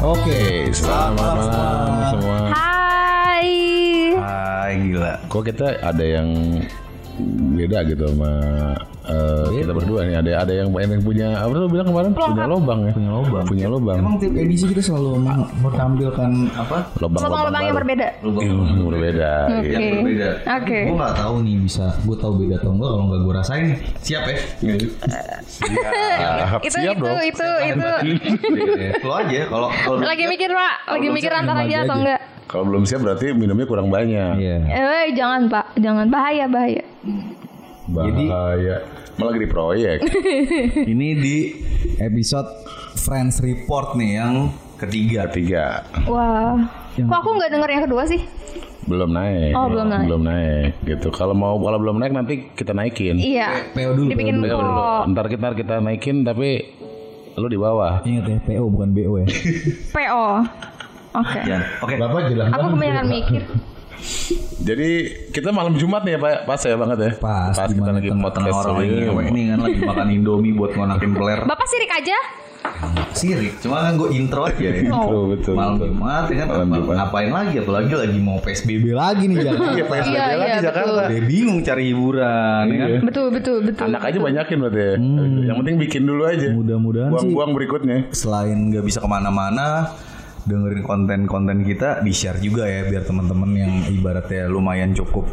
Oke, selamat malam semua. Hai. Hai gila. Kok kita ada yang beda gitu sama eh, kita berdua nih. Ada ada yang yang punya apa tuh bilang kemarin punya lobang ya. Punya lobang. Punya lobang. Emang tiap edisi kita selalu menampilkan apa? Lubang-lubang yang baru. berbeda. Ilmu berbeda. Oke. Yang berbeda. Oke. Gue nggak tahu nih bisa. Gue tahu beda atau enggak kalau nggak gue rasain. Siap ya? Siap, Itu siap itu dong. itu itu. Lo aja kalau kalau Lagi mikir pak, lagi mikir antara iya aja atau enggak. Kalau belum siap berarti minumnya kurang banyak. Iya. Eh jangan pak, jangan bahaya bahaya. Bahaya. Malah di proyek. Ini di episode Friends Report nih yang ketiga. Tiga. Wah. Kok aku nggak denger yang kedua sih? Belum naik. Oh, belum naik. Belum naik gitu. Kalau mau kalau belum naik nanti kita naikin. Iya. PO dulu. Dibikin PO dulu. Ntar kita kita naikin tapi lu di bawah. Ingat ya PO bukan BO ya. PO. Oke. Ya. Oke. Bapak jelas. Aku kebanyakan mikir. Jadi kita malam Jumat nih ya Pak, pas ya banget ya. Pas, kita gimana lagi podcast orang lagi ini. nih kan lagi makan Indomie buat ngonakin peler. Bapak sirik aja. Sirik, cuma kan gue intro aja ya. Betul, betul, Malam betul. Jumat ya kan Malam Jumat. ngapain lagi apalagi lagi mau PSBB lagi nih Jakarta. Iya, PSBB Iya, lagi iya, Jakarta. betul. Udah bingung cari hiburan ya kan. Iya. Betul betul betul. Anak aja banyakin berarti ya. Yang penting bikin dulu aja. Mudah-mudahan sih Buang-buang berikutnya. selain nggak bisa ke mana-mana dengerin konten-konten kita di share juga ya biar teman-teman yang ibaratnya lumayan cukup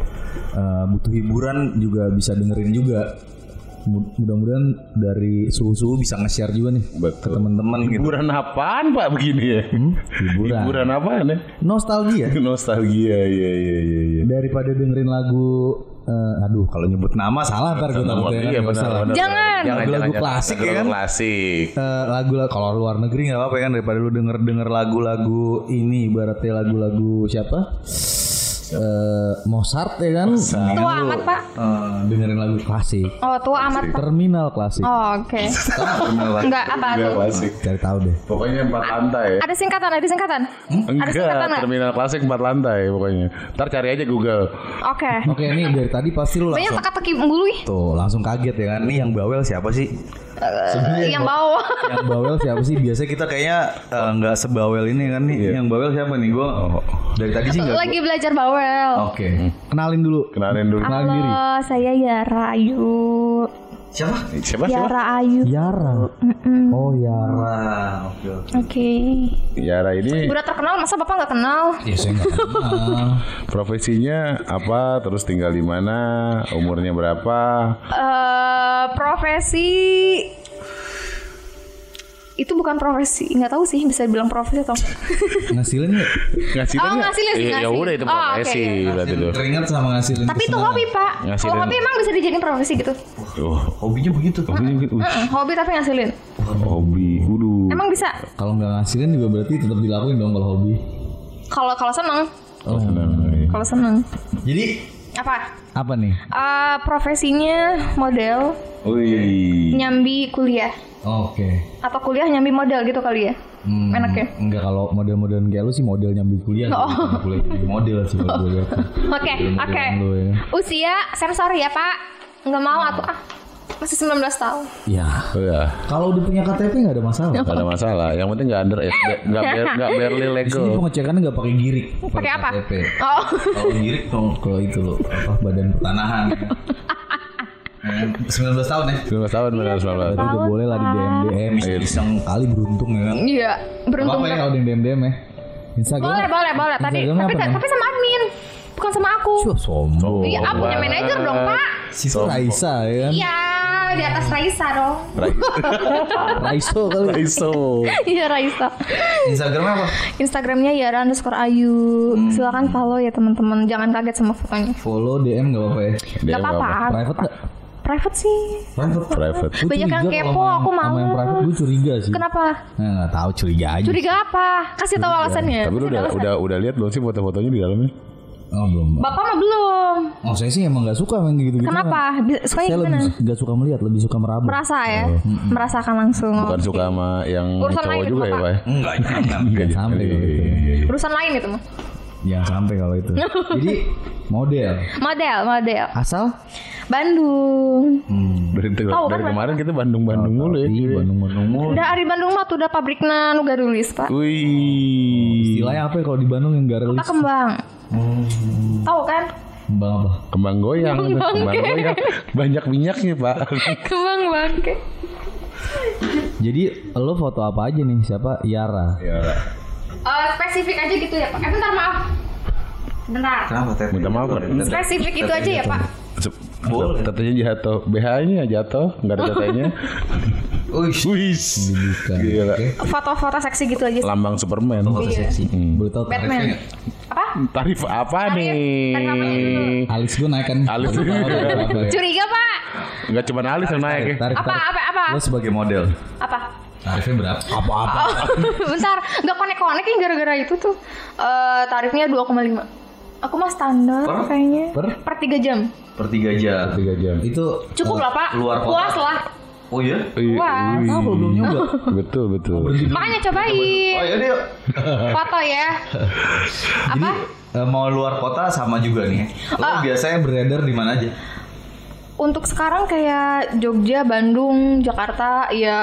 uh, butuh hiburan juga bisa dengerin juga Mud- mudah-mudahan dari suhu-suhu bisa nge-share juga nih Betul. ke teman-teman gitu Hiburan apaan Pak begini ya? hiburan Hiburan apaan ya? nostalgia Nostalgia, iya iya iya. iya. daripada dengerin lagu eh, aduh kalau nyebut nama salah ntar gue Nama- takutnya kan iya benar, benar. Jangan. Lagu-lagu klasik ya Lagu-lagu kan? Klasik. Eh, lagu kalau luar negeri nggak apa-apa ya kan daripada lu denger denger lagu-lagu ini ibaratnya lagu-lagu siapa Eh, Mozart ya kan Mendingan Tua lu, amat pak. eh, dengerin lagu klasik Oh tua amat pak. terminal klasik Oh, Oke. terminal klasik Enggak apa Iya tuh? klasik. cari tahu deh Pokoknya empat lantai. Ada singkatan, ada singkatan. Ada Enggak, singkatan nggak? terminal klasik empat lantai pokoknya. Ntar cari aja Google. Oke. oke ini dari tadi pasti lu Banyak langsung teka-teki mulu tuh langsung kaget ya kan ini yang bawel siapa sih Eh, yang bawah. yang bawel siapa sih biasanya kita kayaknya eh, nggak sebawel ini kan nih yang bawel siapa nih gue dari tadi sih nggak Lagi belajar bawel. oke kenalin dulu Kenalin dulu. kenalin diri Halo, saya Yara Ayu. Siapa Siapa siapa? Yara Ayu. Yara oh Yara oke oke Oke. Yara ini Udah terkenal, masa bapak nggak kenal? ya saya nggak kenal profesinya apa? Terus tinggal di mana? Umurnya berapa? Eh, profesi itu bukan profesi, nggak tahu sih bisa dibilang profesi atau ngasilin nggak Ngasilin Oh, nggak? ngasilin sih, Iya, Ya udah itu Oh, profesi oke. berarti tuh. keringat sama ngasilin tapi itu hobi pak. Ngasilin. Kalau hobi emang bisa dijadiin profesi gitu. Oh, hobinya begitu hobi mungkin. Uh, Mm-mm, hobi tapi ngasilin. hobi. Waduh. Emang bisa. kalau nggak ngasilin juga berarti tetap dilakuin dong kalau hobi Kalau kalau seneng, Oh, senang. iya. kalau seneng. jadi Apa? apa nih Eh, profesinya model, Wih. nyambi kuliah oke atau kuliah nyambi model gitu kali ya. Hmm, Enak ya? Enggak kalau model-model kayak lu sih model nyambi kuliah Oh. gitu. kuliah jadi model sih kalau gue lihat Oke, oke. lu ya. Usia sensor ya pak? Nggak mau atau ah? Masih 19 tahun. ya Oh ya, kalau udah punya KTP nggak ada masalah gak ada masalah. Yang penting nggak under, nggak bar- nggak barely Di sini legal. pengecekannya nggak pakai girik Pakai apa? KTP Oh, kalau girik dong kalau itu lo apa badan pertanahan Eh, 19 tahun ya 19 tahun benar 19 Berarti udah boleh lah di DM DM iseng kali beruntung ya kan iya. Beruntung. apa ya kalau di DM DM ya Instagram Boleh, boleh, boleh. Tadi, tapi, tapi sama admin, bukan sama aku. Wah, sombong Iya, aku punya manajer dong pak. si Raisa ya kan Iya, di atas Raisa dong. Raiso kali Raiso. Iya Raisa. Instagramnya apa Instagramnya Yara underscore Ayu. Silakan follow ya teman-teman. Jangan kaget sama fotonya. follow DM nggak apa-apa ya Gak apa-apa. private nggak Private sih. private Private. Gua Banyak yang kepo, main- aku sama malu. yang private gue curiga sih Kenapa? Nah, nggak tahu curiga aja Curiga apa? Kasih tahu alasannya. Tapi lu udah alasan. udah udah lihat belum sih foto-fotonya di dalamnya? oh belum Bapak mah belum. oh saya sih emang nggak suka main gitu gitu Kenapa? Saya gimana? lebih nggak suka melihat lebih suka meraba Merasa ya? Merasakan langsung. Bukan suka sama yang Urusan cowok juga ya. Pak? enggak jangan Enggak sampai kalau itu. Urusan lain itu mah. jangan sampai kalau itu jadi model Model, model. asal Bandung. hmm. Dari, Tahu kan, dari Pak? kemarin kita Bandung-Bandung mulu ya. Iya, Bandung-Bandung mulu. Udah di Bandung mah tuh udah pabriknya nu garulis pak. Wih. Istilahnya apa ya kalau di Bandung yang gak Kota kembang. Tahu kan? Kembang apa? Kembang goyang, Kembang kembang goyang. Banyak minyaknya, Pak. Kembang bangke. Jadi lo foto apa aja nih? Siapa? Yara. ya. Eh, spesifik aja gitu ya pak. Eh bentar maaf. Bentar. Kenapa? Minta maaf. Spesifik itu aja ya pak. Boleh. Tetenya jatuh. BH-nya jatuh, enggak ada. Gila. Oke. Foto-foto seksi gitu aja. Lambang Superman. Foto Iya. seksi. Boleh tahu Batman. nggak? Apa? Tarif apa Tarif- nih? apa? Alis gue naik kan? Alis. Curiga pak? Enggak cuma alis yang naik ya. Tarif, Apa tarif. apa apa? Lo sebagai model. Apa? Tarifnya berapa? Apa-apa. Bentar, nggak konek-konek gara-gara itu tuh. Eh tarifnya 2,5. Aku mah standar Per? kayaknya. Per? Per 3 jam. Per 3 jam. Tiga jam. Itu Cukup lah pak. Luar kota. Puas lah. Oh iya? Iya. Puas. Oh, belum nyoba. Betul, betul. Makanya cobain. Oh iya yuk. Foto ya. Apa? Eh, mau luar kota sama juga nih. Lo Ah. biasanya beredar di mana aja? Untuk sekarang kayak Jogja, Bandung, Jakarta, ya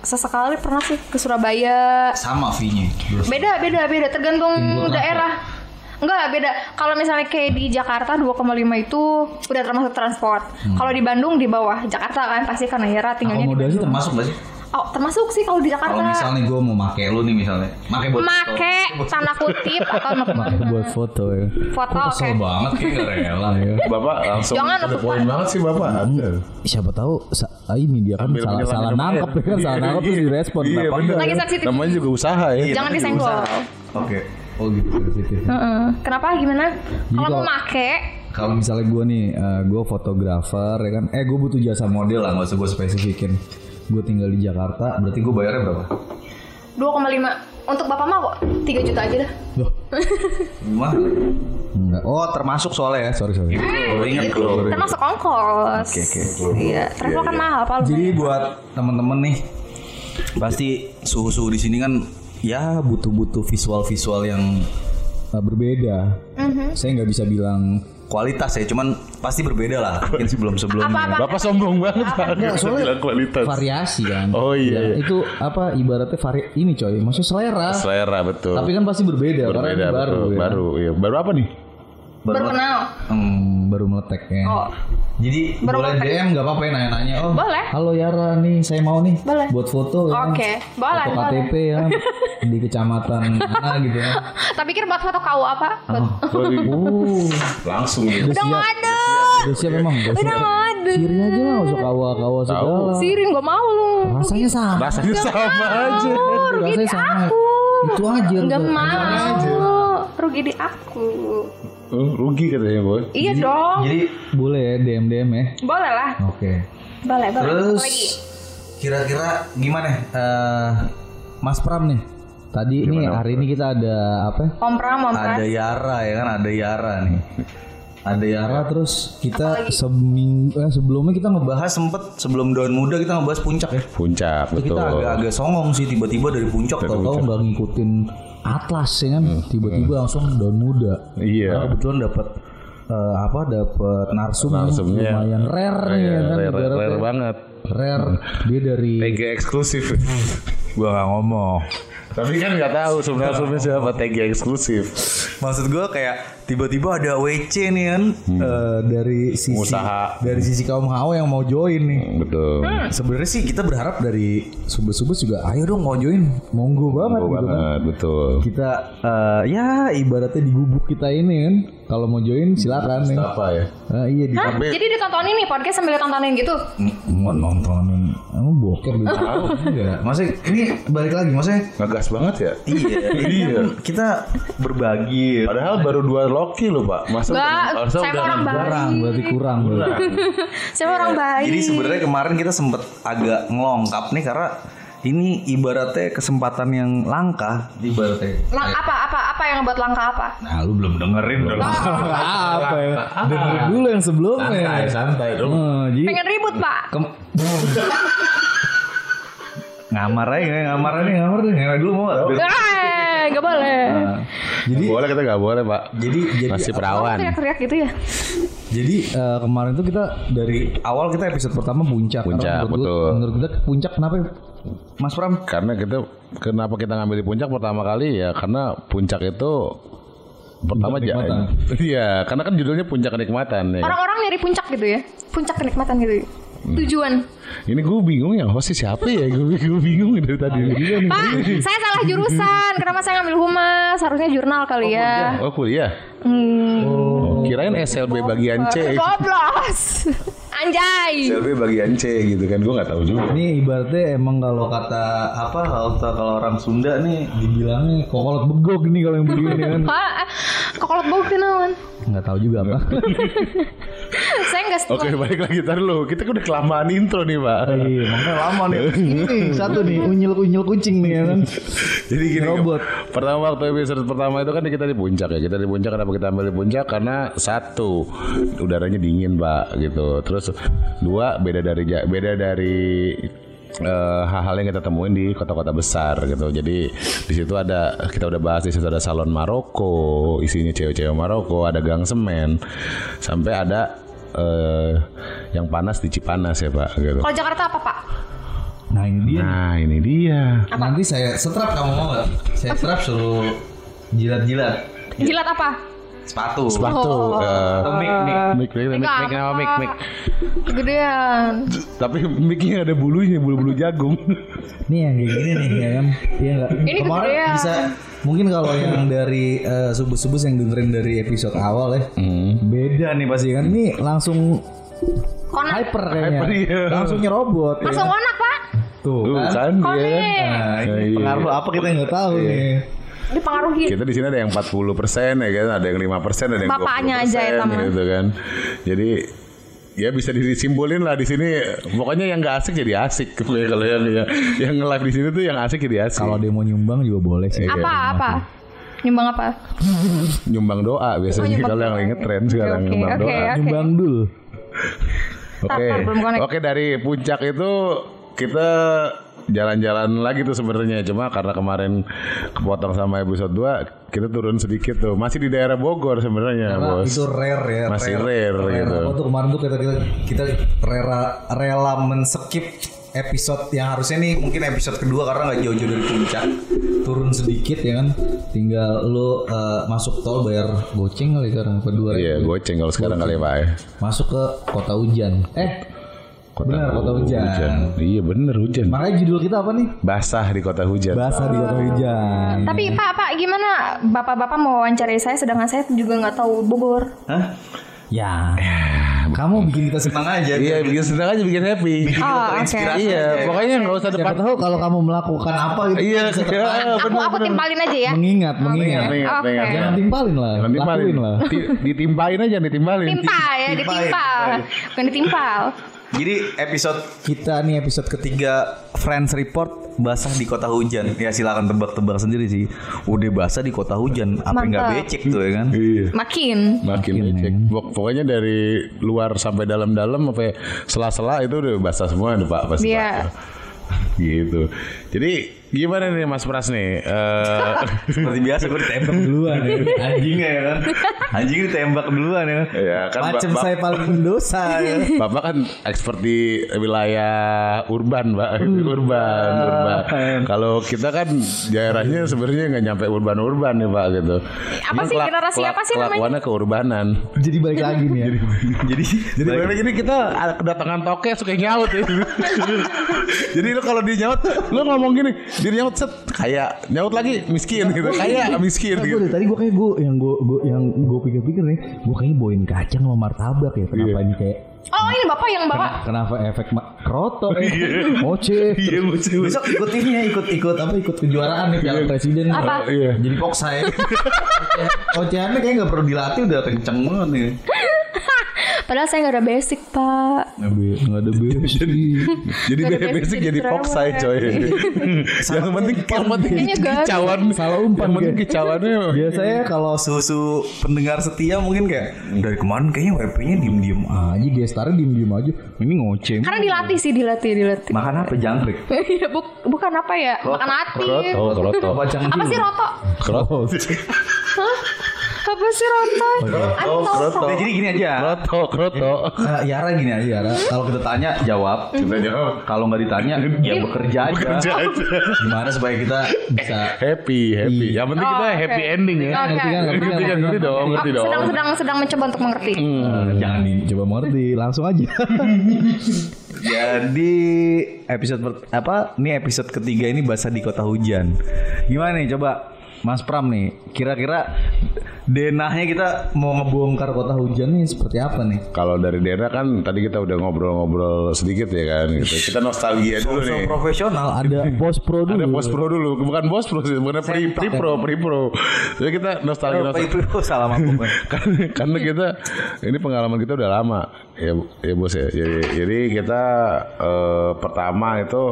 sesekali pernah sih ke Surabaya. Sama fee-nya. Beda, beda, beda tergantung daerah. Enggak, beda. Kalau misalnya kayak di Jakarta 2,5 itu udah termasuk transport. Kalau di Bandung di bawah Jakarta kan pasti karena Yara tinggalnya di Akomodasi termasuk gak sih? Oh, termasuk sih kalau di Jakarta. Kalau misalnya gue mau make lu nih misalnya, make buat Make tanda kutip atau foto. buat foto ya. Foto, oke. kesel banget kayak gak rela ya. Bapak langsung Jangan lupa. point banget sih Bapak. Siapa tahu sa- ah, ini dia kan Ambil salah salah nangkep ya kan salah nangkep terus direspon Iya, enggak? Lagi sensitif. Namanya juga usaha ya. Jangan disenggol. Oke. Oh gitu sensitif. Heeh. Kenapa gimana? Kalau mau kalau- make Kalau misalnya gue nih, gue fotografer ya kan, eh gue butuh jasa model lah, nggak usah gue spesifikin. Gue tinggal di Jakarta, berarti gue bayarnya berapa? 2,5 untuk bapak mah kok 3 juta aja dah. Loh, gimana? Enggak. Oh termasuk soalnya ya, sorry sorry. Oh, ingat. Termasuk ongkos. Oke, oke. Iya, travel kan mahal pak. Jadi buat temen-temen nih, pasti suhu-suhu di sini kan ya butuh-butuh visual-visual yang uh, berbeda. Saya nggak bisa bilang kualitas ya, cuman pasti berbeda lah. Mungkin sebelum-sebelumnya. Apa-apa? Bapak sombong banget Pak. Enggak, soalnya Bilang kualitas. variasi kan. Oh, iya, Ya, iya. Itu apa ibaratnya vari ini coy, maksudnya selera. Selera betul. Tapi kan pasti berbeda, karena berbeda ini baru. betul. ya. Baru, iya. Baru apa nih? Baru kenal. Hmm, baru meletek ya. Oh. Jadi Baru boleh meletek. DM nggak apa-apa ya nanya-nanya. Oh, Boleh. Halo Yara nih, saya mau nih Boleh. buat foto. ya kan. Oke, boleh, Foto boleh. KTP ya di kecamatan mana gitu ya. Tak pikir buat foto kau apa? Buat- Uh, Langsung ya. udah nggak siap. ada. Udah siap emang. Udah Udah siap. ada. Siri aja lah, usah kawa-kawa segala. Sirin gak mau lu. Rasanya sama. Rasanya sama aja. rugi Rasanya di sama. aku. Itu aja. Gak mau. Rugi di aku. Oh, rugi katanya boy. Iya dong. Jadi boleh ya DM DM ya. Boleh lah. Oke. Boleh, boleh. Terus kira-kira gimana? eh Mas Pram nih. Tadi ini hari ini kita ada apa? ya? Kompra, kompra. Ada Yara ya kan, ada Yara nih. Ada Yara terus kita seminggu eh, sebelumnya kita ngebahas sempet sebelum daun muda kita ngebahas puncak ya. Puncak Itu betul. kita agak-agak songong sih tiba-tiba dari puncak tahu-tahu nggak ngikutin atlas ya kan. Tiba-tiba langsung daun muda. Iya. Karena kebetulan dapat eh, apa dapat narsum, Narsumnya. lumayan rare nih ya kan Rare, ibaratnya. rare banget. Rare. Dia dari TG eksklusif. gua nggak ngomong. Tapi kan nggak tahu sebenarnya sebenarnya siapa TG eksklusif. Maksud gua kayak tiba-tiba ada WC nih kan eh, dari sisi Usaha. dari sisi kaum hawa yang mau join nih. Betul. Sebenarnya sih kita berharap dari subes-subes juga ayo dong mau join. Monggo banget Oh, gitu kan. banget, betul. Kita eh, ya ibaratnya di gubuk kita ini kan. Kalau mau join silakan nih. Apa ya? Ah, iya di Hah? Jadi ditontonin nih podcast sambil ditontonin gitu? mau nontonin emang bokep gitu. Enggak. Maksudnya ini balik lagi maksudnya Ngegas banget ya. Iya, iya. Kita berbagi. Padahal baru dua Loki loh pak. Masa masa saya udah orang baik. Kurang berarti kurang berarti. Saya orang baik. Jadi sebenarnya kemarin kita sempet agak ngelongkap nih karena ini ibaratnya kesempatan yang langka ibaratnya. Lang- apa apa apa yang buat langka apa? Nah, lu belum dengerin dong. apa ya? Dengerin dulu yang sebelumnya. Santai, santai dong. Oh, jadi Pengen ribut pak? kem- ngamar aja ngamar aja ngamar deh ngamar dulu mau nggak? Eh, gak boleh. Nah, jadi boleh kita nggak boleh pak. jadi jadi Masih perawan. teriak-teriak gitu ya? Jadi eh, kemarin tuh kita dari awal kita episode pertama puncak. Puncak, Karena menurut, betul. menurut kita puncak kenapa? Ya? Mas Pram? Karena kita kenapa kita ngambil di puncak pertama kali ya karena puncak itu pertama aja. Iya, karena kan judulnya puncak kenikmatan ya. Orang-orang nyari puncak gitu ya. Puncak kenikmatan gitu. ya. Tujuan. Ini gue bingung yang hostnya siapa ya? Gue gue bingung dari tadi. Pak, saya salah jurusan. Kenapa saya ngambil humas? Harusnya jurnal kali ya. Oh kuliah? Hmm. Oh, kirain SLB bagian C. Goblos. Anjay. SLB bagian C gitu kan? Gue nggak tahu juga. Ini ibaratnya emang kalau kata apa kalau kalau orang Sunda nih dibilangnya kokolot begog nih kalau yang begini kan. Pak, kok kalau bau kenalan? Nggak tahu juga apa. saya nggak setua. Oke balik lagi tar lu. Kita kan udah kelamaan intro nih pak. Iya, makanya lama nih. Ini satu nih, unyil-unyil kucing nih ya kan. Jadi gini, Robot. pertama waktu episode pertama itu kan kita di puncak ya. Kita di puncak kenapa kita ambil di puncak? Karena satu udaranya dingin pak gitu. Terus dua beda dari beda dari eh, hal-hal yang kita temuin di kota-kota besar gitu. Jadi di situ ada kita udah bahas di situ ada salon Maroko, isinya cewek-cewek Maroko, ada gang semen, sampai ada eh, yang panas di Cipanas ya pak. Gitu. Kalau Jakarta apa Pak? Nah ini dia. Nah ini dia. Nanti saya setrap kamu mau nggak? Saya setrap suruh jilat-jilat. Jilat apa? Sepatu. Sepatu. Oh. eh, Atau mic, mic. Mic, mic, mic, mic, nama mic, mic. Kegedean. Tapi micnya ada bulunya, bulu-bulu jagung. Nih yang kayak gini nih ya kan. Iya enggak? Ini Kemarin kegedean. bisa mungkin kalau yang dari eh, subuh-subuh yang dengerin dari episode awal ya. Hmm. Beda nih pasti kan. Ini langsung Konak. hyper kayaknya. Hyper, iya. Langsung nyerobot ya. Langsung konak Pak. Tuh Tuh kan. kan dia kan. Nah, ini Iya, iya. pengaruh apa kita nggak tahu nih. Dipengaruhi. Kita di sini ada yang 40 persen ya kan, ada yang 5 persen, ada yang 20 Bapaknya aja ya, teman. gitu kan. Jadi ya bisa disimpulin lah di sini. Pokoknya yang nggak asik jadi asik. Kalau yang yang, yang live di sini tuh yang asik jadi asik. Kalau dia mau nyumbang juga boleh sih. Apa apa? Nyumbang apa? nyumbang doa biasanya Oh, kalau yang doa. lagi ngetren sekarang Oke, nyumbang oke, doa. oke. Nyumbang dul. Oke. Oke dari puncak itu kita jalan-jalan lagi tuh sebenarnya. Cuma karena kemarin kepotong sama episode 2 kita turun sedikit tuh. Masih di daerah Bogor sebenarnya bos. Itu rare ya. Masih rare. gitu. Apa tuh? Kemarin tuh kita kita, kita rela rela men-skip episode yang harusnya nih mungkin episode kedua karena nggak jauh-jauh dari puncak. Turun sedikit ya kan? Tinggal lu eh, masuk tol bayar goceng kali sekarang kedua iya goceng kalau sekarang kali ya pak ya. Masuk ke kota hujan. Eh benar kota hujan. iya bener hujan makanya judul kita apa nih basah di kota hujan bahasa di kota hujan Tapi Pak, Pak gimana? Bapak-bapak mau wawancarai saya sedangkan saya juga nggak tahu Bogor. Hah? ya kamu bikin kita senang aja iya bikin senang aja bikin happy Oh, oke. iya pokoknya nggak usah depan tahu kalau kamu melakukan apa gitu iya iya, Aku bener aku timpalin aja ya. mengingat mengingat Ingat, Oke. ingat. jangan timpalin lah Jangan timpalin lah Ti- Ditimpain aja ditimpalin Timpa ya, ditimpal. Bukan ditimpal. Jadi episode kita nih episode ketiga Friends Report basah di kota hujan. Ya silakan tebak-tebak sendiri sih. Udah basah di kota hujan, apa nggak becek tuh ya kan? Iya Makin. Makin becek. Pok- Pokoknya dari luar sampai dalam-dalam sampai sela-sela itu udah basah semua nih Pak pasti Iya. Pak. Gitu. Jadi gimana nih Mas Pras nih? Eh, Seperti biasa gue ditembak duluan ya. Anjingnya ya kan. Anjing ditembak duluan ya. ya kan Macam Ba- Ba- saya paling mendosa ya. Bapak kan expert di wilayah urban, Pak. urban, urban. Kalau kita kan daerahnya sebenarnya nggak nyampe urban-urban nih, Pak gitu. Apa sih, kelak- generasi kelak- apa sih namanya? Kelakuannya keurbanan. Jadi balik lagi nih ya. Jadi Jadi balik ini kita ada kedatangan toke suka nyaut ya. Jadi lu kalau dia nyaut, lu ngomong gini, dia nyaut set kayak nyaut lagi miskin gitu, kayak miskin gitu. dari tadi gue kayak gue yang gue gue yang gue pikir-pikir nih, gue kayaknya bawain kacang sama martabak ya. Kenapa Iya. ini kayak Oh ini bapak yang bapak. Kenapa efek kroto ya? Oce. Iya, lucu. Besok ikut ini ya, ikut ikut apa ikut kejuaraan nih Piala Presiden. Apa? Iya. Jadi poksai. Ocehannya kayak nggak perlu dilatih udah kenceng banget nih. Padahal saya nggak ada basic pak. Nggak ada basic. Jadi Gak ada basic basic jadi poksai coy. yang penting yang penting gak kicauan. Salah umpan, Yang penting kicauannya. Biasanya kalau susu pendengar setia mungkin kayak dari kemarin kayaknya WP-nya diem-diem aja, gestarnya diem-diem aja. Ini ngoceh. Karena dilatih sih dilatih dilatih. Makan apa jangkrik? Iya buk- bukan apa ya? Makan hati. Kroto, kroto. Apa Apa sih roto? Kroto. Apa sih roto? Anto. Nah, jadi gini aja. Kroto, kroto. Eh, Yara gini aja Yara. Kalau kita tanya jawab. Kita jawab. Kalau nggak ditanya ya bekerja aja. Kerja aja. Gimana supaya kita bisa Happy, happy. Yang penting kita Oh, happy ending ya. Ngerti kan? Ngerti kan? Ngerti dong, ngerti Aku dong. sedang sedang sedang mencoba untuk mengerti. Eh, jangan dicoba mengerti, langsung aja. Jadi episode apa? Ini episode ketiga ini bahasa di kota hujan. Gimana nih coba Mas Pram nih, kira-kira denahnya kita mau ngebongkar kota hujan nih seperti apa nih? Kalau dari daerah kan tadi kita udah ngobrol-ngobrol sedikit ya kan gitu. Kita nostalgia dulu So nih. profesional ada post pro dulu. Ada post pro dulu, bukan post pro sih, bukan pre, pre pro, pre pro. Jadi kita nostalgia Oh, nostalgia. itu salah mampu. karena, karena kita ini pengalaman kita udah lama ya ya bos ya jadi, jadi kita eh, pertama itu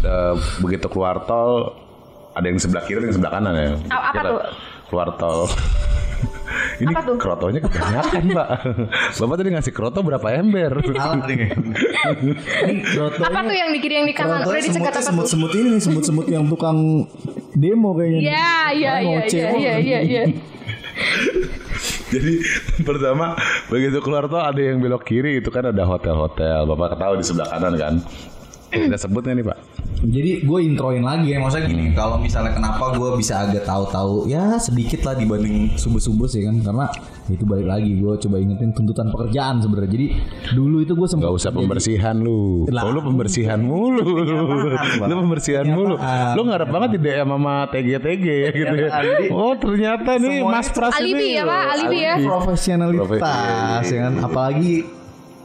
eh, begitu keluar tol ada yang sebelah kiri ada yang sebelah kanan ya apa Kita tuh? Keluar tol ini Apa tuh? krotonya kebanyakan pak bapak tadi ngasih kroto berapa ember. Ini Apa tuh yang di kiri yang di kanan? Udah dicegat apa tuh? semut-semut ini, semut-semut yang tukang demo kayaknya. Iya, iya, iya, iya, iya, iya. Jadi pertama begitu keluar tol ada yang belok kiri itu kan ada hotel-hotel. Bapak ketahui di sebelah kanan kan. Kita sebutnya nih pak. Jadi gue introin lagi ya maksudnya gini kalau misalnya kenapa gue bisa agak tahu-tahu ya sedikit lah dibanding subuh-subuh sih kan karena itu balik lagi gue coba ingetin tuntutan pekerjaan sebenarnya jadi dulu itu gue sempat Gak usah pembersihan lu. Lah. Kalau lu pembersihan mulu. Bang. lu pembersihan mulu. Lu ngarep banget di DM sama TG-TG ya gitu ya. Jadi- Oh ternyata nih Semuanya- Mas Pras Alibi ini. ya, Pak, alibi ya. profesionalitas ya kan apalagi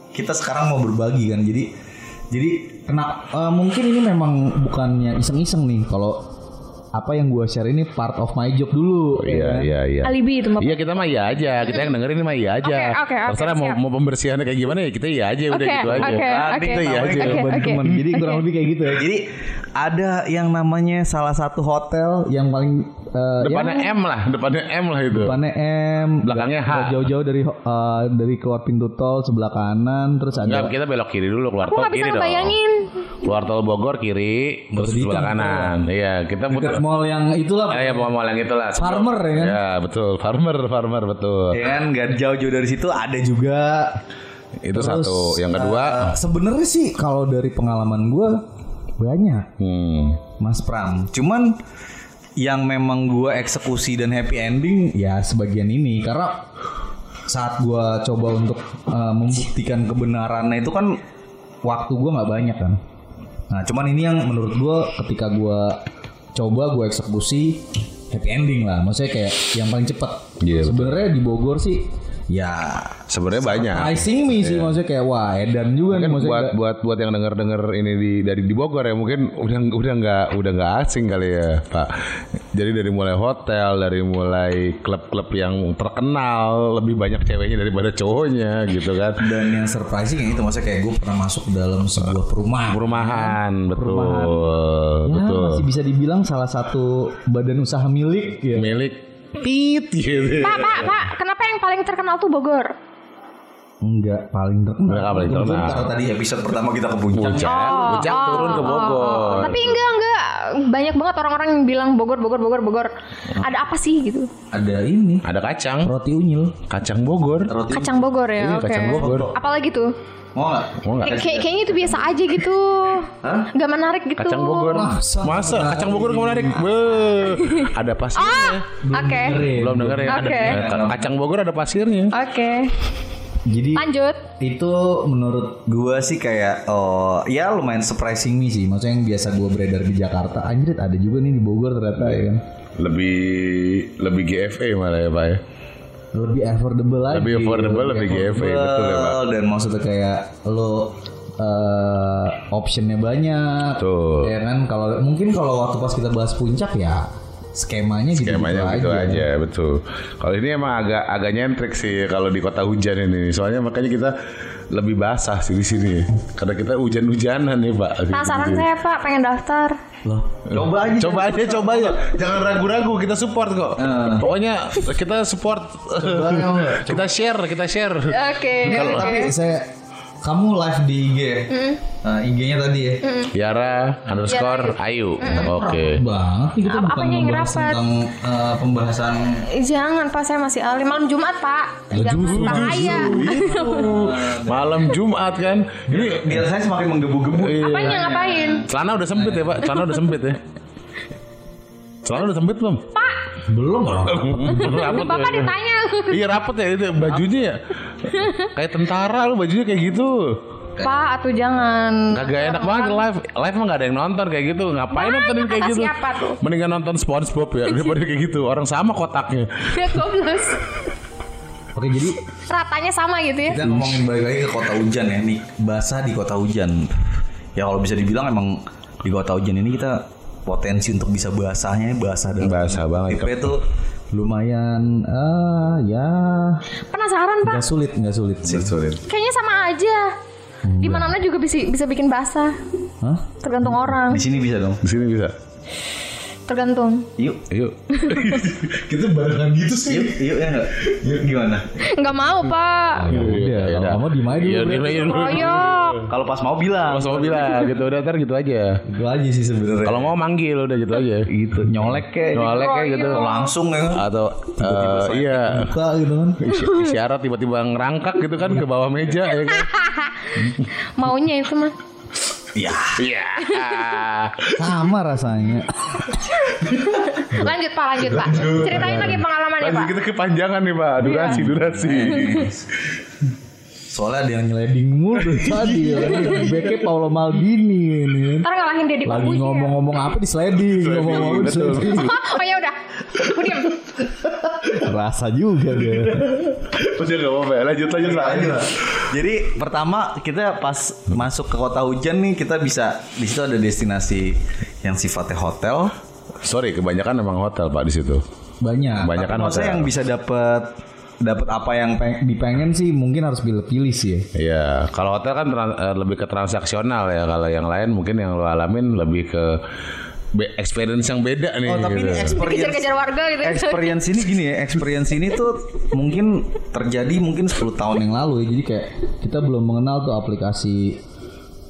kita sekarang mau berbagi kan jadi jadi kena eh, mungkin ini memang bukannya iseng-iseng nih kalau apa yang gue share ini part of my job dulu ya Iya kan? iya iya. Alibi itu Mbak. Iya kita mah iya aja, kita yang dengerin ini mah iya aja. Oke, oke, oke, Terserah mau siap. mau pembersihannya kayak gimana ya kita iya aja udah Oke, gitu aja. oke, oke. Kita iya aja. Oke, Jawaban oke. teman. Jadi kurang Oke. lebih kayak gitu ya. Jadi ada yang namanya salah satu hotel yang paling eh, Depannya ya, M lah, depannya M lah itu. depannya M, Belakangnya H. Jauh-jauh dari eh, dari keluar pintu tol sebelah kanan, terus ada Enggak, kita belok kiri dulu keluar Aku tol kiri dong. ngebayangin. Keluar tol Bogor kiri, terus Berarti sebelah kanan. Iya, kita muter. mall yang itulah. Ya, ya mau yang itu lah. Farmer ya kan? Ya, betul. Farmer, farmer betul. Ya kan, nggak jauh-jauh dari situ ada juga. Itu Terus, satu. Yang kedua, eh, sebenarnya sih kalau dari pengalaman gue banyak, hmm, Mas Pram. Cuman yang memang gue eksekusi dan happy ending ya sebagian ini karena saat gue coba untuk eh, membuktikan kebenarannya itu kan waktu gue nggak banyak kan. Nah cuman ini yang menurut gue ketika gue coba gue eksekusi happy ending lah. Maksudnya kayak yang paling cepat. Iya, betul. Sebenarnya di Bogor sih ya sebenarnya banyak. Surprising me sih maksudnya kayak wah edan juga nih Mungkin maksudnya buat kayak- buat buat yang denger denger ini di dari di Bogor ya mungkin udah udah nggak udah nggak asing kali ya Pak. Jadi dari mulai hotel, dari mulai klub-klub yang terkenal lebih banyak ceweknya daripada cowoknya gitu kan. dan yang surprising ya itu maksudnya kayak gue pernah masuk dalam sebuah perumahan Perumahan, betul, Ya, betul. masih bisa dibilang salah satu badan usaha milik ya. Milik tit gitu. Pak, Pak, Pak, kenapa yang paling terkenal tuh Bogor? Enggak paling terkenal. Enggak paling terkenal. Kalau tadi episode pertama kita ke puncak. Puncak, puncak turun ke Bogor. Tapi enggak, enggak. Banyak banget orang-orang yang bilang Bogor, Bogor, Bogor, Bogor. Ada apa sih gitu? Ada ini Ada kacang, roti unyil. kacang Bogor. Roti. Kacang Bogor ya, Iya, oke. kacang Bogor. Apalagi tuh? Mau? Kayak- kayak- kayaknya itu biasa aja gitu. Gak menarik gitu. Kacang Bogor. Masa? Masa kacang Bogor nggak menarik? Beuh, ada pasirnya. Oke. Belum denger ya? Ada Oke. eh, kacang Bogor ada pasirnya. Oke. Jadi Lanjut. itu menurut gua sih kayak oh ya lumayan surprising me sih. Maksudnya yang biasa gua beredar di Jakarta, anjir ada juga nih di Bogor ternyata ya kan. Lebih lebih GFA malah ya Pak ya. Lebih affordable lagi. Lebih affordable, lebih GFA, betul ya, Pak. Dan maksudnya kayak lo eh optionnya banyak. Betul. Ya kan kalau mungkin kalau waktu pas kita bahas puncak ya skemanya gitu, Skemanya gitu aja, betul. Kalau ini emang agak agak nyentrik sih kalau di kota hujan ini. Soalnya makanya kita lebih basah sih di sini. Karena kita hujan-hujanan nih, Pak. Penasaran saya Pak, pengen daftar. Loh, coba aja. Coba aja, coba aja. Jangan ragu-ragu, kita support kok. Pokoknya kita support. kita share, kita share. Oke. Kalau oke. tapi saya kamu live di IG ya? Nah, IG-nya tadi ya. Tiara underscore Ayu. Oke. Banget nih kita Ap- bukan apanya yang membahas rapat? tentang eh, pembahasan Jangan pak saya masih alim malam Jumat pak. Jangan bahaya. Malam Jumat kan. Ini biar saya semakin menggebu-gebu. iya. Apanya ngapain? celana udah sempit ya, Pak. Celana udah sempit ya. Celana udah sempit belum? Pak, Belum orang. Rapet bapak ya. ditanya. Iya rapet ya itu bajunya ya. Kayak tentara lu bajunya kayak gitu. Pak, atau jangan. Kagak enak banget live. Live mah gak ada yang nonton kayak gitu. Ngapain nontonin kayak gitu? siapa tuh? Mendingan nonton SpongeBob ya daripada kayak gitu. Orang sama kotaknya. Lihat goblok. Oke, jadi Ratanya sama gitu ya. kita ngomongin balik lagi ke kota hujan ya nih. Basah di kota hujan. Ya kalau bisa dibilang emang di kota hujan ini kita potensi untuk bisa basahnya basah dan Basah banget. IP itu lumayan ah ya Penasaran pak? nggak sulit nggak sulit sih. Sulit. Kayaknya sama aja. Di mana mana juga bisa bisa bikin basah. Hah? Tergantung orang. Di sini bisa dong. Di sini bisa. Tergantung. Yuk, Yuk. kita barengan gitu sih. Yuk, yuk ya nggak? Yuk gimana? Nggak mau pak. Ya udah, kalau kamu di mana dulu. Iya, aja dulu. Royok. Kalau pas mau bilang. Kalau sama bilang gitu udah ntar gitu aja. Itu aja sih sebenarnya. Kalau mau manggil udah gitu aja. gitu nyolek kayak Nyolek kayak gitu. langsung ya. Atau eh, iya Buka gitu kan. Isy- isyarat tiba-tiba ngerangkak gitu kan ke bawah meja ya kan. Maunya itu mah. Iya. Iya. Sama rasanya. Lanjut pak, lanjut pak. Ceritain lagi pengalamannya Lanjut pak. kita kepanjangan nih Pak. Durasi, durasi. Soalnya ada yang nyeleding mulu dari tadi ya. Beknya Paolo Maldini ini. Ntar ngalahin Deddy Lagi ngomong-ngomong apa di sliding, ngomong-ngomong di betul. sliding. Oh ya udah. Gue diem. Rasa juga dia. Udah gak apa-apa ya. Lanjut, lanjut, lanjut. Jadi pertama kita pas masuk ke kota hujan nih kita bisa di situ ada destinasi yang sifatnya hotel Sorry, kebanyakan emang hotel Pak di situ. banyak. Banyak kan hotel. yang bisa dapat dapat apa yang peng- dipengen sih mungkin harus pilih-pilih sih ya. Iya, kalau hotel kan eh, lebih ke transaksional ya. Kalau yang lain mungkin yang lo alamin lebih ke be- experience yang beda nih. Oh tapi gitu. ini experience Kejar-kejar warga gitu. experience ini gini ya experience ini tuh mungkin terjadi mungkin 10 tahun yang lalu ya jadi kayak kita belum mengenal tuh aplikasi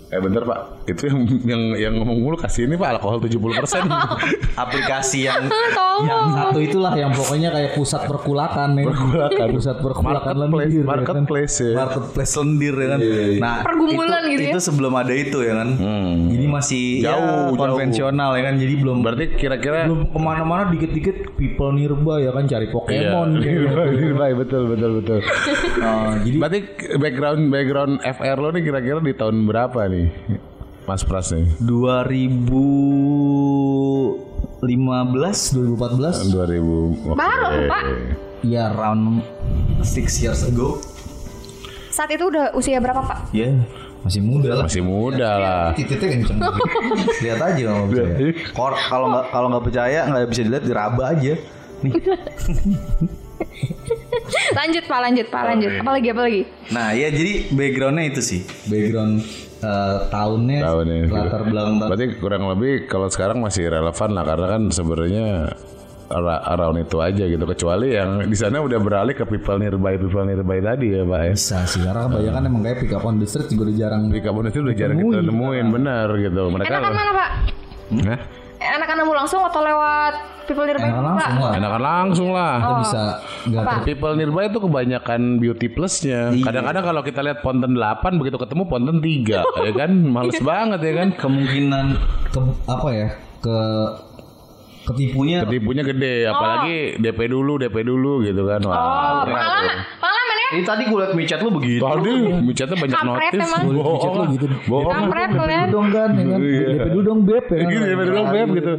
Eh bentar Pak, itu yang yang yang ngomong mulu kasih ini Pak alkohol 70%. aplikasi yang yang satu itulah yang pokoknya kayak pusat perkulakan ya. Perkulakan. pusat perkulakan Marketplace, lendir ya kan. marketplace ya. marketplace lendir ya kan nah Pergumulan itu, gitu ya. itu sebelum ada itu ya kan jadi masih Hmm. Jauh, ya, jauh. konvensional ya kan jadi belum Berarti kira-kira belum ke mana-mana dikit-dikit people nearby ya kan cari Pokemon Iya, kayak Baik, betul betul betul. Oh, jadi Berarti background background FR lo nih kira-kira di tahun berapa nih? Mas Pras nih. 2015 2014 2000. Oke. Baru pak. ya around 6 years ago Saat itu udah usia berapa pak? ya masih muda lah Masih muda lah. titiknya kenceng lihat aja kalau nggak percaya Kor- kalau nggak kalau nggak percaya nggak bisa dilihat diraba aja nih Lanjut pak, lanjut pak, lanjut. Apalagi apalagi? nah ya jadi backgroundnya itu sih background eh, tahunnya Tahunnya, gitu. latar belakang ta- Berarti kurang lebih kalau sekarang masih relevan lah karena kan sebenarnya around itu aja gitu kecuali yang di sana udah beralih ke people nearby people nearby tadi ya Pak ya. bisa sih karena kebanyakan emang kayak pick up on the street juga udah jarang Di kabun itu udah jarang kita nemuin benar gitu. Mereka Enakan mana pak? Hah? Enakan nemu langsung atau lewat people nearby Enakan langsung lah Enakan langsung lah. kita bisa nggak Apa? People nearby itu kebanyakan beauty plusnya. Kadang-kadang kalau kita lihat ponten 8 begitu ketemu ponten 3 ya kan males banget ya kan. kemungkinan ke apa ya ke ketipunya Ketipunya gede apalagi DP dulu DP dulu gitu kan. Oh, Wah. pengalaman, pengalaman ya? Ini tadi gue liat micet lu begitu Tadi micetnya banyak Kampret notis. emang. Micet lu gitu Bohong. Kampret lu ya? dong kan ya kan Iya. DP dulu dong beb ya kan? Gitu DP dulu beb gitu.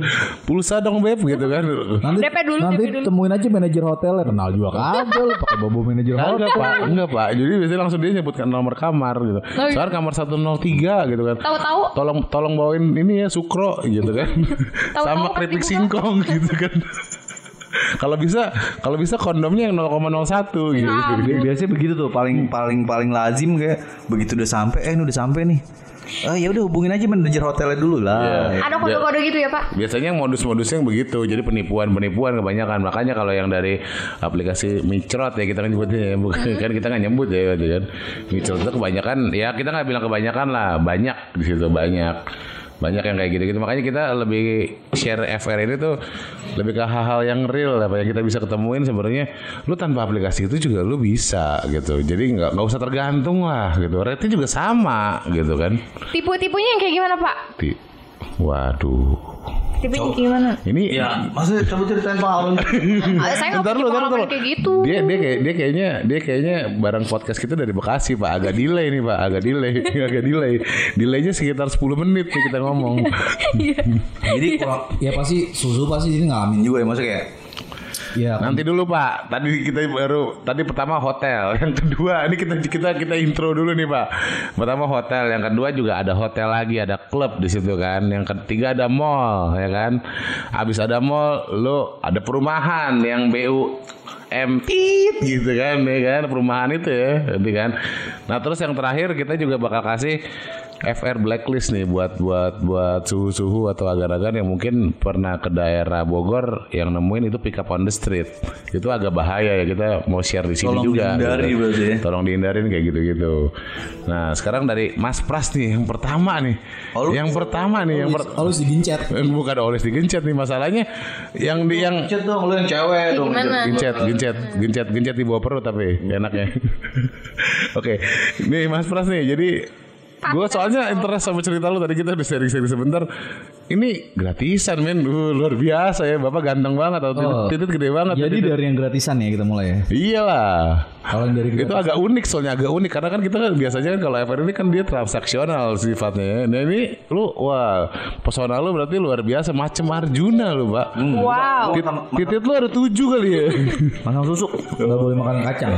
Pulsa dong beb gitu kan. nanti DP dulu, nanti DP dulu. temuin aja manajer hotelnya kenal juga kagak lu pakai bobo manajer hotel Enggak pak, enggak pak. Jadi biasanya langsung dia nyebutkan nomor kamar gitu. Oh, iya. Sekarang kamar 103 gitu kan. Tahu-tahu Tolong tolong bawain ini ya sukro gitu kan. Sama keripik dibuka. singkong gitu kan. Kalau bisa kalau bisa kondomnya yang 0,01 gitu. Biasanya begitu tuh paling paling paling lazim kayak begitu udah sampai eh ini udah sampai nih Oh ya udah hubungin aja manajer hotelnya dulu lah. Iya. Ada kode-kode gitu ya Pak? Biasanya modus-modusnya yang begitu, jadi penipuan-penipuan kebanyakan. Makanya kalau yang dari aplikasi Microt ya kita kan nyebutnya ya, bukan kan kita nggak nyebut ya kan. Microt itu kebanyakan, ya kita nggak bilang kebanyakan lah, banyak di situ banyak. Banyak yang kayak gitu-gitu. Makanya kita lebih share FR ini tuh lebih ke hal-hal yang real apa yang kita bisa ketemuin sebenarnya. Lu tanpa aplikasi itu juga lu bisa gitu. Jadi nggak nggak usah tergantung lah gitu. Rate juga sama gitu kan. Tipu-tipunya yang kayak gimana Pak? Waduh. Kayak gimana? Ini Ya, maksudnya coba ceritain pengalaman. Ah, Saya nggak Bentar punya dulu, bentar pengalaman dulu. kayak gitu. Dia dia kayak dia kayaknya dia kayaknya barang podcast kita dari Bekasi Pak, agak delay nih Pak, agak delay, agak delay. Delaynya sekitar 10 menit nih kita ngomong. Jadi kurang ya pasti susu pasti ini ngalamin juga ya maksudnya kayak Ya, Nanti dulu Pak. Tadi kita baru tadi pertama hotel, yang kedua ini kita kita kita intro dulu nih Pak. Pertama hotel, yang kedua juga ada hotel lagi, ada klub di situ kan. Yang ketiga ada mall, ya kan. Habis ada mall, lo ada perumahan yang BU empit gitu kan ya kan perumahan itu ya gitu kan nah terus yang terakhir kita juga bakal kasih FR blacklist nih buat buat buat suhu-suhu atau agar-agar yang mungkin pernah ke daerah Bogor yang nemuin itu pick up on the street itu agak bahaya ya kita mau share di sini Tolong juga dihindari berarti ya. tolong dihindarin kayak gitu-gitu nah sekarang dari Mas Pras nih yang pertama nih lu- yang pertama nih yang per- Harus digencet. Bukan oles digencet nih masalahnya yang di yang Chat dong lu yang cewek dong. gimana? gencet gencet gencet gencet di bawah perut tapi enaknya oke nih Mas Pras nih jadi gue soalnya interest sama cerita lu tadi kita udah sharing-sharing sebentar ini gratisan men Uh, luar biasa ya bapak ganteng banget atau titit, Oh. titit gede banget Jadi titit. dari yang gratisan ya kita mulai ya. iyalah Kalau yang dari itu agak unik soalnya agak unik karena kan kita kan biasanya kan kalau FR ini kan dia transaksional sifatnya ya. Nah ini lu wah pesona lu berarti luar biasa macam Arjuna lu pak. Wow. Tit- Titit lu ada tujuh kali ya. Masang susuk nggak boleh makan kacang.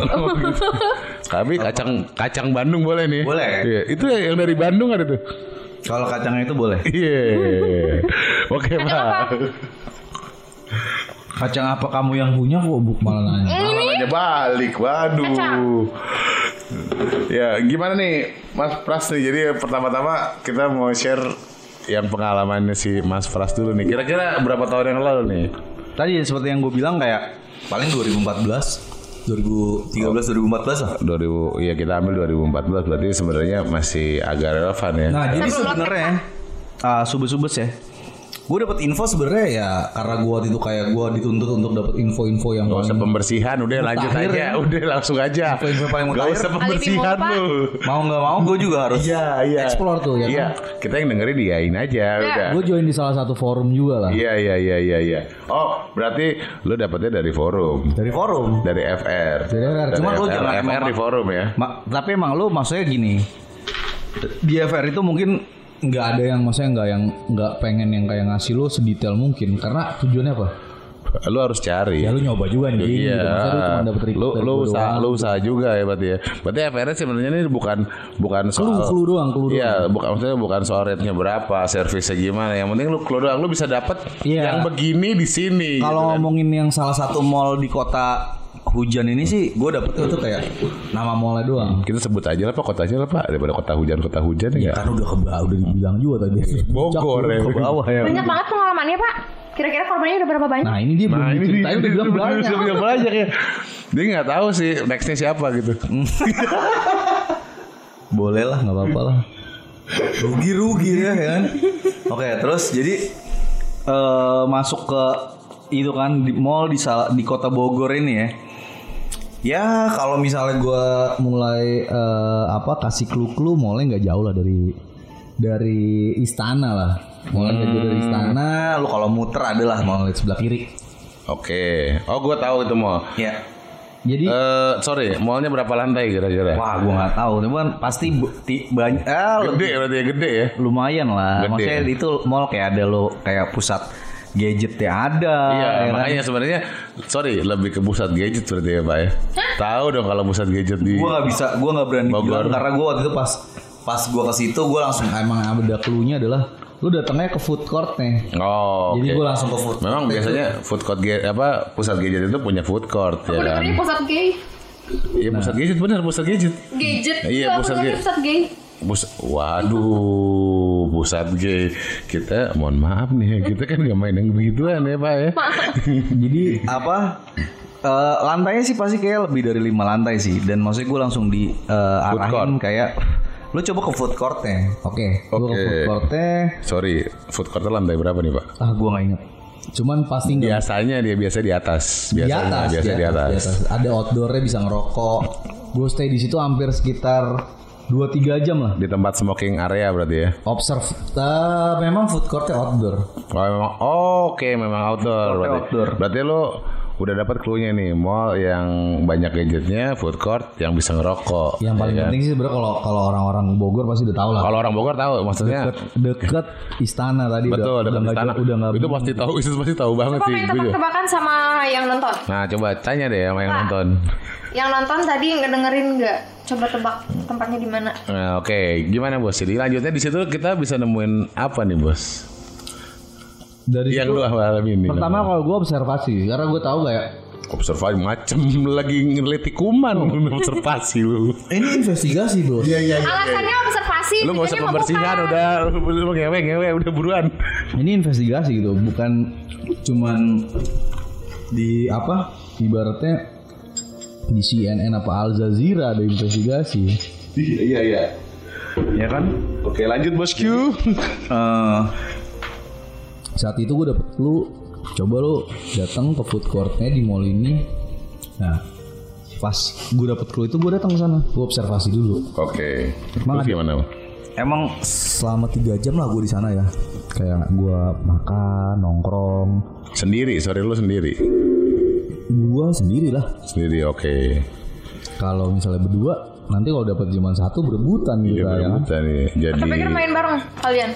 Tapi kacang kacang Bandung boleh nih. Boleh. Iya, itu yang dari Bandung ada tuh. Kalau kacangnya itu boleh. Iya. Oke, Pak. Kacang apa kamu yang punya kok buk malah nanya. Malah nanya balik. Waduh. Ya, gimana nih Mas Pras nih? Jadi pertama-tama kita mau share yang pengalamannya si Mas Pras dulu nih. Kira-kira berapa tahun yang lalu nih? Tadi seperti yang gue bilang kayak paling 2014 2013 2014 lah. 2000 ya kita ambil 2014 berarti sebenarnya masih agak relevan ya. Nah, jadi sebenarnya ah subes-subes ya. Gue dapet info sebenarnya ya karena gue waktu itu kayak gue dituntut untuk dapet info-info yang Gak usah pembersihan, udah lanjut aja, ya. udah langsung aja. Info-info paling Gak usah pembersihan lu. mau nggak mau gue juga harus Iya, iya. Explore tuh ya Iya, kita yang dengerin diain aja udah. Gue join di salah satu forum juga lah. Iya, iya, iya, iya, iya. Oh, berarti lu dapetnya dari forum, dari forum. dari FR. Dari FR. Cuma lu jangan FR di forum ya. Ma- tapi emang lu maksudnya gini di FR itu mungkin Nggak ada yang maksudnya nggak yang nggak pengen yang kayak ngasih lo sedetail mungkin karena tujuannya apa? Lu harus cari. Ya lu nyoba juga nih. Iya, Gitu. Masa lu cuma dapet lu usaha, doang. lu usaha juga ya berarti ya. Berarti FR sebenarnya ini bukan bukan soal Clue, clue doang, clue doang. Iya, bukan maksudnya bukan soal rate-nya berapa, servisnya gimana. Yang penting lu clue doang, lu bisa dapat Iya. yang begini di sini. kalau gitu kan. ngomongin yang salah satu mall di kota hujan ini sih gue dapet tuh kayak Nama mallnya doang. kita sebut aja lah Pak kotanya lah Pak daripada kota hujan kota hujan ya. kan udah ke bawah udah Bilang juga tadi. Bogor ya. ke bawah ya Banyak banget pengalamannya Pak. Kira-kira korbannya udah berapa banyak? Nah ini dia belum Nah, ini diceritain udah bilang banyak. Udah bilang banyak ya. Dia nggak tahu sih nextnya siapa gitu. boleh lah nggak apa-apa lah rugi rugi ya kan oke terus jadi eh, masuk ke itu kan di mall di di kota Bogor ini ya ya kalau misalnya gue mulai eh, apa kasih clue-clue mulai nggak jauh lah dari dari istana lah. Mulai jauh dari istana. lu kalau muter adalah mall Mulai sebelah kiri. Oke. Oh gue tahu itu mau. ya Jadi Eh sorry, mallnya berapa lantai kira-kira? wah gue nggak tahu tapi kan pasti banyak ah, Gede berarti ya gede ya. lumayan lah Gede. maksudnya itu mall kayak ada lo kayak pusat gadget ya ada Iya, ya kan? makanya sebenarnya sorry lebih ke pusat gadget berarti ya Pak ya. Tahu dong kalau pusat gadget di gue nggak bisa gue nggak berani Bogor. bilang karena gue waktu itu pas pas gue ke situ gue langsung emang ada clue-nya adalah lu datangnya ke food court nih. Oh, Jadi oke. gue langsung ke food. Memang biasanya food court apa pusat gadget itu punya food court ya Aku kan. dengernya pusat gay. Iya pusat gadget benar pusat gadget. Gadget. Iya, pusat pusat gay. pusat gay. Bus, waduh, pusat G kita mohon maaf nih ya, kita kan gak main yang begituan ya pak ya. Jadi apa? eh, lantainya sih pasti kayak lebih dari lima lantai sih. Dan maksudnya gue langsung di eh, arahin kayak lu coba ke food courtnya. Oke, gua Oke. ke food courtnya, Sorry, food court lantai berapa nih pak? ah gue nggak inget. Cuman pasti nggak Biasanya dia biasa di atas, di biasanya atas, biasa di atas. Ada outdoornya bisa ngerokok. Gue stay di situ hampir sekitar 2-3 jam lah. Di tempat smoking area berarti ya? Observe, eh, memang food courtnya outdoor. Oh, memang, oh, oke memang outdoor berarti. outdoor. Berarti lo udah dapat clue-nya nih, mall yang banyak gadgetnya, food court yang bisa ngerokok. Yang paling ya kan? penting sih sebenarnya kalau kalau orang-orang Bogor pasti udah tahu lah. Kalau orang Bogor tahu, maksudnya Deket, deket istana tadi betul udah, nggak istana. udah nggak itu pasti tahu, itu pasti tahu banget Coba sih. juga. tebak-tebakan sama yang nonton. Nah, coba tanya deh sama yang nonton. Yang nonton tadi ngedengerin nggak? Coba tebak tempatnya di mana? Nah, oke, gimana bos? Jadi lanjutnya di situ kita bisa nemuin apa nih bos? Dari Yang situ, lu alami nih. pertama kalau gue observasi karena gue tahu kayak observasi macem lagi ngeliti kuman observasi lu. ini investigasi bos. Iya iya. Alasannya observasi. Lu nggak usah pembersihan udah lu ngewe ngewe udah buruan. Ini investigasi gitu, bukan cuman di apa ibaratnya di CNN apa Al Jazeera ada investigasi. Iya iya. Ya kan? Oke lanjut bosku. Eh, Saat itu gue dapet clue, coba lu datang ke food courtnya di mall ini. Nah, pas gue dapet clue itu gue datang ke sana, gue observasi dulu. Oke. Emang Terus gimana? Bang? emang Selama tiga jam lah gue di sana ya. Kayak gue makan, nongkrong. Sendiri, sorry lu sendiri. Gue sendiri lah. Sendiri oke. Kalau misalnya berdua, nanti kalau dapat cuma satu berebutan gitu ya. kan. berebutan nih. Jadi Tapi pikir main bareng kalian.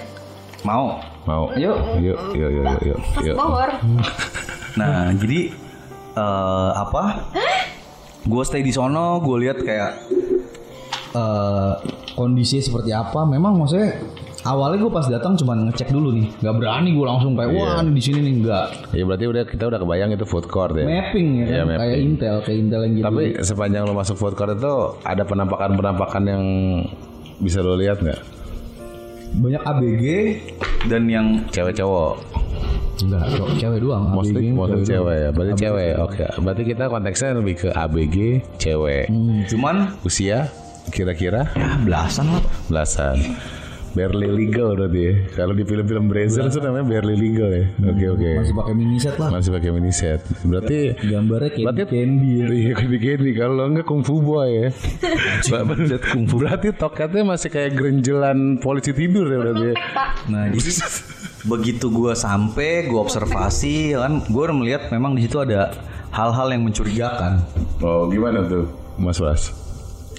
Mau. mau. Yuk, yuk, yuk, yuk, yuk, yuk. Mas yuk. Bogor. Nah, jadi eh apa? Gue stay di sono, gue lihat kayak eh kondisinya seperti apa memang maksudnya awalnya gue pas datang cuma ngecek dulu nih nggak berani gue langsung kayak wah ini di sini nih nggak Ya berarti udah kita udah kebayang itu food court ya. mapping ya Iya, kan? mapping. kayak intel kayak intel yang gitu Tapi sepanjang lo masuk food court itu ada penampakan-penampakan yang bisa lo lihat nggak? Banyak ABG dan yang Cewek cowok. enggak cowok- cewek doang Mostly, ABG mostly doang. cewek ya. Berarti cewek. Oke. Berarti kita konteksnya lebih ke ABG cewek. cuman Usia kira-kira ya belasan lah. belasan. Barely legal berarti ya. Kalau di film-film Brazil itu namanya barely legal ya. Oke oke. masih pakai mini set lah Masih pakai mini set. Berarti gambarnya kayak Berarti- candy ya. Iya candy candy kalau enggak kungfu boy ya. Berarti toketnya masih kayak gerenjelan polisi tidur ya berarti. ya. Nah, jadi begitu gue sampai, gue observasi, ya kan, gue melihat memang di situ ada hal-hal yang mencurigakan. Oh gimana tuh Mas Was?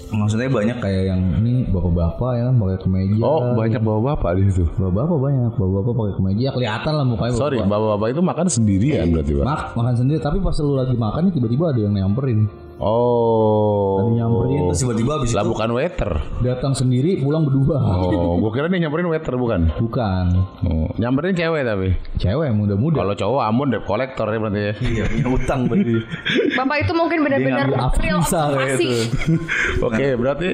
Maksudnya banyak kayak yang ini bapak-bapak ya kan pakai kemeja Oh banyak bawa bapak di situ. bapak-bapak banyak bapak-bapak pakai kemeja kelihatan lah mukanya Sorry bapak. bapak-bapak itu makan sendirian berarti pak. Mak, makan sendiri tapi pas lu lagi makan tiba-tiba ada yang nyamperin Oh. Ada nyamperin terus tiba-tiba habis Lah itu bukan waiter. datang sendiri pulang berdua Oh, gua kira nih nyamperin waiter bukan. bukan Oh, nyamperin cewek tapi. cewek muda-muda Kalau cowok amun debt collector ya berarti ya. iya punya utang berarti. Bapak itu mungkin benar-benar real observasi. Oke, berarti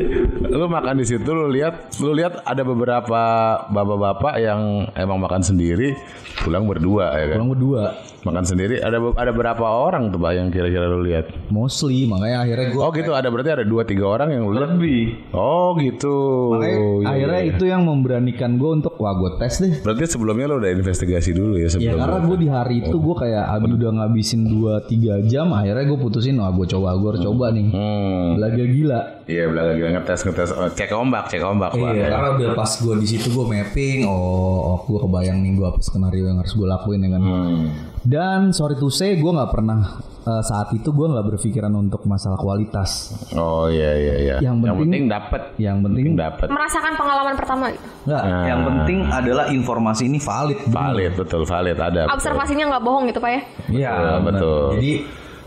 lu makan di situ lu lihat lu lihat ada beberapa bapak-bapak yang emang makan sendiri pulang berdua ya kan. pulang berdua Makan sendiri ada ada berapa orang tuh Pak yang kira-kira lu lihat? mostly makanya akhirnya gue Oh gitu ada berarti ada dua tiga orang yang lu. Lebih. Oh gitu. makanya Iya, akhirnya iya. itu yang memberanikan gue untuk wah gue tes deh Berarti sebelumnya lu udah investigasi dulu ya ya sebelum. karena gue di hari itu gue kayak abis udah ngabisin 2-3 jam akhirnya gue putusin wah gue coba gue harus coba nih Hmm. belaga gila Iya belakang gila ngetes ngetes oh, cek ombak cek ombak. Iya, karena udah pas gue di situ gue mapping, oh, oh gue kebayang nih gue apa skenario yang harus gue lakuin dengan. Hmm. Dan sorry to say, gue nggak pernah eh, saat itu gue nggak berpikiran untuk masalah kualitas. Oh iya iya iya. Yang penting- dapat. Yang penting dapat. Merasakan pengalaman pertama. gitu. nggak. Yang penting adalah informasi ini valid. Valid betul valid ada. betul. Observasinya nggak bohong gitu pak ya? Iya Betul, betul. Jadi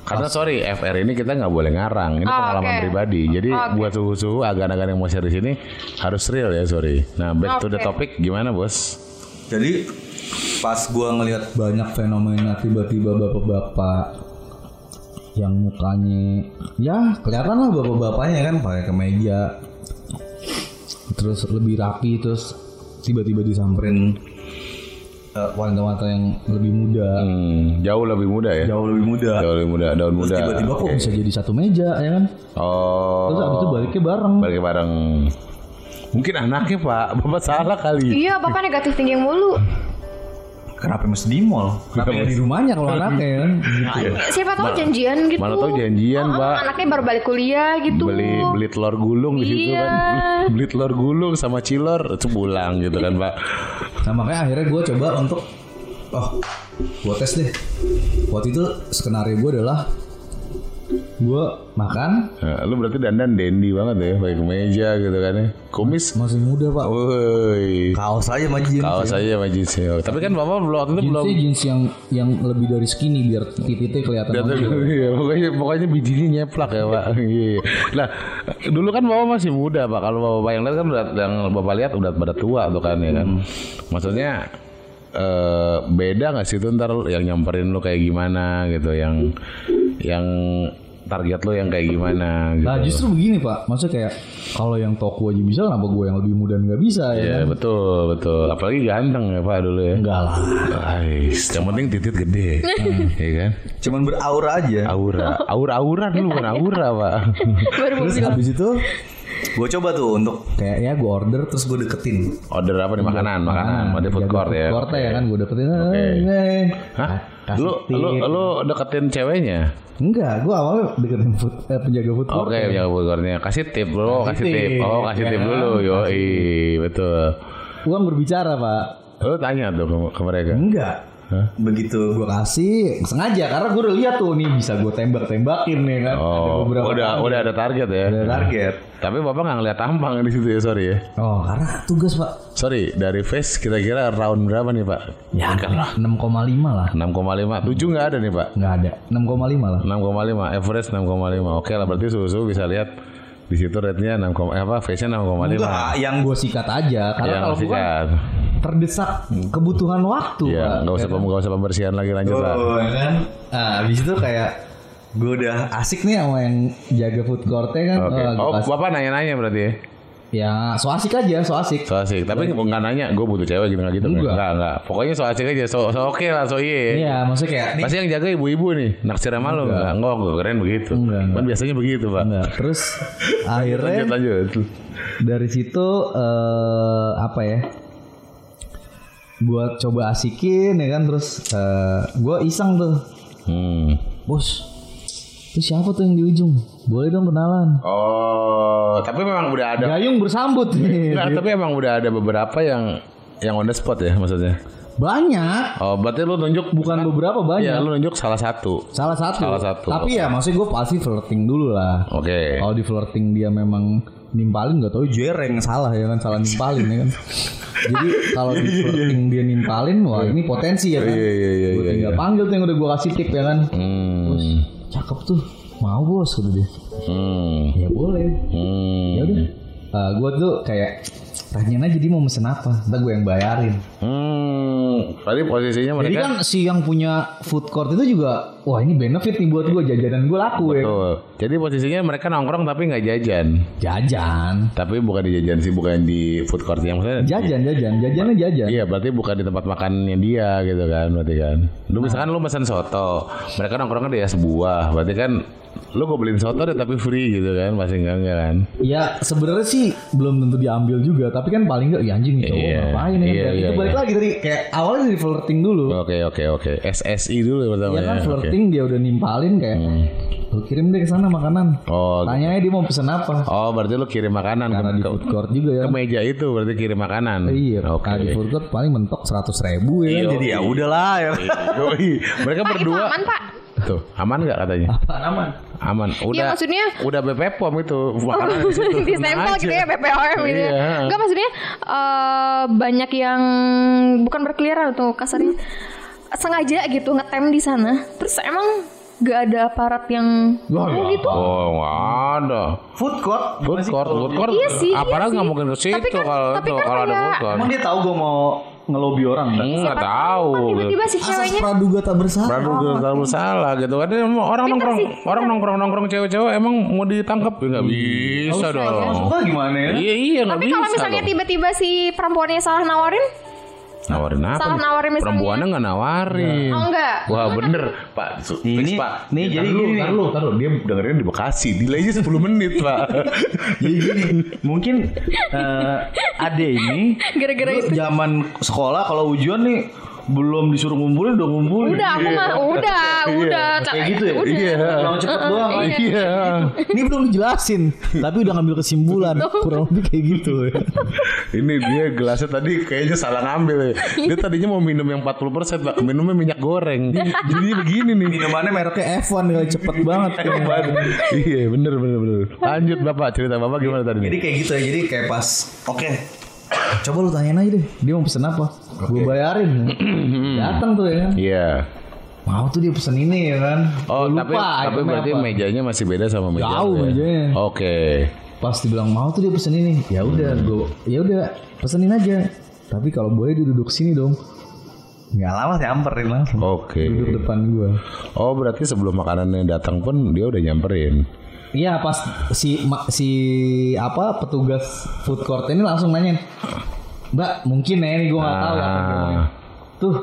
Karena sorry FR ini kita nggak boleh ngarang. Ini Oh, pengalaman oke. pribadi. Jadi Oke. buat suhu-suhu agan-agan yang mau share di sini harus real ya sorry. Nah back to the topic gimana bos? Jadi pas gue ngelihat banyak fenomena tiba-tiba bapak-bapak yang mukanya ya kelihatan lah bapak-bapaknya kan pakai kemeja terus lebih rapi terus tiba-tiba disamperin eh, wanita-wanita yang lebih muda Hmm, jauh lebih muda ya. Jauh lebih muda. Jauh lebih muda, daun Terus muda. tiba-tiba kok bisa jadi satu meja ya kan Oh. terus abis itu baliknya bareng balik bareng. Mungkin anaknya pak, bapak salah kali. Iya, bapak negatif thinking mulu. Kenapa mesti di mall? kenapa nggak di rumahnya kalau anaknya ya kan gitu. Siapa tahu janjian gitu. Mana tahu janjian Oh, pak. Anaknya baru balik kuliah gitu. Beli beli telur gulung di situ Iya. kan. Beli telur gulung sama cilor itu pulang gitu kan pak. nah makanya akhirnya gue coba untuk oh gue tes deh waktu itu skenario gue adalah gue makan Nah, lu berarti dandan dandy banget ya, pakai kemeja gitu kan ya. Kumis. masih muda pak Woi. Kaos aja sama jeans. Kaos aja sama jeansnya. Tapi kan bapak belum waktu itu belum. jeans yang yang lebih dari skinny biar titiknya kelihatan. Iya, pokoknya pokoknya bijinya nyeplak ya pak. Iya. Nah dulu kan bapak masih muda pak. Kalau bapak yang lihat kan udah yang bapak lihat udah pada tua tuh kan ya kan. Maksudnya eh, beda nggak sih tuh ntar yang nyamperin lu kayak gimana gitu, yang yang target lu yang kayak gimana gitu. Nah justru begini pak, maksudnya kayak kalau yang toko aja bisa, kenapa gue yang lebih muda nggak bisa ya? Iya kan? betul betul. Apalagi ganteng ya pak dulu ya. Enggak lah. Ais, yang penting titit gede, ya kan? Cuman beraura aja. Aura, aura-aura dulu bukan aura pak. Terus habis itu Gue coba tuh untuk kayak ya gue order terus gue deketin. Order apa nih makanan, makanan, mau di food court ya. Food court ya kan gue deketin. eh, eh. Hah? Kasih Lu lu lu deketin ceweknya? Enggak, gue awalnya deketin food, eh, penjaga food court. Oke, yang food courtnya kasih tip dulu, kasih, Kasih tip. tip. Oh, kasih Ya tip dulu. Yo, betul. Uang berbicara pak. Lu tanya tuh ke, ke mereka. Enggak. Begitu. Gue kasih sengaja karena gue udah lihat tuh nih bisa gue tembak-tembakin nih kan. Oh, udah target. udah ada target ya. Target. Tapi bapak nggak ngeliat tampang di situ ya, sorry ya. Oh, karena tugas pak. Sorry, dari face kira-kira round berapa nih pak? Ya, 6,5 lah. 6,5, 7 nggak ada nih pak? Nggak ada. 6,5 lah. 6,5, average 6,5. Oke lah, berarti susu bisa lihat di situ rate-nya 6, eh apa, face-nya 6,5. Enggak, yang Gue sikat aja karena Yang kalau gue terdesak kebutuhan waktu Iya, nggak usah nggak usah pembersihan lagi lanjut. Oh, ya kan? Nah, habis itu kayak gue udah asik nih sama yang jaga food courtnya kan. Gua Oh, kasih- bapak nanya-nanya berarti ya? Ya so asik aja, so asik. So asik. Tapi nggak nanya, gue butuh cewek gitu nggak gitu. Enggak. Enggak, enggak. Pokoknya so asik aja. So, so oke lah, so iya. Iya, maksudnya kayak. Pasti yang jaga ibu-ibu nih. Naksir sama lu enggak? Enggak, enggak keren begitu. Enggak, enggak. Kan biasanya begitu, Pak. Enggak. Terus Lanjut, akhirnya lanjut. dari situ eh, apa ya? Gua coba asikin ya kan terus eh, gua iseng tuh. Hmm. Bos. Itu siapa tuh yang di ujung? Boleh dong kenalan. Oh, tapi memang udah ada. Gayung bersambut. Enggak, tapi emang udah ada beberapa yang yang on the spot ya maksudnya. Banyak. Oh, berarti lu nunjuk Bukan beberapa banyak. Iya, lu nunjuk salah satu. Salah satu. Salah satu. Tapi ya maksudnya gue pasti flirting dulu lah. Oke. Kalau di flirting dia memang nimpalin nggak tahu jereng salah ya kan salah nimpalin ya kan. Jadi kalau di flirting dia nimpalin wah ini potensi ya kan. Iya, iya, iya, Gue iya, tinggal panggil tuh yang udah gue kasih tip ya kan. Hmm. Cakep tuh. Mau bos kata dia. Hmm. Ya boleh. Hmm. Ya udah. gue tuh kayak tanyain aja dia mau mesen apa. Ntar gue yang bayarin. Hmm. Tadi posisinya Jadi mereka kan si yang punya food court itu juga wah ini benefit nih buat gue jajanan gue laku ya. Betul. Jadi posisinya mereka nongkrong tapi nggak jajan. Jajan. Tapi bukan di jajan sih, bukan di food court yang maksudnya. Jajan, jajan, jajannya jajan. Iya, berarti bukan di tempat makannya dia gitu kan, berarti kan. Lu misalkan lu pesan soto, mereka nongkrongnya di es buah, berarti kan lu gue beliin soto deh tapi free gitu kan, masih enggak enggak kan? Ya sebenarnya sih belum tentu diambil juga, tapi kan paling enggak ya anjing nih cowok Iya, ngapain ya? iya, kan? iya, itu balik iya. lagi tadi kayak awalnya dari flirting dulu. Oke oke oke, SSI dulu ya pertama Ya kan ya. Dia udah nimpalin kayak lu kirim deh ke sana makanan. Oh, Tanya aja dia mau pesen apa. oh berarti lu kirim makanan Karena di ke, food court juga ya. ke meja itu berarti kirim makanan. Iya, Oke. Nah, di food court paling mentok seratus ribu ya. kan? jadi ya udahlah ya. Mereka Pak itu berdua aman pak? tuh aman nggak katanya? Apaan aman? Aman. Udah. maksudnya- udah BP pom itu makanan di situ. di Tenang sampel gitu ya BPOM gitu ya. Iya. Enggak maksudnya eh, banyak yang bukan berkeliaran tuh kasarnya sengaja gitu ngetem di sana. Terus emang gak ada aparat yang Wah, oh, gitu. Oh nggak ada. Food court. Food court, food court. Iya sih, iya Aparat nggak sih. mungkin ke situ Tapi kan- kalau tapi itu kan kalau ada food court. Emang dia tahu gue mau ngelobi orang nggak? Nggak Siapa tahu. kan tiba-tiba si Asas ceweknya praduga tak bersalah. Praduga tak bersalah gitu kan orang Pintar nongkrong sih, orang nongkrong nongkrong cewek-cewek emang mau ditangkap ya nggak bisa dong. Gimana ya? Iya iya nggak Tapi bisa. kalau misalnya tiba-tiba si perempuannya salah nawarin, nawarin apa? salah nawarin misalnya. Perempuannya nggak nawarin. oh enggak. Wah bener Pak Su- Ini- fix, Pak nih, Ntar jadi dulu, gini lu, ntar lu. Dia dengerin di Bekasi Delaynya 10 menit Pak Jadi gini, mungkin eh ade ini Gara-gara itu. zaman sekolah kalau ujian nih belum disuruh ngumpulin udah ngumpulin. Udah aku mah udah, udah. Kayak gitu ya? Udah. Iya Kalau cepet doang. Iya Ini belum dijelasin, tapi udah ngambil kesimpulan. Kurang lebih kayak gitu. Ini dia gelasnya tadi kayaknya salah ngambil ya. Dia tadinya mau minum yang 40% Pak Minumnya minyak goreng Jadi begini nih Minumannya merek Kayak F1 kali cepet banget. Iya bener bener bener Lanjut Bapak cerita Bapak gimana tadi Jadi kayak gitu ya. Jadi kayak pas oke Coba lu tanyain aja deh, dia mau pesen apa? Gue bayarin. Datang tuh ya kan. Iya Mau tuh dia pesen ini ya kan. Oh tapi lupa tapi itemnya berarti apa. mejanya masih beda sama meja Jauh ya? mejanya. Oke Pas dibilang mau tuh dia pesen ini. Ya udah, gue ya udah pesenin aja. Tapi kalau boleh duduk sini dong. nggak lama nyamperin langsung. Oke Duduk depan gue. Oh berarti sebelum makanannya datang pun dia udah nyamperin Iya pas si si apa petugas food court ini langsung nanya, Mbak mungkin ya ini gue nggak tahu apa Ah. Tuh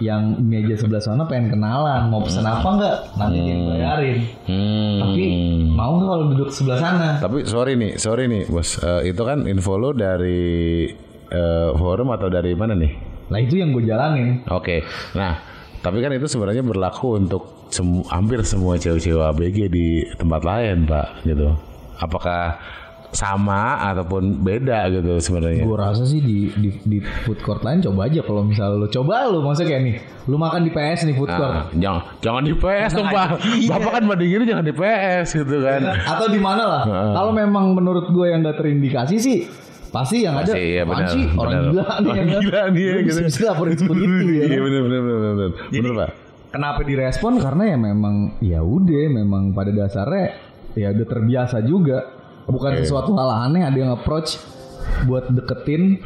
yang meja sebelah sana pengen kenalan mau pesen apa nggak nanti dia yang bayarin. Hmm. Tapi mau nggak kalau duduk sebelah sana? Tapi sorry nih, sorry nih, bos. Eh, itu kan info lo dari eh, forum atau dari mana nih? Nah itu yang gue jalanin. Oke. Nah, tapi kan itu sebenarnya berlaku untuk semu- hampir semua cewek-cewek ABG di tempat lain, Pak. Gitu. Apakah sama ataupun beda gitu sebenarnya? Gue rasa sih di, di di food court lain coba aja kalau misalnya lo coba lo maksudnya kayak nih, lu makan di PS nih food court. Nah, jangan jangan di PS dong, Pak. Bapak kan bandingin jangan di PS gitu kan. atau di mana lah. Kalau memang menurut gue yang gak terindikasi sih pasti yang ada Pasti, iya, apaan benar, sih orang benar. gila nih Orang ya kan? gila nih ya, gitu. bisa, laporin seperti itu ya Iya benar benar benar benar. Benar, Pak. kenapa direspon karena ya memang ya udah memang pada dasarnya ya udah terbiasa juga bukan sesuatu hal aneh ada yang approach buat deketin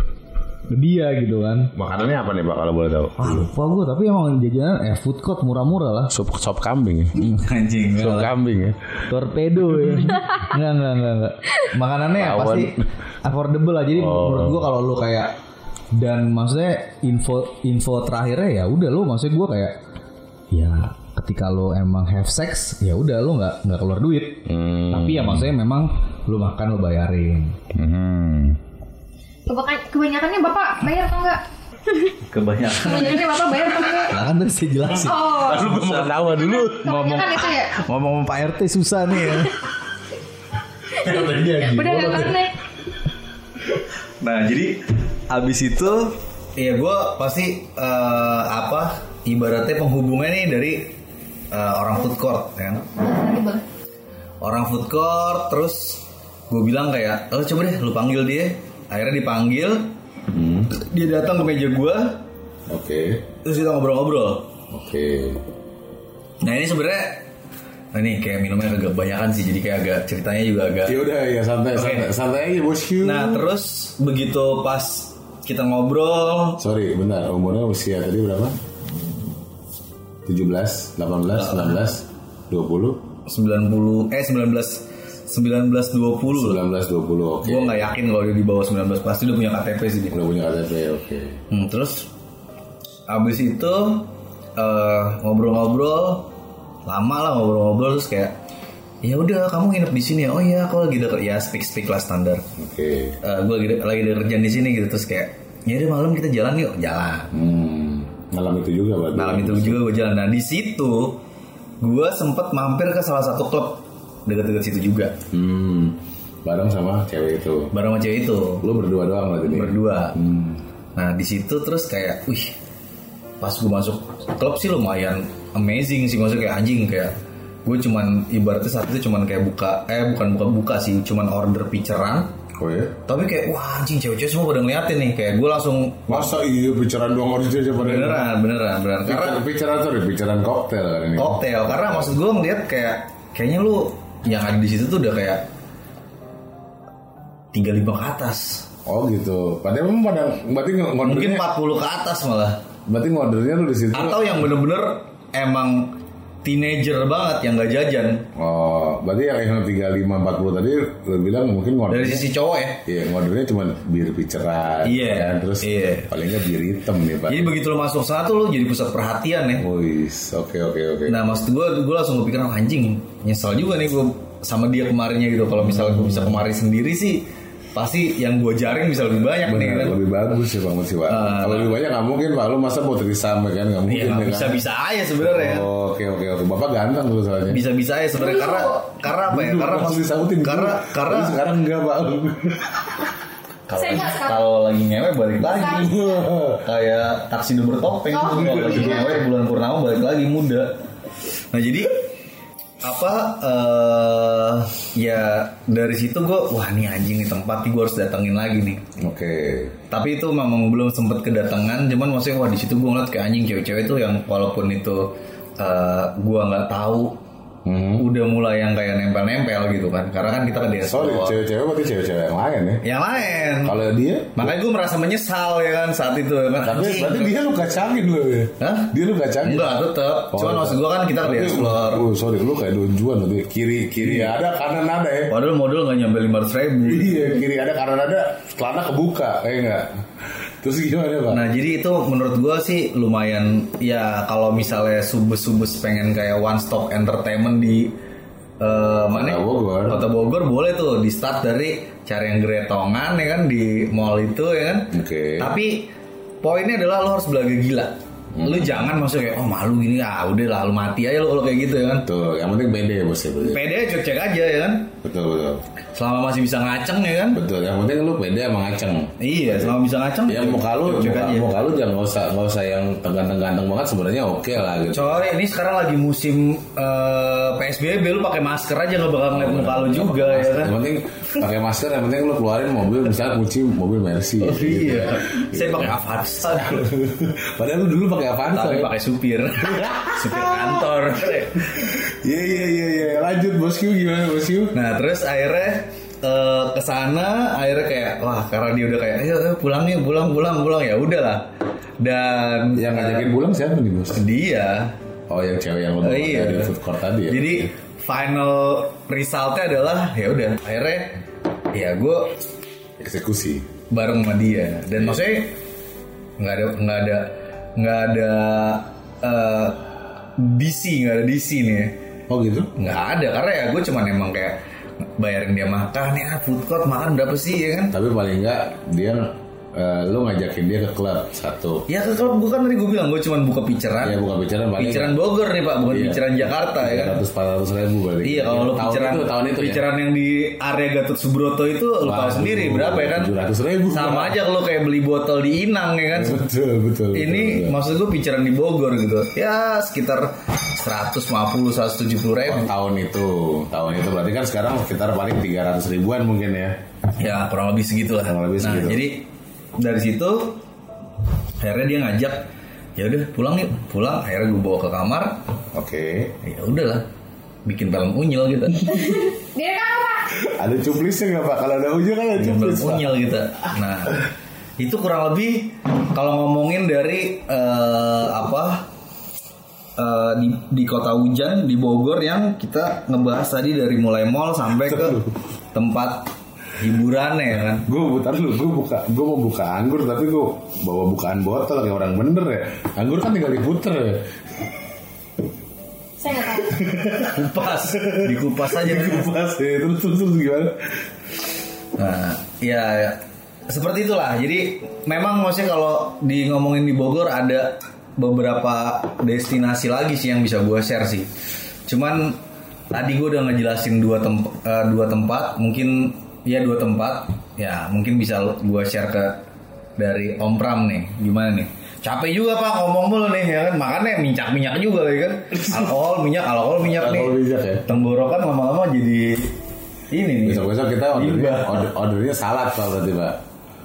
dia gitu kan Makanannya apa nih, Pak kalau boleh tahu? ah lupa gue tapi emang jajanan eh food court murah-murah lah Sup sop kambing ya. Anjing. Sop kambing ya. torpedo ya enggak enggak enggak enggak makanannya ya Lawan. pasti affordable lah jadi Oh. menurut gua kalau lu kayak dan maksudnya info info terakhirnya ya udah lu maksudnya gua kayak ya ketika lu emang have sex ya udah lu nggak nggak keluar duit Hmm. tapi ya maksudnya memang lu makan lu bayarin Hmm. Kebanyakan, kebanyakannya bapak bayar atau enggak? Kebanyakan. Kebanyakannya bapak bayar atau enggak? lah kan tadi saya jelasin Oh, Lu gak mau ketawa dulu. kebanyakan itu ya. ngomong Pak RT susah nih ya Udah gak connect. Nah jadi abis itu ya gue pasti eh, apa ibaratnya penghubungnya nih dari eh, orang food court ya kan orang food court terus gue bilang kayak oh coba deh lu panggil dia akhirnya dipanggil dia datang ke meja gue Oke. terus kita ngobrol-ngobrol Oke. nah ini sebenarnya nah ini kayak minumnya agak kebanyakan sih jadi kayak agak ceritanya juga agak Ya udah ya santai Oke. santai santai aja bosku. nah terus begitu pas kita ngobrol Sorry, benar. Umurnya usia tadi berapa? 17, 18, 19, 20, 90 eh 19 19 20 lah. 19, 20. Oke. Gue nggak yakin kalau dia di bawah 19 pasti udah punya KTP sih dia. Udah punya KTP, oke. Hmm, terus abis itu eh, ngobrol-ngobrol lama lah ngobrol-ngobrol terus kayak ya udah kamu nginep di sini ya oh iya aku lagi deket ya speak speak lah standar Oke. Eh gue lagi lagi ada kerjaan di sini gitu terus kayak ya udah malam kita jalan yuk jalan Hmm. Malam itu juga berarti. malam itu juga gue jalan nah di situ gue sempet mampir ke salah satu klub deket-deket situ juga Hmm. Bareng sama cewek itu. bareng sama cewek itu Lu berdua doang berarti nih. berdua Hmm. Nah di situ terus kayak, wih, pas gue masuk klub sih lumayan amazing sih maksudnya kayak anjing kayak gue cuman ibaratnya saat itu cuman kayak buka, eh bukan buka buka sih, cuman order pitcheran, Oh ya? Tapi kayak wah anjing cewek-cewek semua pada ngeliatin nih Kayak gue langsung Masa iya bicaraan doang harus aja pada Beneran, beneran, beneran Karena Bicara bicaraan sorry, bicaraan koktel kan ini. koktail Karena maksud gue ngeliat kayak Kayaknya lu yang ada di situ tuh udah kayak 35 ke atas Oh gitu. Padahal emang pada berarti ng- Mungkin ngodernya 40 ke atas malah berarti ngodernya lu di situ. Atau yang bener-bener emang teenager banget yang gak jajan Oh, berarti yang yang 35 40 tadi lu bilang mungkin ngoder. Dari sisi cowok ya Iya, ngodernya cuma bir piceran. Iya, kan? terus iya. paling nggak bir hitam nih, Pak. Jadi begitu lo masuk sana tuh lo jadi pusat perhatian ya Wis, oke oke oke. Nah maksud gue, gue langsung kepikiran anjing Nyesel juga nih gue sama dia kemarinnya gitu Kalau misalnya gue bisa kemari sendiri sih Pasti yang gue jaring bisa lebih banyak nih Bener, kan lebih bagus ya Bang Musiwa. Ah, Kalau lebih banyak nggak mungkin Pak, lu masa mau trisam ya kan nggak mungkin. Iya ya kan? bisa-bisa aja sebenarnya Oh, Oke oke oke. Bapak ganteng tuh soalnya. Bisa-bisa aja sebenarnya karena karena apa ya? Karena maksud disautin dulu. karena karena Tapi sekarang enggak Pak. kalau kalau lagi ngewe balik lagi kayak taksi bertopeng Oh, tuh kalau lagi ngewe bulan purnama balik lagi muda. Nah jadi apa eh ya dari situ gue wah nih anjing nih tempat nih gue harus datengin lagi nih Oke. tapi itu memang belum sempet kedatangan cuman maksudnya wah di situ gue ngeliat kayak anjing cewek-cewek itu yang walaupun itu eh gue nggak tahu Hmm. udah mulai yang kayak nempel-nempel gitu kan karena kan kita ke desa Sorry, cewek-cewek berarti cewek-cewek yang lain ya. yang lain Kalau dia, makanya gue merasa menyesal ya kan saat itu ya kan tapi Anjing. berarti dia lu kacangin lu ya. Hah? Dia lu kacangin. enggak tetep Oh, cuman maksud gue kan kita ke Tapi, explore Oh, sorry, lu kayak donjuan berarti kiri kiri ada kanan ada ya. padahal modal nggak nyampe lima ribu Iya, kiri ada kanan ada, celana kebuka, kayak enggak. Terus gimana, Pak? Nah jadi itu menurut gue sih lumayan ya kalau misalnya subes-subes pengen kayak one stop entertainment di eh, mana? Kota Bogor. Kota Bogor boleh tuh di start dari cari yang geretongan ya kan di mall itu ya kan. Oke. Tapi poinnya adalah lo harus belaga gila. Hmm. Lu jangan masuk kayak oh malu gini ah udah lah lu mati aja lo kalau kayak gitu ya kan. Tuh, yang penting pede ya bos ya. berarti. Pede aja cek aja ya kan. Betul betul. Selama masih bisa ngaceng ya kan. Betul, yang penting lu pede sama ngaceng. Iya, selama bisa ngaceng. Ya muka lu, muka, aja. muka lu jangan nggak usah nggak usah yang ganteng-ganteng banget sebenarnya oke lah gitu. Coy, ini sekarang lagi musim eh, PSBB lu pakai masker aja nggak bakal ngeliat muka lu juga ya kan. Yang penting pakai masker, yang penting lu keluarin mobil misalnya kunci mobil Mercy. Oh, gitu. iya. Saya pakai Avanza. Padahal lu dulu pakai Avanza. Tapi ya? pakai supir. supir kantor. Iya iya iya iya. Lanjut bosku gimana bosku? Nah, terus akhirnya eh, ke sana akhirnya kayak wah karena dia udah kayak ayo, ayo pulang nih pulang pulang pulang ya udahlah dan Yang ngajakin pulang siapa nih bos? dia Oh yang cewek yang bawa iya. dari food court tadi ya? Jadi final resultnya adalah ya udah akhirnya ya gue eksekusi. bareng sama dia dan maksudnya nggak ada nggak ada nggak ada eh, DC nggak ada DC nih ya. Oh gitu? nggak ada karena ya gue cuman emang kayak bayarin dia makan ya food court makan berapa sih ya kan Tapi paling enggak dia eh, lu ngajakin dia ke klub satu. ya kalau gue kan tadi gue bilang gue cuman buka piceran Ya bukan bicara paling piceran Bogor nih pak bukan Iya. piceran Jakarta ya kan ratus empat ratus ribu berarti. Iya kalau lu tahun piceran itu tahun itu piceran yang di area Gatot Subroto itu lu tahu sendiri berapa ya kan? 700.000. Sama aja kalau kayak beli botol di Inang ya kan. ya. Betul betul. Ini betul, maksud gue piceran di Bogor gitu. Ya sekitar 150 170 betul. ribu. Oh, tahun itu tahun itu berarti kan sekarang sekitar paling tiga ratus ribuan mungkin ya. Ya kurang lebih segitulah. Kurang lebih nah segitu. jadi dari situ akhirnya dia ngajak ya udah pulang yuk pulang akhirnya gue bawa ke kamar Oke. ya udahlah bikin film unyil gitu Dia kan apa? Ada cuplisnya nggak pak? Kalau ada ujung kan ada cuplis unyil gitu nah itu kurang lebih kalau ngomongin dari eh, apa eh, di di kota hujan di Bogor yang kita ngebahas tadi dari mulai mall sampai ke tempat hiburan ya kan Gue butar lu, gue buka, gue mau buka anggur tapi gue bawa bukaan botol kayak orang bener ya. Anggur kan tinggal diputer ya. Saya nggak tahu. kupas dikupas aja Pas ya, terus terus terus gimana? Nah, ya, ya. seperti itulah. Jadi memang maksudnya kalau di ngomongin di Bogor ada beberapa destinasi lagi sih yang bisa gue share sih. Cuman tadi gue udah ngejelasin dua tempat, dua tempat, mungkin ya dua tempat, ya mungkin bisa gue share ke dari Om Pram nih. Gimana nih? Capek juga pak ngomong mulu nih ya kan makannya minyak minyak juga ya kan alkohol minyak alkohol minyak nih Alkohol minyak ya? tenggorokan lama-lama jadi Ini nih. Besok-besok kita ordernya, order, ordernya salad pak berarti pak.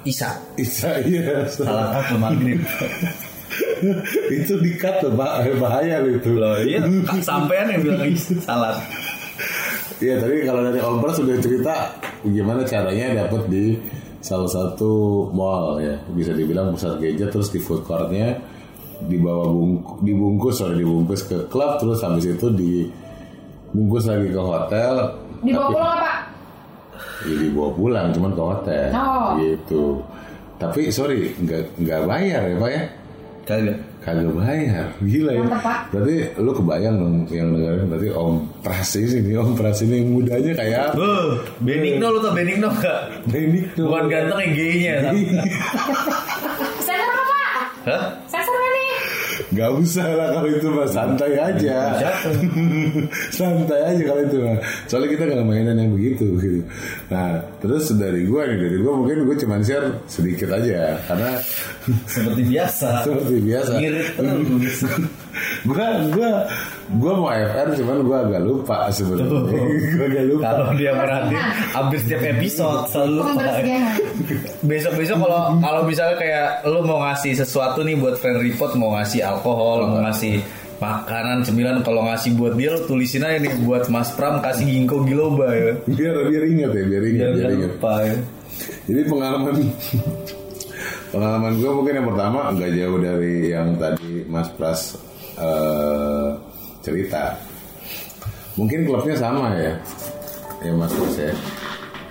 Isa. Bisa iya. Salah apa maghrib? itu dikat loh pak, bahaya itu. Loh iya, sampean yang bilang salad. Iya tadi kalau dari Om Pras sudah cerita gimana caranya dapat di salah satu mall ya bisa dibilang pusat gadget terus di food courtnya dibawa bungkus dibungkus sorry dibungkus ke klub terus habis itu dibungkus lagi ke hotel Dibawa Tapi- pulang apa? ya, dibawa pulang cuman ke hotel Oh. gitu tapi sorry nggak nggak bayar ya pak ya Kagak. Kagak bayar gila ya berarti lu kebayang dong yang dengerin berarti Om Pras ini Om Pras ini mudanya kayak apa? Beuh, Benigno lu tau Benigno gak? Benigno. Bukan ganteng yang gaynya Sensor apa pak? Hah? Nih? Gak usah lah kalau itu mah santai aja. Santai aja kalau itu mah. Soalnya kita gak mainan yang begitu gitu. Nah terus dari gua nih dari gua mungkin gua cuma share sedikit aja karena Seperti biasa seperti biasa. Ngirit terus gua gua gua mau FR cuman gua agak lupa sebenarnya. gua agak lupa. Kalau dia merhatiin Hampir setiap episode Selalu lupa Pembersihan. Besok-besok kalau kalau misalnya kayak Lu mau ngasih sesuatu nih Buat friend report Mau ngasih alkohol Mau ngasih makanan cemilan kalau ngasih buat dia lu tulisin aja nih buat Mas Pram kasih ginkgo biloba ya Biar biar ingat ya biar ingat biar biar ingat. lupa ya Jadi pengalaman pengalaman gue mungkin yang pertama nggak jauh dari yang tadi Mas Pras eh, cerita. Mungkin klubnya sama ya, ya Mas Pras ya.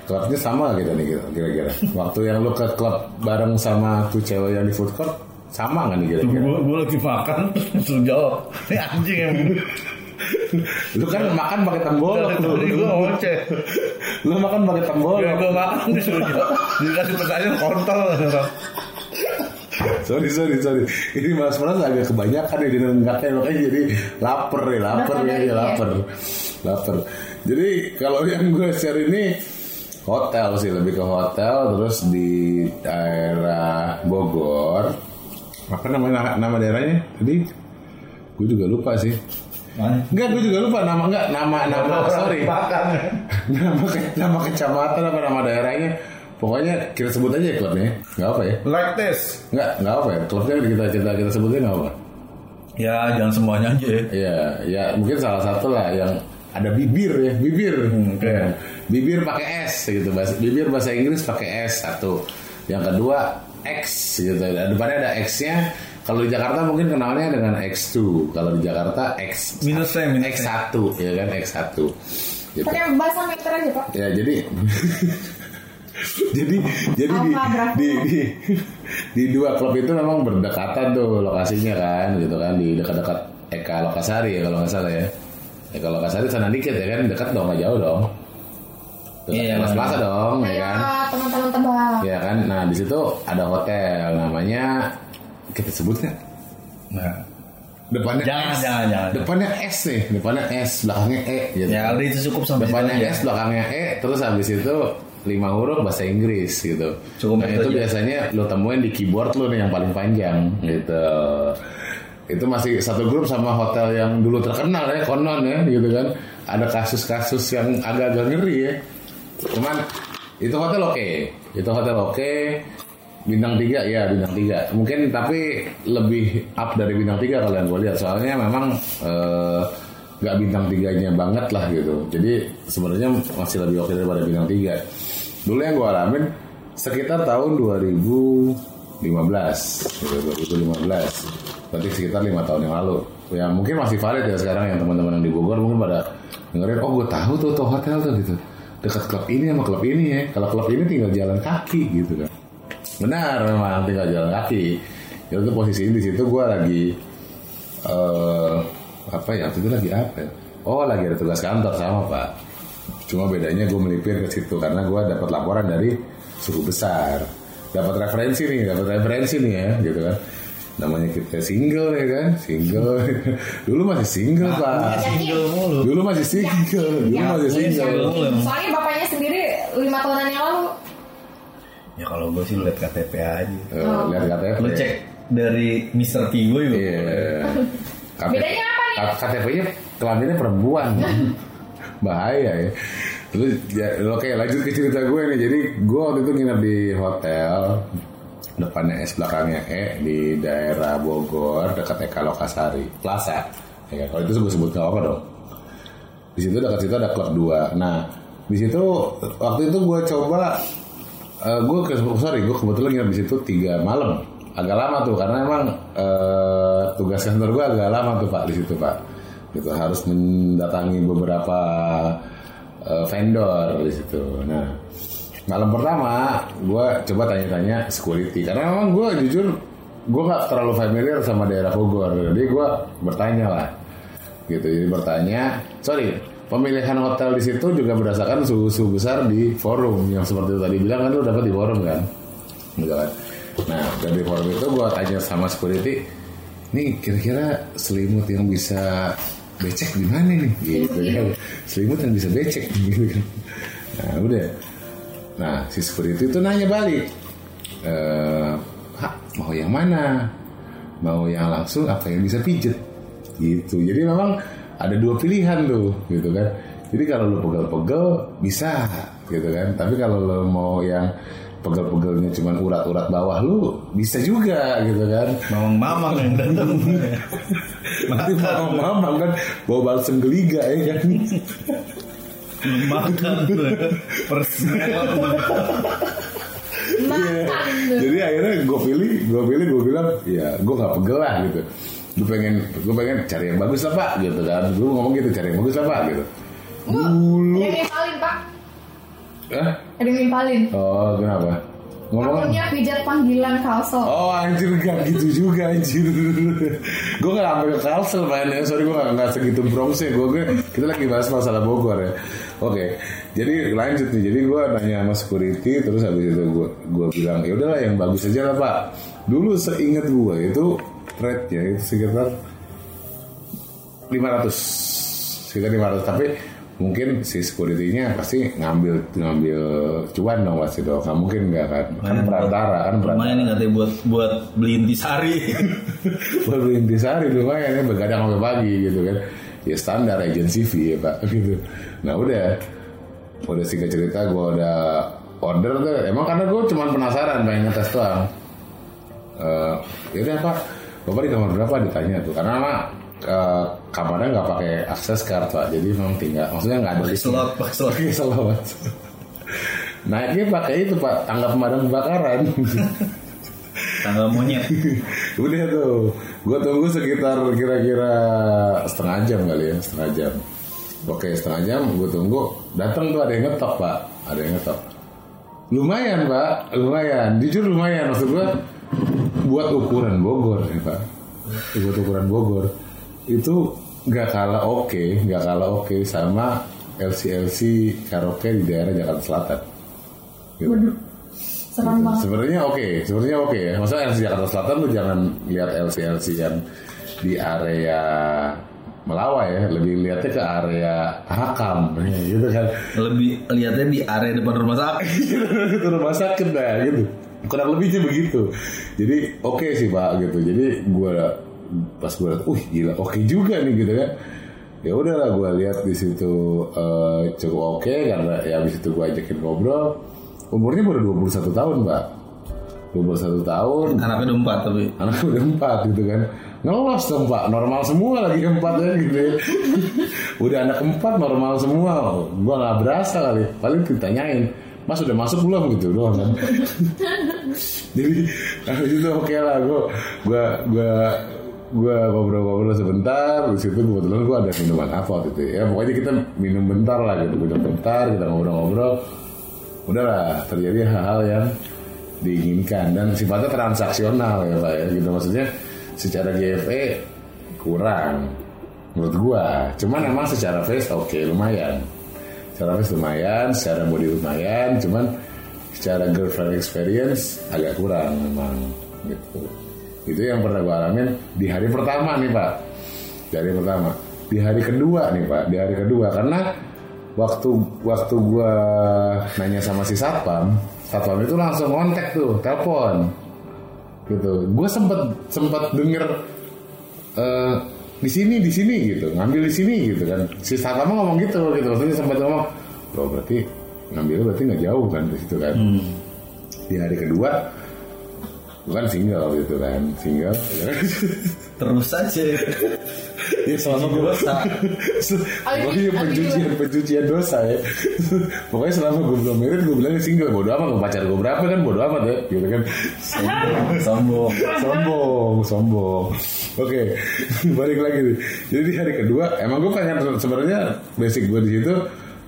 Klubnya sama kita nih kira- kira-kira. Waktu yang lu ke klub bareng sama tuh cewek yang di food court sama nggak nih kira-kira? gue lagi makan terus jawab ini anjing yang Lu kan makan pakai tembolok lu. gue ngoceh Lu makan pakai tembolok. ya gue makan disuruh dikasih pertanyaan kontol sorry sorry sorry. Ini mas Pras agak kebanyakan ya di nenggaknya makanya jadi lapar ya lapar Lapar ya, ya lapar. Lapar. Jadi kalau yang gue share ini hotel sih lebih ke hotel terus di daerah Bogor. Apa namanya nama daerahnya? Tadi gue juga lupa sih. Enggak, gue juga lupa nama enggak nama nama sorry. nama nama kecamatan apa nama daerahnya pokoknya kita sebut aja ya klubnya nggak apa ya like this Enggak, enggak apa ya. Klubnya kita kita kita sebutin enggak apa. ya jangan semuanya aja ya Iya, ya mungkin salah satu lah yang ada bibir ya, bibir. oke. Ya. Bibir pakai S gitu, bahasa bibir bahasa Inggris pakai S satu. Yang kedua X gitu. Dan Depannya ada X-nya. Kalau di Jakarta mungkin kenalnya dengan X2. Kalau di Jakarta X Minusnya, minusnya. X1 ya kan X1. Gitu. Pakai bahasa meter aja pak. Ya jadi jadi jadi di, di, di di dua klub itu memang berdekatan tuh lokasinya kan gitu kan di dekat-dekat Eka Lokasari ya kalau nggak salah ya. Eka Lokasari sana dikit ya kan dekat dong nggak jauh dong. Iya. Mas Plaza dong ya kan. teman-teman tebak. Ya kan. Nah di situ ada hotel namanya kita sebut nggak? nah Depannya Jangan, S. jangan, jangan. Depannya S nih, depannya S, belakangnya E gitu. ya udah itu cukup sampai situ depannya aja. S belakangnya E terus habis itu lima huruf bahasa Inggris gitu. Cukup nah itu aja. biasanya lo temuin di keyboard lo nih yang paling panjang gitu. Itu masih satu grup sama hotel yang dulu terkenal ya konon ya gitu kan. Ada kasus-kasus yang agak-agak ngeri ya. Cuman itu hotel oke, itu hotel oke. Bintang tiga ya bintang tiga mungkin tapi lebih up dari bintang tiga kalau yang gue lihat soalnya memang eh, nggak bintang tiganya banget lah gitu. Jadi sebenarnya masih lebih oke daripada bintang tiga. Dulu yang gue alamin sekitar tahun 2015, gitu, 2015. Berarti sekitar lima tahun yang lalu. Ya mungkin masih valid ya sekarang yang teman-teman yang di Bogor mungkin pada dengerin. Oh gue tahu tuh tuh hotel tuh gitu. Dekat klub ini sama klub ini ya. Kalau klub ini tinggal jalan kaki gitu kan. Benar memang tinggal jalan kaki. Itu tuh posisi di situ gue lagi eh apa ya itu lagi apa ya? Oh lagi ada tugas kantor sama pak. Cuma bedanya gue melipir ke situ karena gue dapat laporan dari suku besar. Dapat referensi nih, dapat referensi nih ya, gitu kan. Namanya kita single ya kan, single. Dulu masih single pak. single mulu Dulu masih single, dulu masih single. Soalnya bapaknya sendiri lima tahunan yang lalu. ya kalau gue sih lihat KTP aja Eh, lihat KTP. lu cek dari Mr. Pigo juga Iya. KTP Bedanya apa nih? KTP-nya kelaminnya perempuan. Bahaya ya. Terus ya, oke lanjut ke cerita gue nih. Jadi gue waktu itu nginep di hotel depannya S belakangnya E di daerah Bogor dekat Eka Lokasari Plaza. Ya, kan? kalau itu gue sebut nggak apa dong. Di situ dekat situ ada klub 2. Nah di situ waktu itu gue coba eh, gue ke sorry gue kebetulan nginep di situ tiga malam agak lama tuh karena emang eh, tugas kantor gue agak lama tuh pak di situ pak gitu harus mendatangi beberapa eh, vendor di situ. Nah malam pertama gue coba tanya-tanya security karena memang gue jujur gue nggak terlalu familiar sama daerah Bogor. Jadi gue bertanya lah. Gitu jadi bertanya sorry pemilihan hotel di situ juga berdasarkan suhu-suhu besar di forum. Yang seperti tadi bilang kan lu dapat di forum kan? Gitu kan? Nah dari forum itu gue tanya sama security nih kira-kira selimut yang bisa becek di mana nih? Gitu kan. Selimut yang bisa becek gitu kan. Nah udah. Nah si security itu nanya balik. Eh "Hak, mau yang mana? Mau yang langsung apa yang bisa pijet? Gitu. Jadi memang ada dua pilihan tuh gitu kan. Jadi kalau lu pegel-pegel bisa gitu kan. Tapi kalau lu mau yang pegel-pegelnya cuman urat-urat bawah lu bisa juga gitu kan Mamang-mamang yang datang. nanti mau mamang kan bawa balsem geliga ya kan Makan. Persmel. Makan. jadi akhirnya gue pilih gue pilih gue bilang ya gue nggak pegel lah gitu gue pengen gue pengen cari yang bagus lah pak gitu kan gue ngomong gitu cari yang bagus lah pak gitu Gua dulu ada yang nimpalin pak. Hah? Ada yang oh kenapa? Ngomong Akunnya pijat panggilan kalsel. Oh anjir gak gitu juga anjir. Gue gak sampai ke Kalsel mainnya Sorry gue gak, gak segitu Bronx ya Gue Kita lagi bahas masalah Bogor ya. Oke Jadi lanjut nih. Jadi gue nanya sama security Terus habis itu gue gue bilang ya udahlah yang bagus aja lah pak. Dulu seingat gue itu Rate-nya itu sekitar 500 Sekitar 500 Tapi mungkin si security-nya pasti ngambil ngambil cuan dong pasti dong nggak mungkin nggak kan? Kan perantara kan perantara. Lumayan nih katanya buat buat beli intisari. buat beli intisari lumayan ya. Begadang sampai pagi gitu kan. Ya standar agency fee ya pak gitu. Nah udah. Udah singkat cerita gue udah order tuh. Emang karena gue cuma penasaran pengen ngetes doang. Eh ya udah pak. Bapak di kamar berapa? Ditanya tuh. Karena eh, kamarnya nggak pakai akses card pak jadi memang tinggal maksudnya nggak ada slot, pakai slot. Pakai slot naiknya pakai itu pak tangga pemadam kebakaran Tanggal monyet. Udah tuh, gue tunggu sekitar kira-kira setengah jam kali ya, setengah jam. Oke, setengah jam gue tunggu. Datang tuh ada yang ngetok pak, ada yang ngetok. Lumayan pak, lumayan. Jujur lumayan maksud gue buat ukuran Bogor ya pak. Buat ukuran Bogor itu nggak kalah oke, nggak kalah oke sama LC-LC karaoke di daerah Jakarta Selatan. Gitu. Serem banget. Sebenarnya oke, sebenarnya oke ya. Maksudnya LC Jakarta Selatan lu jangan lihat LC LC yang di area Melawai ya, lebih lihatnya ke area Hakam gitu kan. Lebih lihatnya di area depan rumah sakit. itu rumah sakit dah gitu. Kurang lebihnya begitu. Jadi oke sih Pak gitu. Jadi gue pas gue liat, wih gila oke juga nih gitu kan. Ya udahlah gue lihat di situ eh, cukup oke karena ya habis itu gue ajakin ngobrol. Umurnya baru 21 tahun Pak. 21 tahun Anaknya udah empat tapi. anak udah empat gitu kan ngelos dong pak normal semua lagi empat ya gitu ya udah anak empat normal semua gua nggak berasa kali paling ditanyain mas udah masuk belum gitu doang kan jadi habis itu oke lah gua gua gua gua ngobrol-ngobrol sebentar di situ kebetulan gua ada minuman apa waktu itu ya. Pokoknya kita minum bentar lah gitu. Minum bentar kita ngobrol-ngobrol. Udahlah terjadi hal-hal yang diinginkan dan sifatnya transaksional ya pak ya gitu. Maksudnya secara GFE kurang menurut gua. Cuman emang secara face oke lumayan. Secara face lumayan secara body lumayan cuman secara girlfriend experience agak kurang memang gitu itu yang pernah gua alamin di hari pertama nih pak. Di hari pertama. Di hari kedua nih pak. Di hari kedua. Karena waktu waktu gua nanya sama si satpam satpam itu langsung kontak tuh telepon. Gitu. Gue sempet sempet denger eh, di sini di sini gitu. Ngambil di sini gitu kan. Si satpam ngomong gitu gitu. Maksudnya sempat ngomong oh berarti ngambilnya berarti nggak jauh kan di situ kan. Di hari kedua gue kan single gitu kan single? Terus aja. ya selama gue Dosa. Oh iya pencucian pencucian dosa ya. Pokoknya selama gue belum married gue bilangnya single bodo amat gue pacar gue berapa kan bodo amat ya gitu kan. Sombong. sombong sombong. Oke balik lagi nih. Jadi di hari kedua emang gue pengen sebenarnya basic gue di situ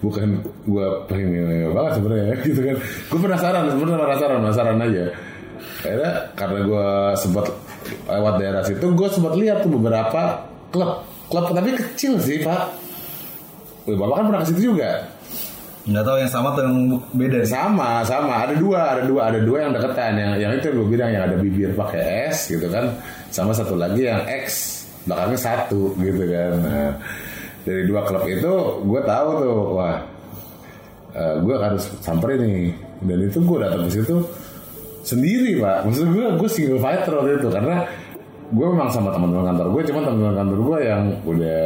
bukan gue pengen banget sebenarnya ya, gitu kan. Gue penasaran sebenarnya penasaran penasaran aja. Akhirnya karena gue sempat lewat daerah situ gue sempat lihat tuh beberapa klub klub tapi kecil sih pak. Wih, bapak kan pernah ke situ juga. Nggak tahu yang sama atau yang beda. Sama, sama. Ada dua, ada dua, ada dua yang deketan. Yang yang itu gue bilang yang ada bibir pakai S gitu kan. Sama satu lagi yang X belakangnya satu gitu kan. Nah, dari dua klub itu gue tahu tuh, wah, eh, gue harus samperin nih. Dan itu gue datang ke situ sendiri pak. Maksud gue, gue single fighter waktu itu karena gue memang sama teman-teman kantor gue, cuman teman-teman kantor gue yang udah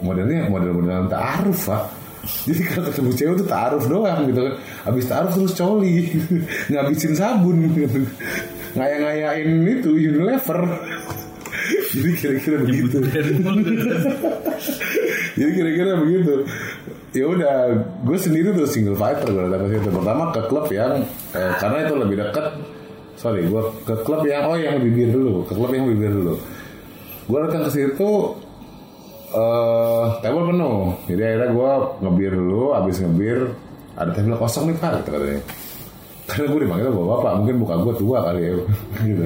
modelnya model-model taaruf pak. Jadi kalau ketemu cewek tuh taaruf doang gitu kan. Habis taaruf terus coli, ngabisin sabun gitu. Ngaya-ngayain itu Unilever. Jadi kira-kira begitu. Jadi kira-kira begitu. Ya udah, gue sendiri tuh single fighter gue datang ke situ. Pertama ke klub yang eh, karena itu lebih dekat. Sorry, gue ke klub yang oh yang bibir dulu, ke klub yang bibir dulu. Gue datang ke situ eh table penuh. Jadi akhirnya gue ngebir dulu, abis ngebir ada table kosong nih pak, gitu. Karena gue dipanggil bawa bapak, mungkin bukan gue tua kali ya. gitu.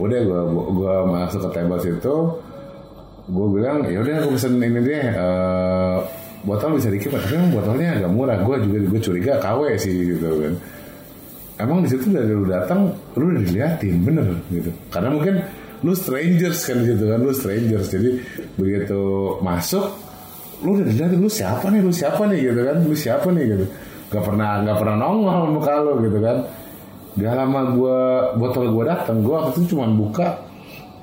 Udah gue gue masuk ke table situ, gue bilang ya udah gue pesen ini deh eh, botol bisa dikit tapi botolnya agak murah gue juga gue curiga KW sih gitu kan emang di situ dari lu datang lu udah diliatin bener gitu. Karena mungkin lu strangers kan di situ kan lu strangers. Jadi begitu masuk lu udah diliatin lu siapa nih? Lu siapa nih? Gitu kan lu siapa nih? Gitu. Gak pernah nggak pernah nongol muka lu gitu kan. Gak lama gue botol gue datang gue waktu itu cuma buka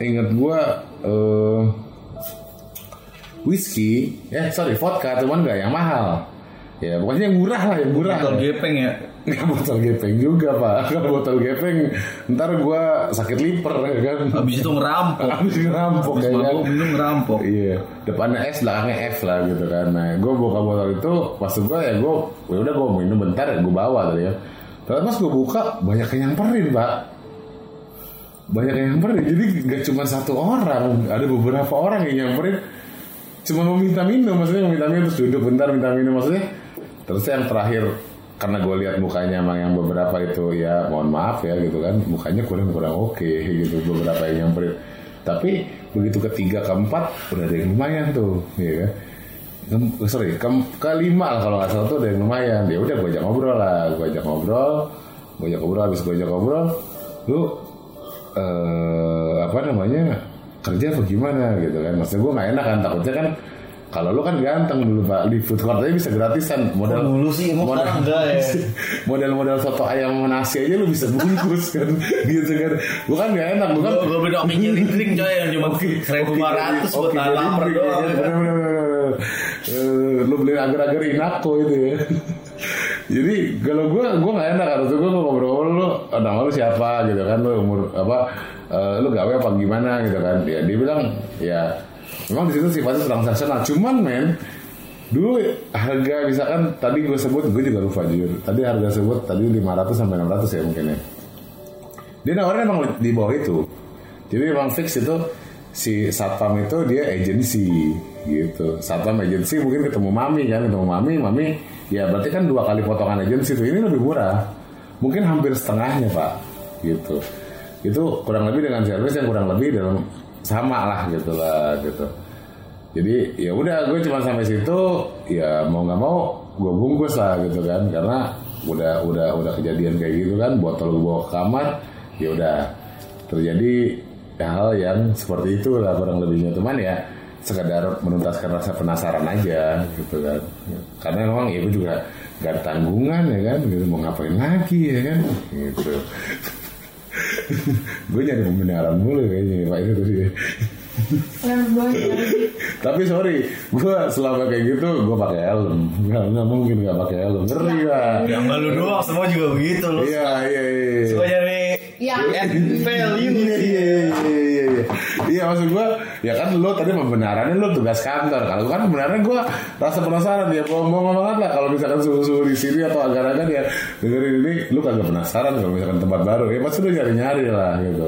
inget gue eh whisky eh sorry vodka cuman gak yang mahal ya pokoknya yang murah lah yang murah. Botol gepeng ya. Nggak botol gepeng juga pak. Kalau botol gepeng Ntar gue sakit liver ya kan? Habis itu ngerampok. Habis ngerampok Habis ya kan mabuk minum ngerampok. Iya Depannya S belakangnya F lah gitu kan. Nah gue buka botol itu Maksud gue ya gue ya udah gue minum bentar ya gue bawa tadi ya. Terus pas gue buka Banyak yang nyamperin pak. Banyak yang nyamperin. Jadi gak cuma satu orang Ada beberapa orang yang nyamperin. Cuma mau minta minum Maksudnya mau minta minum Terus duduk bentar minta minum Maksudnya Terus yang terakhir karena gue lihat mukanya emang yang beberapa itu ya mohon maaf ya gitu kan. Mukanya kurang kurang oke gitu beberapa yang nyamperin. Tapi begitu ketiga keempat udah ada yang lumayan tuh ya kan. Kem- sorry ke- kelima lah kalau nggak salah tuh ada yang lumayan. Ya udah gue ajak ngobrol lah gue ajak ngobrol gue ajak ngobrol habis gue ajak ngobrol lu eh apa namanya kerja apa gimana gitu kan. Maksudnya gue nggak enak kan takutnya kan kalau lu kan ganteng dulu pak. Di food court aja bisa gratisan. Modal Kok dulu sih, emang modal enggak ya? model-model soto ayam nasi aja lu bisa bungkus kan? Gitu kan? Gue kan gak enak gue kan Gue beda oke drink coy yang cuma seribu lima ratus buat lapar doang. bener, bener, bener, bener. Eh, lu beli agar-agar inako itu ya. Jadi kalau gue gue nggak enak harus gue ngobrol lu nama lu siapa? Gitu kan lu umur apa eh, lu gawe apa gimana gitu kan? Ya dia bilang ya memang di situ sifatnya transaksional cuman men dulu harga misalkan tadi gue sebut gue juga lupa jujur. Tadi harga sebut tadi 500 sampai 600 ya mungkin ya. Dia nawarin emang di bawah itu. Jadi emang fix itu si satpam itu dia agency gitu. Satpam agency mungkin ketemu mami kan ketemu mami mami ya berarti kan dua kali potongan agency itu ini lebih murah. Mungkin hampir setengahnya pak gitu. Itu kurang lebih dengan service yang kurang lebih dalam sama lah gitu lah gitu. Jadi ya udah gue cuma sampai situ ya mau nggak mau gue bungkus lah gitu kan. Karena udah udah udah kejadian kayak gitu kan botol gue bawa ke kamar ya udah. Terjadi hal yang seperti itu lah kurang lebihnya. Teman ya sekedar menuntaskan rasa penasaran aja gitu kan. Karena memang ya gue juga gak tanggungan ya kan. Gitu mau ngapain lagi ya kan. Gitu gue nyari pembenaran mulu kayaknya pak itu sih yang. Tapi sorry, gue selama kayak gitu gue pakai helm. Nggak, nggak mungkin nggak pakai helm. Ngeri lah. Ya enggak lu doang, semua juga begitu lu. Iya iya iya. Suka nyari Iya. add value Iya iya iya iya iya. Iya maksud gue ya kan lo tadi pembenarannya lo tugas kantor. Kalau kan pembenarannya gue rasa penasaran ya bohong-bohong banget lah kalau misalkan suhu-suhu di sini atau agak-agak ya dengerin ini lu kagak penasaran kalau misalkan tempat baru ya pasti lu nyari-nyari lah gitu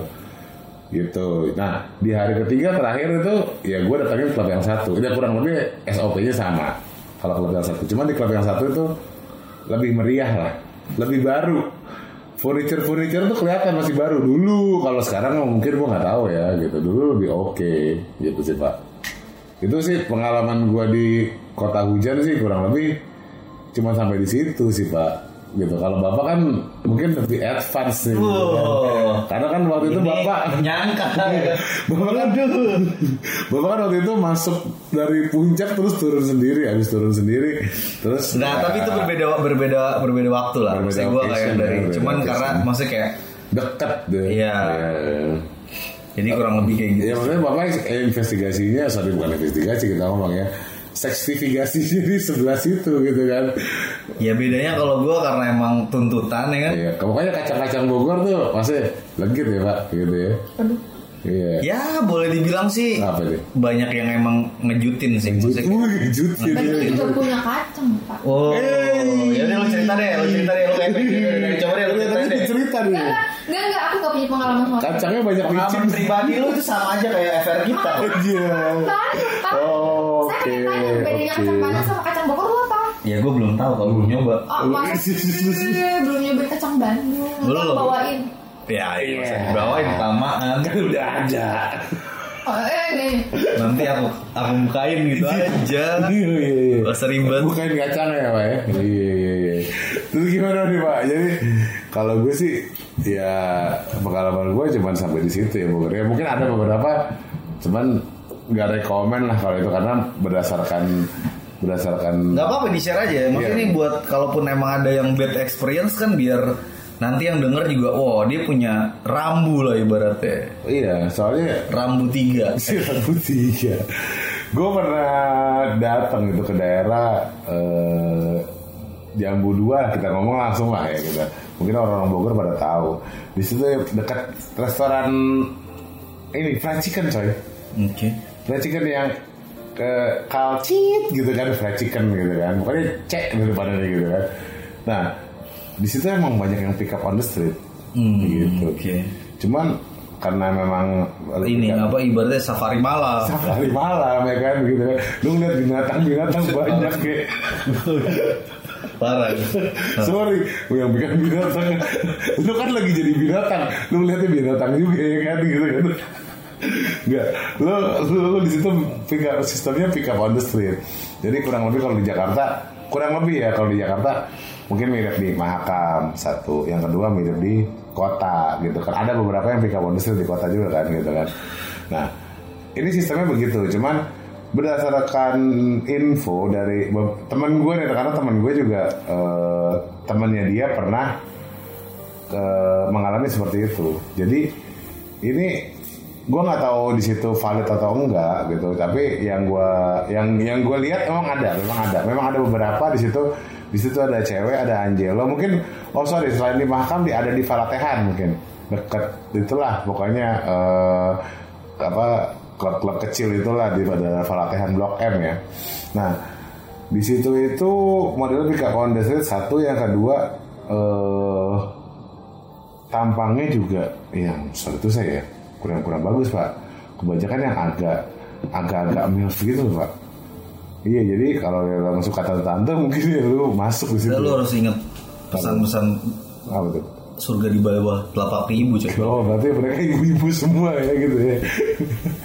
gitu. Nah di hari ketiga terakhir itu ya gue datangin klub yang satu. Ya kurang lebih SOP-nya sama kalau klub yang satu. Cuman di klub yang satu itu lebih meriah lah, lebih baru. Furniture furniture tuh kelihatan masih baru dulu. Kalau sekarang mungkin gue nggak tahu ya gitu. Dulu lebih oke gitu sih pak. Itu sih pengalaman gue di kota hujan sih kurang lebih cuma sampai di situ sih pak. Gitu. Kalau bapak kan mungkin lebih advance nih. gitu kan. Karena kan waktu itu bapak nyangka. Bapak kan Bapak kan waktu itu masuk dari puncak terus turun sendiri, habis turun sendiri, terus Nah, tapi itu berbeda berbeda berbeda waktu lah. Berbeda Maksudnya gue kayak dari cuman karena maksudnya kayak dekat deh. Iya. Iya. jadi kurang lebih kayak gitu. Ya maksudnya Bapak eh, investigasinya, sorry bukan investigasi kita ngomong ya, sekstifikasinya di sebelah situ gitu kan. Ya bedanya kalau gue karena emang tuntutan ya kan. Iya, pokoknya kacang-kacang Bogor tuh masih legit ya Pak, gitu ya. Aduh. Iya. Ya boleh dibilang sih Apa deh? banyak yang emang ngejutin sih. Maksudnya kayak- Wih, jutin Baju ya. juga punya kacang, Pak. Oh, ya udah lo cerita deh, lo cerita deh, lo kayak coba deh, lo cerita Tadi deh. cerita nih. Enggak, enggak, aku gak punya pengalaman sama Kacangnya banyak Pengalaman licin. pribadi lo itu sama aja kayak FR kita. Iya. Pak. Oh, Saya oke, pengen tanya bedanya oke. kacang Bandung sama kacang Bogor itu apa? Ya gue belum tahu kalau belum nyoba. Oh, masa sih belum nyobain kacang Bandung. Belum. bawain. Ya, iya, masa dibawain kelamaan. Kan udah ada. Oh, eh, nih. Nanti aku aku bukain gitu aja. Iya iya iya. Gak ribet. Bukan kacang ya pak ya. Iya iya iya. Terus gimana nih pak? Jadi kalau gue sih ya pengalaman gue cuma sampai di situ ya Bogor. Ya mungkin ada beberapa, cuman nggak rekomen lah kalau itu karena berdasarkan berdasarkan Gak apa-apa di share aja. Maksudnya Iya. ini buat kalaupun emang ada yang bad experience kan biar nanti yang denger juga, oh dia punya rambu lah ibaratnya. iya soalnya Rambu tiga. si Rambu tiga. Gue pernah datang itu ke daerah eh, Jambu dua kita ngomong langsung lah ya kita. Mungkin orang-orang Bogor pada tahu. Di situ dekat restoran ini fried chicken coy. Oke. Fried chicken yang ke kalcit gitu kan fried chicken gitu kan. Pokoknya cek di depannya gitu kan. Nah di situ emang banyak yang pick up on the street Hmm, gitu. Oke. Cuman karena memang Ini apa ibaratnya safari malam. safari malam ya kan gitu kan lu ngeliat binatang-binatang banyak kayak Parah. sorry lu yang bikin binatang lu kan lagi jadi binatang lu ngeliatnya binatang juga ya kan gitu kan Enggak, lu, lu, lu di situ sistemnya pick up on the street. Jadi kurang lebih kalau di Jakarta, kurang lebih ya kalau di Jakarta mungkin mirip di Mahakam satu, yang kedua mirip di kota gitu kan. Ada beberapa yang pick up on the street di kota juga kan gitu kan. Nah, ini sistemnya begitu, cuman berdasarkan info dari teman gue nih, karena teman gue juga eh, temannya dia pernah ke- mengalami seperti itu. Jadi ini gue nggak tahu di situ valid atau enggak gitu. Tapi yang gue yang yang gue lihat memang ada, memang ada, memang ada beberapa di situ. Di situ ada cewek, ada Angelo. Mungkin oh sorry selain di Mahakam di ada di Falatehan mungkin dekat itulah pokoknya eh, apa klub-klub kecil itulah di pada Falatehan Blok M ya. Nah di situ itu model pick up on the street satu yang kedua eh tampangnya juga yang soal itu saya kurang-kurang bagus pak. Kebanyakan yang agak agak-agak milf gitu pak. Iya jadi kalau yang suka tante-tante mungkin ya lu masuk di situ. Lu harus inget pesan-pesan apa tuh? surga di bawah telapak ibu coy. Oh berarti mereka ibu-ibu semua ya gitu ya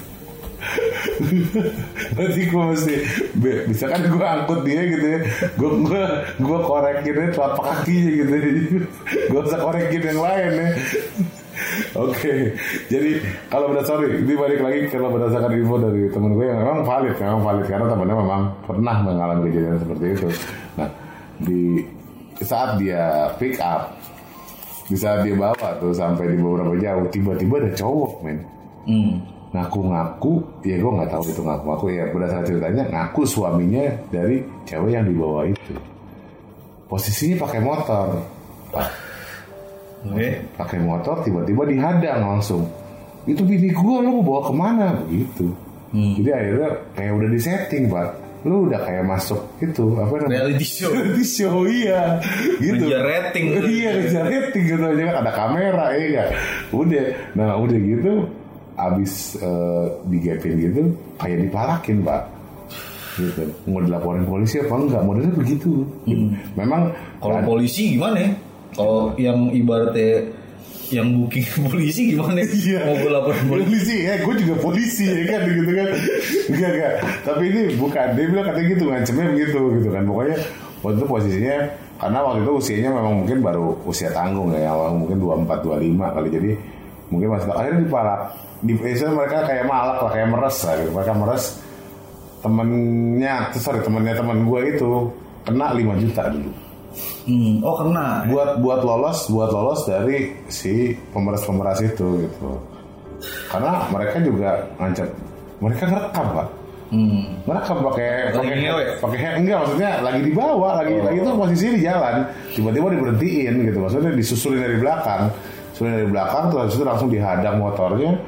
Berarti gue mesti be- Misalkan gue angkut dia gitu ya Gue gue gue korekin telapak kakinya gitu ya Gue usah korekin yang lain ya Oke, jadi kalau sorry, ini balik lagi kalau berdasarkan info dari temen gue yang memang valid, memang valid karena temennya memang pernah mengalami kejadian seperti itu. Nah, di saat dia pick up, di saat dia bawa tuh sampai di beberapa jauh, tiba-tiba ada cowok, men. Hmm. Ngaku-ngaku ya gue nggak tahu itu ngaku-ngaku. Ya berdasarkan ceritanya ngaku suaminya dari cewek yang dibawa itu. Posisinya pakai motor. Oke. pakai motor tiba-tiba dihadang langsung. Itu bini gua lu mau bawa ke mana? Begitu. Jadi akhirnya kayak udah disetting pak. Lu udah kayak masuk itu apa namanya? Reality show. reality show iya. Gitu. Ngejar rating. iya ngejar rating gitu aja. Ada kamera ya udah. Nah udah gitu abis eh, digepin gitu kayak dipalakin pak. Gitu. Mau dilaporin polisi apa enggak? Modelnya begitu. Memang Kalau polisi gimana ya? Kalau yang ibaratnya yang booking polisi gimana? Iya. Mau gue lapor polisi. polisi ya gue juga polisi ya kan? Gitu kan? Enggak enggak tapi ini bukan dia bilang katanya gitu ngancemnya begitu gitu kan? Pokoknya waktu itu posisinya karena waktu itu usianya memang mungkin baru usia tanggung ya awal mungkin 24 25 kali. Jadi mungkin masih akhirnya dipalak di biasanya mereka kayak malak lah kayak meres lah gitu. mereka meres temennya sorry temennya teman gue itu kena 5 juta dulu Hmm. Oh kena. buat buat lolos buat lolos dari si pemeras pemeras itu gitu karena mereka juga ngancam mereka ngerekam pak Hmm. mereka pakai pakai ngewe? pakai enggak maksudnya lagi di bawah lagi lagi itu posisi di jalan tiba-tiba diberhentiin gitu maksudnya disusulin dari belakang susulin dari belakang terus itu langsung dihadang motornya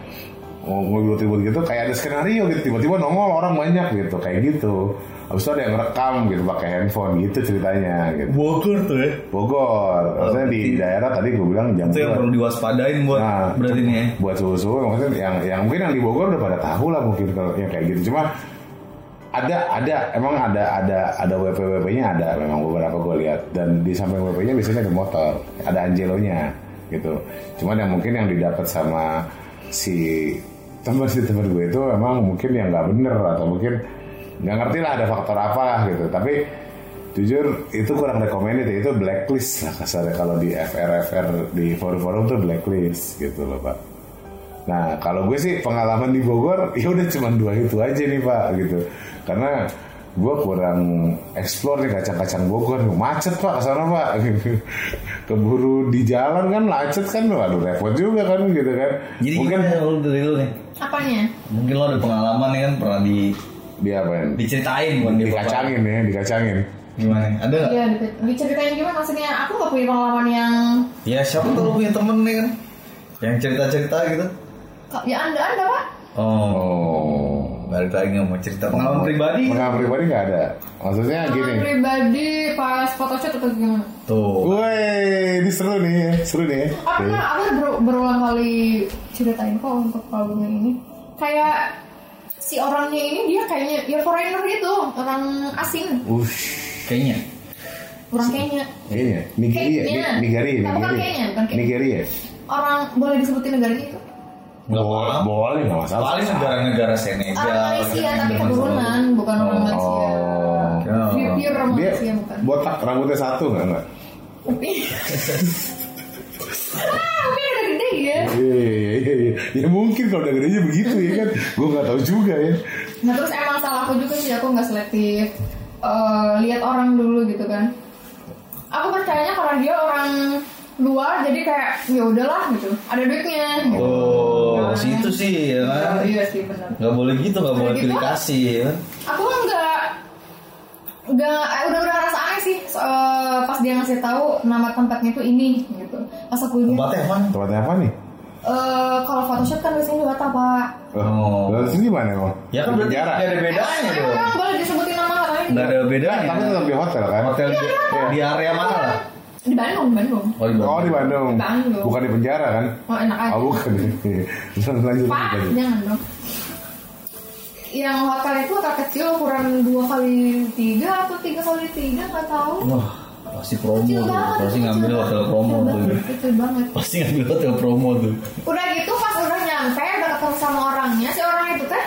mau ribut-ribut gitu kayak ada skenario gitu tiba-tiba nongol orang banyak gitu kayak gitu habis itu ada yang rekam gitu pakai handphone gitu ceritanya gitu Bogor tuh ya. Bogor. Maksudnya di daerah tadi gue bilang jam Itu yang perlu diwaspadain buat Nah, berarti nih ya. buat suhu-suhu maksudnya yang yang mungkin yang di Bogor udah pada tahu lah mungkin kalau yang kayak gitu. Cuma ada ada emang ada ada ada WP WP-nya ada memang beberapa gue lihat dan di samping WP-nya biasanya ada motor, ada Angelonya gitu. Cuman yang mungkin yang didapat sama si teman si teman gue itu emang mungkin yang nggak bener atau mungkin nggak ngerti lah ada faktor apa gitu. Tapi jujur itu kurang recommended ya. itu blacklist lah kasarnya kalau di FR-FR di forum-forum tuh blacklist gitu loh pak. Nah kalau gue sih pengalaman di Bogor ya udah cuma dua itu aja nih pak gitu karena gue kurang explore nih kacang-kacang Bogor macet pak ke sana pak. keburu di jalan kan macet kan waduh repot juga kan gitu kan Jadi mungkin gimana lu dari lu nih? Apanya? Mungkin lo ada pengalaman nih kan pernah di dia apa diceritain bukan di dikacangin ya dikacangin Gimana? Ada nggak? Iya, di- diceritain gimana maksudnya? Aku gak punya pengalaman yang Ya siapa tuh lu punya temen nih kan? Yang cerita-cerita gitu? ya anda anda pak? Oh, oh balik lagi nggak mau cerita pengalaman pribadi? pengalaman pribadi nggak ada maksudnya gini Pengalaman pribadi pas photoshoot atau gimana? Tuh. Woi, ini seru nih, seru nih. Oh, pernah aku ber- berulang kali ceritain kok untuk album ini. Kayak si orangnya ini dia kayaknya ya foreigner gitu, orang asing, Ush, Kayaknya. orang Kenya. kayaknya Nigeria, Kayaknya. Ni- Nigeria, bukan Nigeria, kayaknya, bukan kayaknya. Nigeria. Orang boleh disebutin negaranya itu? Nggak Boleh, boleh nggak masalah. Paling negara-negara Senegal. Orang Malaysia tapi keturunan, bukan orang Oh. Malaysia. Oh. Pure, pure orang Dia Malaysia bukan. botak rambutnya satu nggak nggak? Ah, Upi udah gede ya. Iya, iya, iya. Ya mungkin kalau udah gedenya begitu ya kan. Gue nggak tahu juga ya. Nah terus emang salah aku juga sih aku nggak selektif eh, lihat orang dulu gitu kan. Aku percayanya karena dia orang luar jadi kayak ya udahlah gitu. Ada duitnya. Gitu. Oh, situ sih ya kan. Oh, iya sih benar. Nggak boleh gitu, nggak boleh Gitu? pilih kasih ya kan. Aku nggak nggak eh, udah udah rasa aneh sih so, eh, pas dia ngasih tahu nama tempatnya tuh ini gitu. Pas aku lihat Tempatnya mana? Tempatnya apa nih? eh, kalau photoshoot kan biasanya di Batam pak. Oh. Lalu sini mana emang? Ya kan berarti nggak ada bedanya dong. Emang boleh disebutin nama katanya? Nggak ada bedanya. Tapi tetap di hotel kan? Hotel di, di area mana lah? Di Bandung, Bandung. Oh, di Oh di Bandung. Di Bandung. Bukan di penjara kan? Oh enak aja. Oh bukan. Lanjut lanjut. Pak, lanjut. jangan dong. Yang hotel itu hotel kecil ukuran dua kali tiga atau tiga kali tiga nggak tahu. Wah, pasti promo Kecil tuh. banget. Pasti kecil ngambil banget, hotel promo kecil tuh. banget, Kecil banget. Pasti ngambil hotel promo tuh. Udah gitu pas udah nyampe udah ketemu sama orangnya si orang itu teh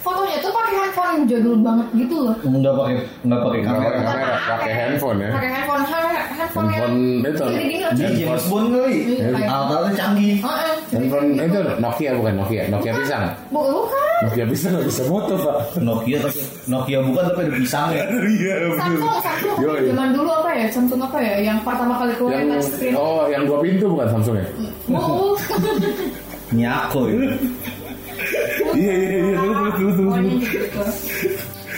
fotonya tuh pakai handphone jadul banget gitu loh. Nggak pakai nggak pakai Nggak kamera. pakai kamera, pakai handphone ya. Pakai handphone, ha- handphone, Handphone itu. Jadi. James Bond kali. Iya, kayak- Alat-alatnya canggih. Heeh. Handphone itu Nokia bukan Nokia, Nokia pisang. Bu- Bukan. Nokia pisang nggak bisa foto pak. Nokia tapi Nokia bukan tapi ada pisangnya. Iya Samsung, Samsung. Zaman dulu apa ya? Samsung apa ya? Yang pertama kali keluar Yang touch screen. oh yang dua pintu bukan Samsung ya? Nyako ya. Iya iya iya terus terus terus terus. Gitu.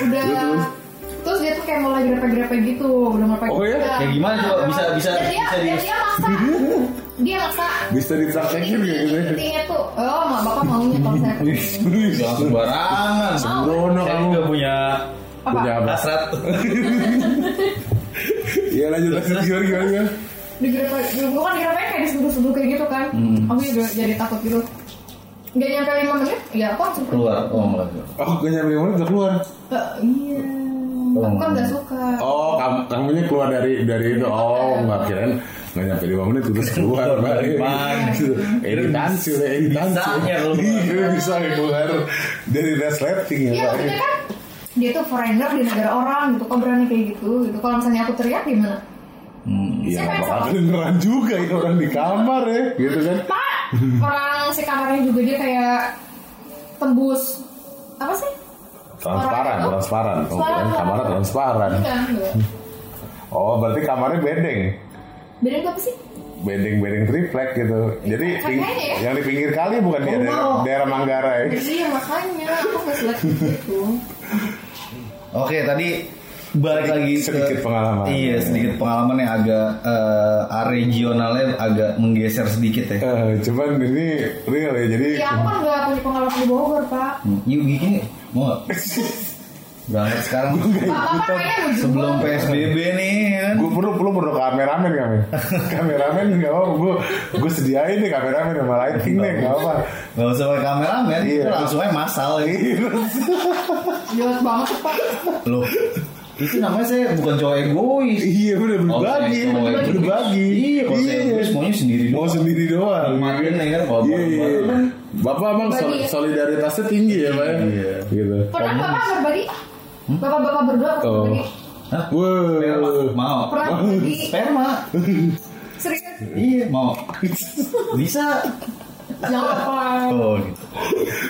Udah terus dia tuh kayak mulai grepe-grepe gitu, udah mulai Oh, iya? Kayak gimana coba? Bisa- bisa- Dan dia, bisa di- dan dia maksa. dia maksa. Bisa dipraktekin kayak gitu. ya? Intinya tuh, oh mak bapak maunya kalau saya. Jangan sembarangan. Sembrono kamu. juga punya? Punya hasrat. Iya lanjut lanjut gimana gimana gimana. digrepe gue kan kayak diseduh-seduh kayak gitu kan Hmm. aku juga jadi takut gitu Gak nyampe 5 menit, ya aku langsung. Keluar. Oh, malah. Oh gak nyampe lima menit udah keluar. Eh, iya, aku kan gak suka. Oh kamu kamunya keluar dari dari itu. Oh nggak kirain nggak nyampe lima menit terus keluar. Balik. Editansi udah editansi. Bisanya lu. Iya bisa keluar dari resleting ya Iya maksudnya kan dia tuh foreigner di negara orang gitu, kok berani kayak gitu gitu. Kalau misalnya aku teriak gimana? Hmm. Iya nggak bakal kedengeran juga ini orang di kamar ya gitu kan. Pak, orang si kamarnya juga dia kayak tembus apa sih? Transparan, Orang itu? transparan. Oh, Suara- kirain kamarnya transparan. Enggak, enggak. Oh berarti kamarnya bedeng. Itu apa sih? Bedeng-bedeng triplek gitu. Jadi ping- ya. yang di pinggir kali bukan di daerah, daerah Manggarai. Jadi ya makanya aku gak selektif gitu. Oke, tadi balik lagi ke- Sedikit pengalaman. Iya, sedikit pengalaman yang agak eh, regionalnya agak menggeser sedikit ya. Eh, cuman ini real ya jadi Ya aku kan gak punya pengalaman di Bogor pak. Hmm, Yuk gini, mau nggak? Berangkat sekarang Bapak mau sebelum. PSBB nih kan. gue perlu perlu perlu kameramen kami kameramen nggak apa gue gue sediain nih kameramen sama lighting nih nggak apa Gak usah pakai kameramen, Iya. itu langsung aja masal ya. Jelas banget tuh pak. Loh, itu namanya saya bukan cowok egois. iya udah Oh, berbagi cowok berbagi Iya, kalau saya egois maunya sendiri mau sendiri doang Nikmatin ya kan, kalau iya iya kan. bapak emang sol- solidaritasnya tinggi ya pak ya? Iya. gitu Pernah bapak berbagi? Bapak-bapak berdua pernah Oh. berbagi? Hah? Wah, Mau. Pernah berbagi? Sperma. Serius? Iya, mau. Bisa. Jangan apa? Oh, gitu.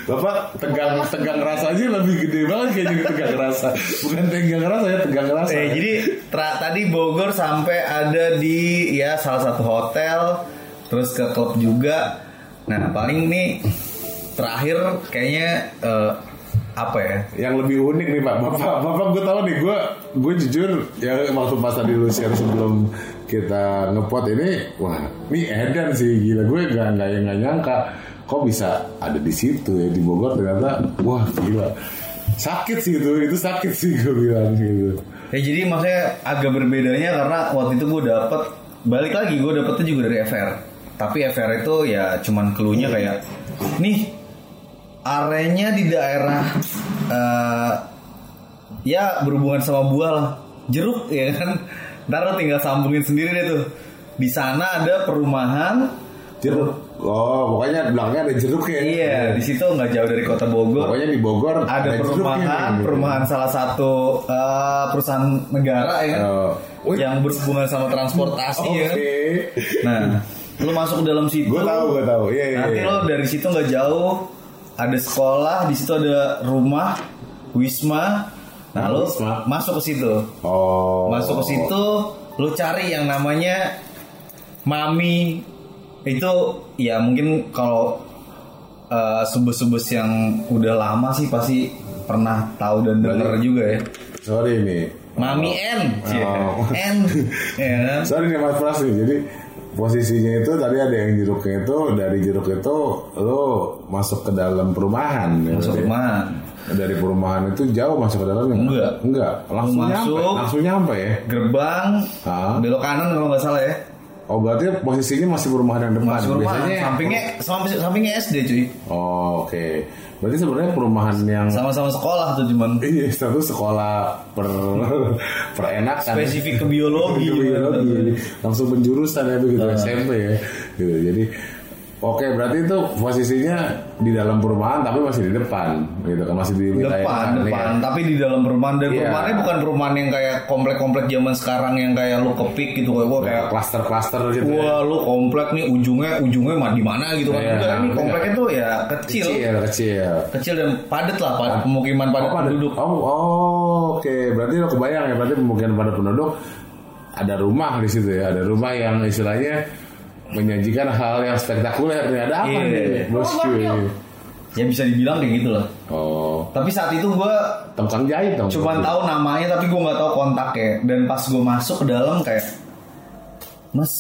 bapak tegang tegang rasa aja lebih gede banget kayaknya tegang rasa bukan tegang rasa ya tegang rasa Eh, jadi tra- tadi Bogor sampai ada di ya salah satu hotel, terus ke klub juga. Nah, paling nih terakhir kayaknya eh, apa ya? yang lebih unik nih pak bapak bapak gue tahu nih gue gue jujur ya waktu pas tadi lu share sebelum kita ngepot ini wah ini edan sih gila gue gak nggak nggak nyangka kok bisa ada di situ ya di Bogor ternyata wah gila sakit sih itu itu sakit sih gue bilang gitu Ya jadi maksudnya agak berbedanya karena waktu itu gue dapet balik lagi gue dapetnya juga dari FR. Tapi FR itu ya cuman keluhnya kayak nih areanya di daerah eh, ya berhubungan sama buah lah jeruk ya kan. Ntar lo tinggal sambungin sendiri deh tuh. Di sana ada perumahan. jeruk oh pokoknya belakangnya ada jeruk ya Iya, di situ nggak jauh dari kota Bogor. pokoknya di Bogor ada jeruknya perumahan, perumahan salah satu eh, perusahaan negara ya. Oh. Wih. yang berhubungan sama transportasi oke ya. Nah, lu masuk ke dalam situ. gue tahu gue tahu iya iya Nanti iya. lo dari situ nggak jauh ada sekolah, di situ ada rumah, wisma. Nah, Wisma. masuk ke situ. oh Masuk ke situ, lo cari yang namanya Mami. Itu ya mungkin kalau eh, subus-subus yang udah lama sih pasti pernah tahu dan denger juga ya. sorry nih Mami N, Oh. N, ya kan? Sorry nih Mas Pras nih, jadi posisinya itu tadi ada yang jeruknya itu dari jeruk itu lo masuk ke dalam perumahan ya, Masuk berarti. Dari perumahan itu jauh masuk ke dalamnya Enggak. enggak langsung Lu nyampe masuk. langsung nyampe ya Gerbang, Ah. belok kanan kalau nggak salah ya. oh berarti posisinya masih perumahan yang depan Masuk rumahan, biasanya sampingnya, samping, sampingnya SD cuy. oh oke berarti sebenarnya perumahan yang Sama-sama sekolah tuh cuman iya satu sekolah per perenakan spesifik ke biologi. Ke biologi. langsung penjurusan ya begitu Nah. SMP ya gitu jadi oke berarti itu posisinya di dalam perumahan tapi masih di depan gitu kan masih di Depan, depan, depan, ya. tapi di dalam perumahan dan Iya. perumahannya bukan perumahan yang kayak komplek-komplek zaman sekarang yang kayak lu kepik gitu kayak gua kayak klaster-klaster gitu ya. Wah lu komplek nih ujungnya ujungnya mah di mana gitu kan Iya, Enggak, ini iya. kompleknya tuh ya kecil, kecil kecil kecil dan padat lah padat pemukiman padat Oh, padat. penduduk Oh, oh, oke. Berarti lo kebayang ya, berarti pemukiman padat penduduk ada rumah di situ ya, ada rumah yang istilahnya menyajikan hal yang spektakuler nih. Ada apa Iya. nih, bosku? Rumah bakio. ya bisa dibilang kayak gitu lah Oh, tapi saat itu gue tukang jahit dong. cuman tahu namanya tapi gue nggak tahu kontaknya dan pas gue masuk ke dalam kayak mas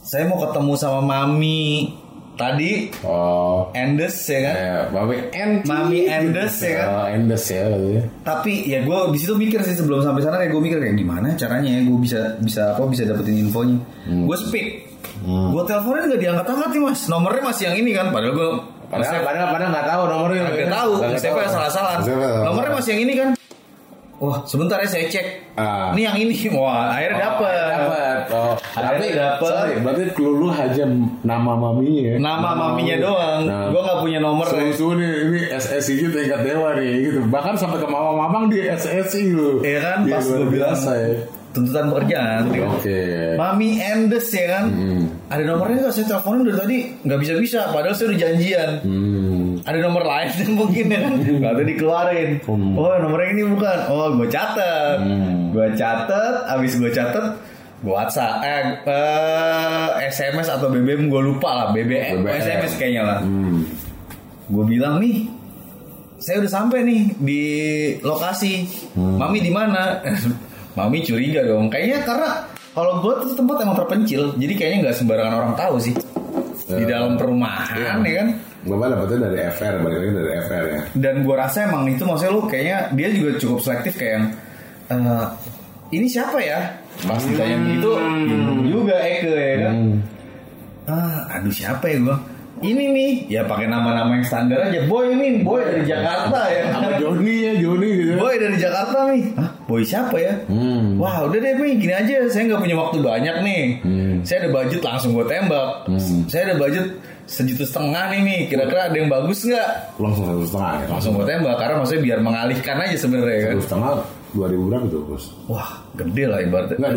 saya mau ketemu sama mami tadi Oh, Endes ya kan eh, Mami Endes. Mami Endes ya kan Oh, Endes ya katanya. tapi ya gue di situ mikir sih sebelum sampai sana kayak gue mikir kayak gimana caranya ya gue bisa bisa apa bisa dapetin infonya gue speak gue teleponin nggak diangkat angkat nih mas nomornya masih yang ini kan padahal gue Padahal padahal padahal nggak tahu nomornya. nggak tahu Nggak siapa yang salah salah Siapa yang salah? nomornya masih yang ini kan wah sebentar ya saya cek Ah. ini yang ini wah akhirnya dapet Dapat. Oh, Akhirnya tapi dapet. sorry, berarti lu aja nama maminya. ya? nama maminya doang Nah. gue nggak punya nomor ya. Susu nih, ini SSI gitu tingkat dewa nih gitu. Bahkan sampai ke mamang-mamang di SSI lu. Iya kan Iya, pas luar gue bilang biasa ya. Tuntutan pekerjaan gitu kan. Oke. Mami Endes ya kan? Ada nomornya nggak? Saya teleponin dari tadi nggak bisa bisa padahal saya udah janjian. Hmm. ada nomor lain yang mungkin ya. Kan nggak ada dikeluarin. Oh nomornya ini bukan. Oh gue catet gue catet abis gue catet gue WhatsApp eh, eh, SMS atau BBM gue lupa lah. BBM, BBM. SMS kayaknya lah. Hmm. gue bilang nih saya udah sampai nih di lokasi. Mami di mana mami curiga dong. Kayaknya karena kalau gue tuh tempat emang terpencil jadi kayaknya nggak sembarangan orang tahu sih. Di Ya. dalam perumahan ya kan? Bapak dapetnya dari FR, balik lagi dari FR ya. dan gue rasa emang itu maksudnya lu kayaknya dia juga cukup selektif kayak yang eh, ini siapa ya? Pas ditanya gitu bingung juga Eke ya kan? Ah aduh siapa ya gue ini nih. Ya pakai nama-nama yang standar aja. Boy ini boy dari Jakarta ya. Sama Joni ya, Joni gitu. boy dari Jakarta nih. Hah, boy siapa ya? Hmm. Wah udah deh nih gini aja. Saya nggak punya waktu banyak nih. Saya ada budget langsung gue tembak. Saya ada budget sejuta setengah nih nih Kira-kira ada yang bagus nggak? Langsung satu setengah ya. Langsung gue tembak. Karena maksudnya biar mengalihkan aja sebenarnya kan? Satu setengah dua ribu berapa tuh bos? Wah gede lah ibaratnya Nggak,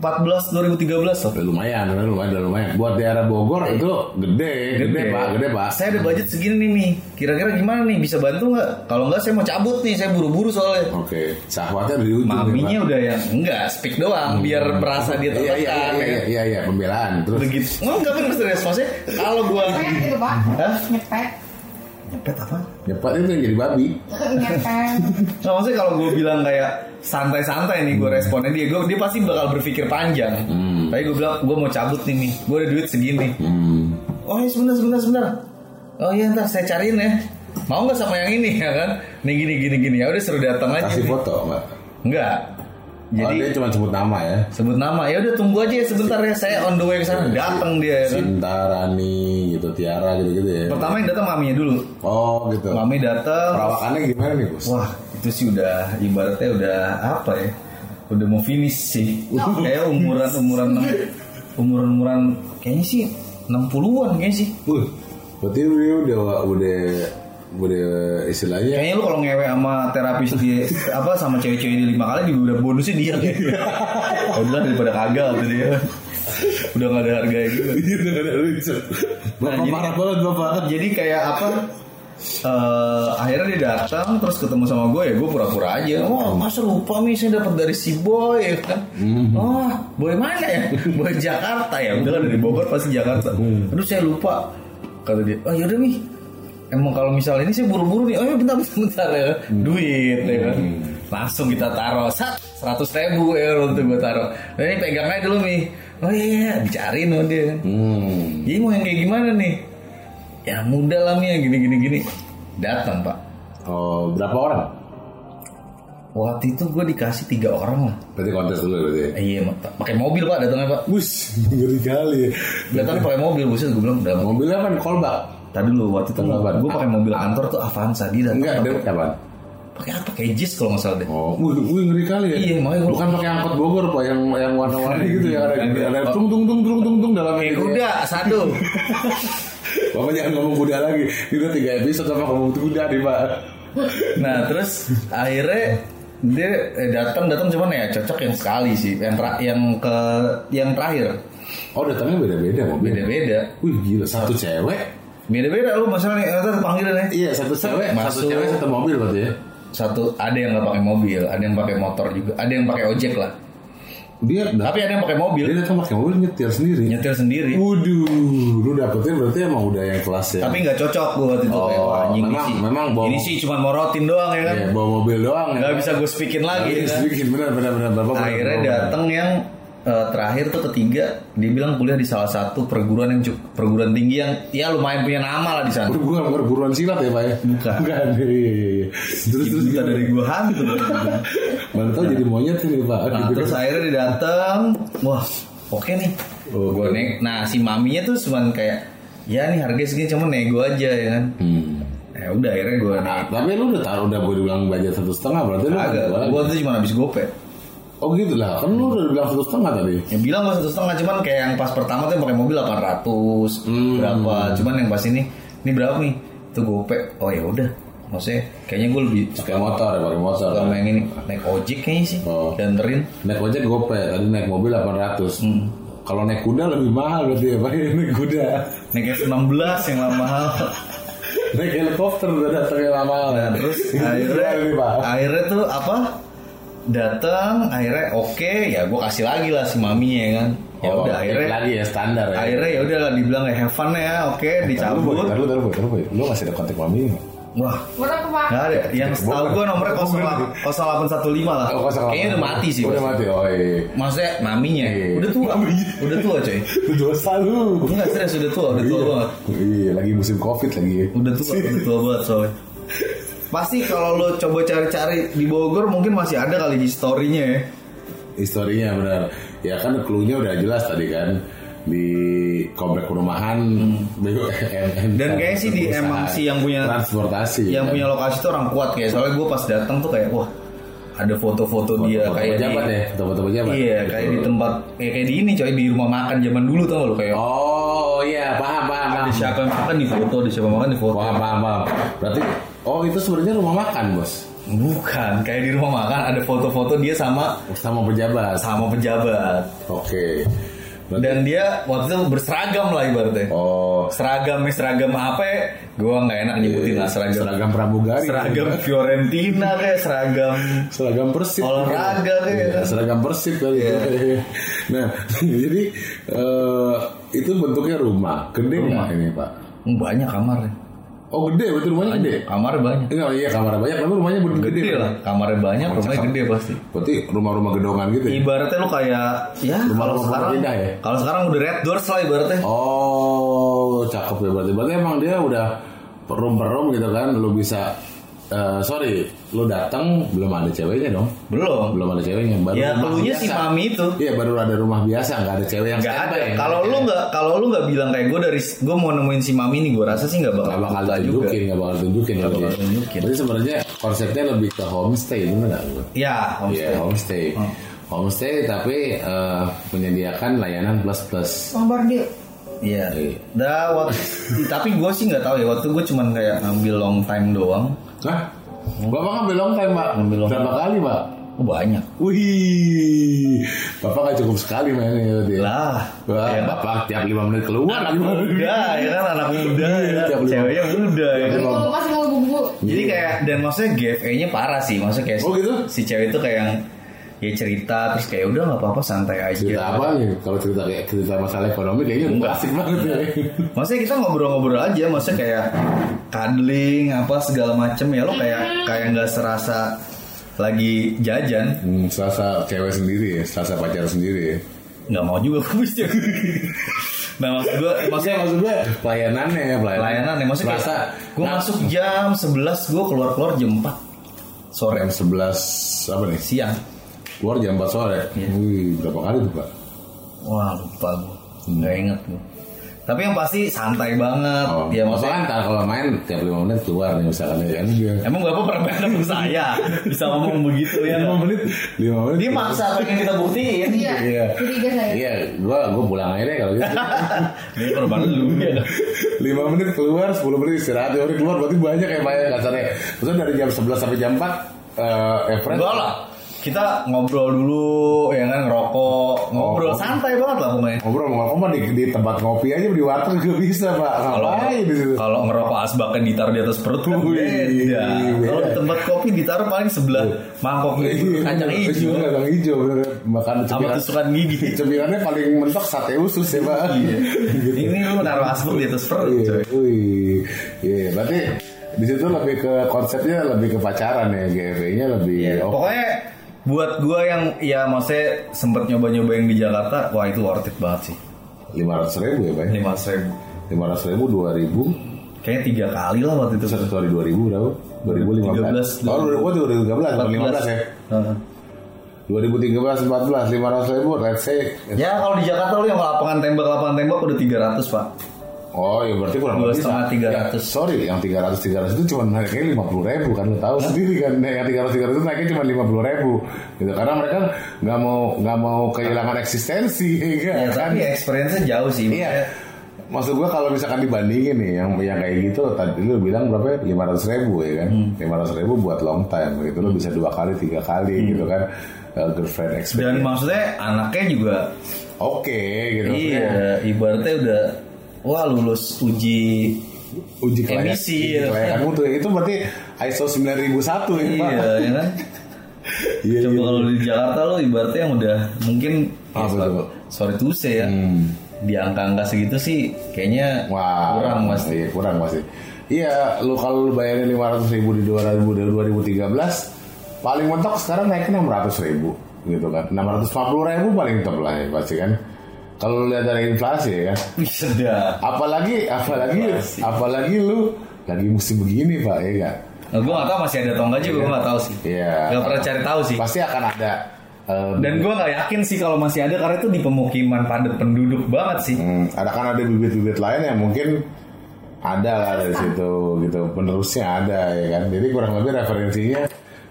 2014 2013 loh Udah lumayan, lumayan, udah lumayan. Buat daerah Bogor itu gede, gede, pak, gede pak. Saya ada budget segini nih nih Kira-kira gimana nih bisa bantu nggak? Kalau nggak saya mau cabut nih Saya buru-buru soalnya Oke, syahwatnya di ujung. Maminya nih, Pak. udah yang enggak speak doang biar merasa dia Iya, iya, tertekan iya, ya iya, kan? iya, iya, pembelaan. Terus begitu nggak nggak bener serius maksudnya kalau gua Nyepet gitu pak? Nyepet nyepet apa? Cepat itu yang jadi babi. Nyepet. Nggak maksudnya kalau gua bilang kayak santai-santai nih gua responnya dia gua dia pasti bakal berpikir panjang. Hmm. tapi gua bilang gua mau cabut nih nih. Gua ada duit segini. Hmm. oh ya sebentar sebentar sebentar. Oh iya ntar saya cariin ya. Mau nggak sama yang ini ya kan? Nih gini gini gini. Ya udah suruh datang aja Kasih nih. foto, mbak. enggak Jadi oh, dia cuma sebut nama ya. sebut nama. Ya udah tunggu aja ya sebentar ya. Saya on the way ke sana. Datang dia kan? Sinta, Rani, gitu, Tiara, gitu-gitu ya. pertama yang datang maminya dulu. Oh, gitu. mami datang Perawakannya gimana nih, bos? Wah itu sih udah ibaratnya udah apa ya? Udah mau finish sih. Kayak umuran umuran umuran umuran kayaknya sih 60-an kayaknya sih. Wih, berarti dia udah udah udah istilahnya Kayaknya lu kalau ngewe sama terapis di apa sama cewek-cewek di lima kali juga udah bonusnya dia kayaknya. udah daripada kagak tuh dia. Udah gak ada harganya juga. udah ada lucu. Bapak jadi- parah banget bapak. Jadi kayak apa? eh akhirnya dia datang terus ketemu sama gue ya gue pura-pura aja wah masa lupa nih saya dapat dari si boy ya kan oh boy mana ya boy Jakarta ya udah dari Bogor pasti Jakarta aduh saya lupa kata dia oh yaudah nih emang kalau misalnya ini saya buru-buru nih oh ya bentar bentar, bentar ya duit ya kan langsung kita taruh sat seratus ribu ya untuk gue taruh nah ini pegang aja dulu nih oh iya iya dicariin sama dia kan Hmm. jadi mau yang kayak gimana nih ya muda lah nih yang gini gini gini datang pak Oh, berapa orang? waktu itu gue dikasih tiga orang lah Berarti kontes dulu berarti. ya? Eh, iya Pak. pakai mobil pak datangnya pak Bus, ngeri kali ya. datangnya pakai mobil buset gue bilang Mobilnya kan kolbak. Tadi dulu waktu itu Kenapa? gue pakai mobil kantor tuh Avanza dia datang Enggak, dia pakai apa? pakai apa kayak jis kalau nggak salah deh Oh, wih, ngeri kali ya. Iya, makanya gua- Bukan pakai angkot Bogor pak, yang yang warna-warni gitu ya. Ada, ada tung tung tung tung tung tung dalam kayak kuda satu Bapak jangan ngomong kuda lagi. Itu tiga episode sama ngomong kuda nih pak. nah terus akhirnya dia eh, datang datang cuman ya cocok yang sekali sih yang tra- yang ke yang terakhir Oh datangnya beda-beda mobil. beda beda Wih gila satu cewek. Beda beda lu masalah nih eh, ntar panggilan ya Iya satu cewek, Masuk. satu cewek satu mobil berarti ya. satu ada yang nggak pakai mobil ada yang pakai motor juga ada yang pakai ojek lah dia Tapi ada yang pakai mobil, dia datang pakai mobil nyetir sendiri. nyetir sendiri. Waduh, lu dapetin berarti emang udah yang kelas ya. Tapi nggak cocok gue waktu itu Oh, kayak wah, anjing memang- ini sih. memang bawa- ini sih cuma morotin doang ya kan. Iya, bawa mobil doang ya. Nggak bisa gue speakin lagi. Ya kan? sedikit benar benar benar bapak. benar, Akhirnya benar. datang yang eh, terakhir tuh ketiga dia bilang kuliah di salah satu perguruan yang perguruan tinggi yang ya lumayan punya nama lah di sana. Bukan perguruan silat ya pak ya? Bukan. Bukan. Iya, iya, iya. Terus terus Kita dari gua hantu. Mana tahu jadi monyet ini pak. Nah, Gitu. terus akhirnya dia datang, wah oke nih. Oh, Gua naik. Nah si maminya tuh cuman kayak ya nih harga segini cuma nego aja ya kan. Hmm. Ya udah akhirnya gue Nah, tapi lu udah taruh udah boleh bilang budget satu setengah berarti lu Agak, gue tuh cuma habis gope. Oh gitu lah, kan lu udah bilang satu setengah tadi. Ya bilang gua satu setengah cuman kayak yang pas pertama tuh yang pakai mobil 800 Hmm. berapa. Cuman yang pas ini ini berapa nih? Itu gope. Oh ya udah. Maksudnya kayaknya gue lebih Pakai motor ya, pakai motor. suka main ini naik ojek kayaknya sih. Oh. Dianterin. Naik ojek gope, tadi naik mobil 800. Hmm. Kalau naik kuda lebih mahal berarti ya Pak, naik kuda. Naik F16 yang lama mahal. naik helikopter udah datang yang lama mahal. Nah, terus akhirnya nih, Pak? akhirnya tuh apa? Datang, akhirnya oke, ya gue kasih lagi lah si maminya ya kan. Ya Oh, udah akhirnya lagi ya standar ya. akhirnya ya udah lah dibilang ya have fun ya, oke dicabut. Taruh, taruh, taruh, taruh, taruh. Lu masih ada kontak mami? Wah? Nggak ada. Yang setahu gue nomornya 0815 lah. Oh, kosong Kayaknya udah mati sih. Udah mati. Oh iya. Maksudnya maminya. Iya. Udah tua. Udah tua coy. Itu dosa lu. Enggak serius udah tua, udah tua Iya. banget. Iya, lagi musim covid lagi. ya. Udah tua, udah tua banget soalnya. Pasti kalau lo coba cari-cari di Bogor mungkin masih ada kali historinya ya. Historinya benar. Ya kan clue-nya udah jelas tadi kan di komplek perumahan BUMN. Dan kayaknya sih di- emang sih yang punya- transportasi. Yang kan. punya lokasi itu orang kuat kayak soalnya gue pas datang tuh kayak wah ada foto-foto dia Foto-foto kayak pejabat di, ya, foto-foto pejabat. Iya, kayak di tempat kayak, kayak di ini coy di rumah makan zaman dulu tau lo kayak Oh iya, paham paham. paham. di siapa makan di foto, di siapa makan di foto. Paham paham paham. Berarti oh itu sebenarnya rumah makan bos, Bukan, kayak di rumah makan ada foto-foto dia sama sama pejabat. sama pejabat. Oke. Berarti- Dan dia waktu itu berseragam lah ibaratnya. oh Seragam seragam apa ya? Gua nggak enak nyebutin lah seragam. seragam pramugari. Seragam Fiorentina kayak seragam seragam persib Olahraga Iya, kayak. seragam persib kali Iya. nah jadi eh, itu bentuknya rumah gede nggak ini pak banyak kamarnya. Oh gede berarti rumahnya gede Kamarnya banyak. Enggak, iya kamar banyak tapi rumahnya gede, Gede lah, kamarnya banyak, rumahnya gede pasti. berarti rumah-rumah gedongan gitu ya Ibaratnya lu kayak ya Rumah kalau rumah sekarang indah ya? kalau sekarang udah red doors lah ibaratnya. oh cakep ya berarti berarti emang dia udah perum perum gitu kan lu bisa eh, sorry lu datang belum ada ceweknya dong Belum. belum ada ceweknya baru Ya rumah keluhnya si mami itu. Iya baru ada rumah biasa nggak ada cewek yang Gak ada. Kalau lu nggak kalau lu nggak bilang kayak gue dari gue mau nemuin si mami nih, gue rasa sih nggak bakal nggak bakal tunjukin, nggak bakal tunjukin. Nggak berarti. bakal tunjukin. Berarti sebenarnya konsepnya lebih ke homestay, bener nggak? Ya, Iya, homestay. homestay. Hmm. Homestay tapi eh, menyediakan layanan plus plus. Bombardil. Iya. Iya. Dah waktu, tapi gue sih nggak tahu ya. Waktu gue cuman kayak ngambil long time doang. Hah? Bapak ngambil long time, Pak. Ngambil long Berapa kali, Pak? Oh, banyak. Wih, Bapak nggak cukup sekali mainnya berarti. ya? Lah. Wah, ya, Bapak tiap lima menit keluar. anak muda ya kan anak muda ya. Iya, tiap lima- Ceweknya muda ya. masih mau bubu. Jadi kayak dan maksudnya GFA-nya parah sih. Maksudnya kayak Oh, gitu? si cewek itu kayak yang ya cerita terus kayak udah nggak apa-apa santai aja. Cerita apa nih? Kalau cerita kayak cerita masalah ekonomi kayaknya Enggak. asik banget ya. Maksudnya kita ngobrol-ngobrol aja, maksudnya kayak cuddling apa segala macem ya lo kayak kayak nggak serasa lagi jajan, Hmm, serasa cewek sendiri ya, serasa pacar sendiri ya. nggak mau juga bisa. nah maksud gue, Maksudnya maksud gue pelayanannya ya pelayanan. pelayanan ya maksudnya Serasa gue nah, masuk jam 11 gue keluar keluar jam 4 sore jam 11 apa nih? siang. Keluar jam 4 sore. Iya. Wih, berapa kali tuh, Pak? Wah lupa gue, nggak inget gue. Tapi yang pasti santai banget, Oh, ya maksudnya kan kalau main tiap 5 menit keluar nih misalkan ya kan dia. Emang bapak pernah main sama saya bisa ngomong begitu ya? 5 menit, 5 menit. Dia maksa pengen kita buktiin. Iya. Iya. Iya, gua gua pulang aja deh kalau gitu. Ini korban lu ya. 5 menit keluar, 10 menit istirahat, 5 menit keluar berarti banyak ya Pak ya kasarnya. Maksudnya dari jam 11 sampai jam 4 eh average Enggak lah. Kita ngobrol dulu ya kan ngerokok ngobrol Oh. santai banget lah pokoknya Ngobrol mau ngomong di, di tempat ngopi aja di warteg juga bisa pak. kalau kalau ngerokok asbaknya ditaruh di atas perut kan beda. beda. Kalau di tempat kopi ditaruh paling sebelah mangkok kacang hijau Iya, kacang hijau. Makan sama tusukan gigi. Cemilannya paling mentok sate usus ya pak. Iya. Gitu. Ini lu naruh asbak di atas perut Iya, wih, iya, berarti di situ lebih ke konsepnya lebih ke pacaran ya, GFW-nya lebih. Iya, oh, Pokoknya buat gua yang ya maksudnya sempet nyoba-nyoba yang di Jakarta, wah itu worth it banget sih. lima ratus ribu ya, pak? Lima ribu. Lima ratus ribu, dua ribu, Kayaknya tiga kali lah waktu itu. sorry dua ribu berapa? Dua ribu lima belas. 13. Oh, dua ribu tiga belas, lima belas ya. Dua ribu tiga belas, empat belas, lima ratus ribu, let's say. Ya kalau di Jakarta lu yang lapangan tembak lapangan tembak udah 300 pak. Oh, ya berarti kurang lebih. setengah, tiga Ya, ratus. sorry, yang tiga ratus tiga ratus itu cuma naiknya lima puluh ribu kan lo tahu sendiri kan yang tiga ratus tiga ratus itu naiknya cuma lima puluh ribu gitu karena mereka nggak mau nggak mau kehilangan eksistensi ya, Ya, kan tapi experience-nya jauh sih. Iya. Maksud gua kalau misalkan dibandingin nih yang yang kayak gitu tadi lu bilang berapa? Lima ratus ribu ya kan? Lima ratus ribu buat long time gitu lu bisa dua kali tiga kali gitu kan uh, girlfriend Dan experience. maksudnya anaknya juga Oke gitu. iya ibaratnya udah wah lulus uji Uji kelayak, Emisi, uji ya. kelayakan mutu itu berarti ISO 9001 ya Pak? iya ya kan. Iya, Coba iya. kalau di Jakarta lo ibaratnya yang udah mungkin Ah, ya, betul. sorry to say ya. Hmm. Di angka-angka segitu sih kayaknya Wah, kurang mas. Iya, kurang masih. Iya, lu kalau lu bayarin 500 ribu di 2000 dari 2013, paling mentok sekarang naiknya 600 ribu gitu kan. 650 ribu paling top lah ya pasti kan. Kalau lu lihat dari inflasi ya kan. Sedap. Apalagi, apalagi, Inflasi. apalagi lu lagi musim begini pak ya enggak? Nah, gue gak tahu masih ada atau enggak juga gue gak tahu sih. Iya. Gak pernah cari tahu sih. Pasti akan ada. eh, Dan gue gak yakin sih kalau masih ada karena itu di pemukiman padat penduduk banget sih. Hmm, ada kan ada bibit-bibit lain yang mungkin ada lah dari situ gitu penerusnya ada ya kan jadi kurang lebih referensinya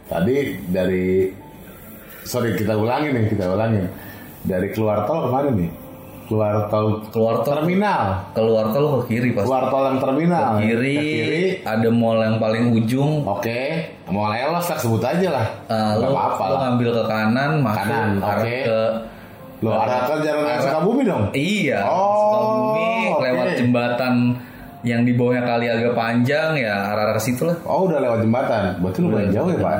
tadi dari sorry kita ulangin nih kita ulangin dari keluar tol ke mana nih keluar tol. Keluar tol. Terminal. Keluar tol ke kiri pas. keluar tol yang terminal. Kiri, Ke kiri. ada mall yang paling ujung. oke. Mau lelos lah sebut aja lah. Uh, nggak lo, apa-apa lo lah. ngambil ke kanan, masuk Kanan, oke. ke lo arah ke jalan arah- Sukabumi dong? Iya, Oh, Sukabumi oke. lewat jembatan yang di bawahnya kali agak panjang ya arah-arah ke situ lah. oh udah lewat jembatan. Berarti lumayan jauh ya pak?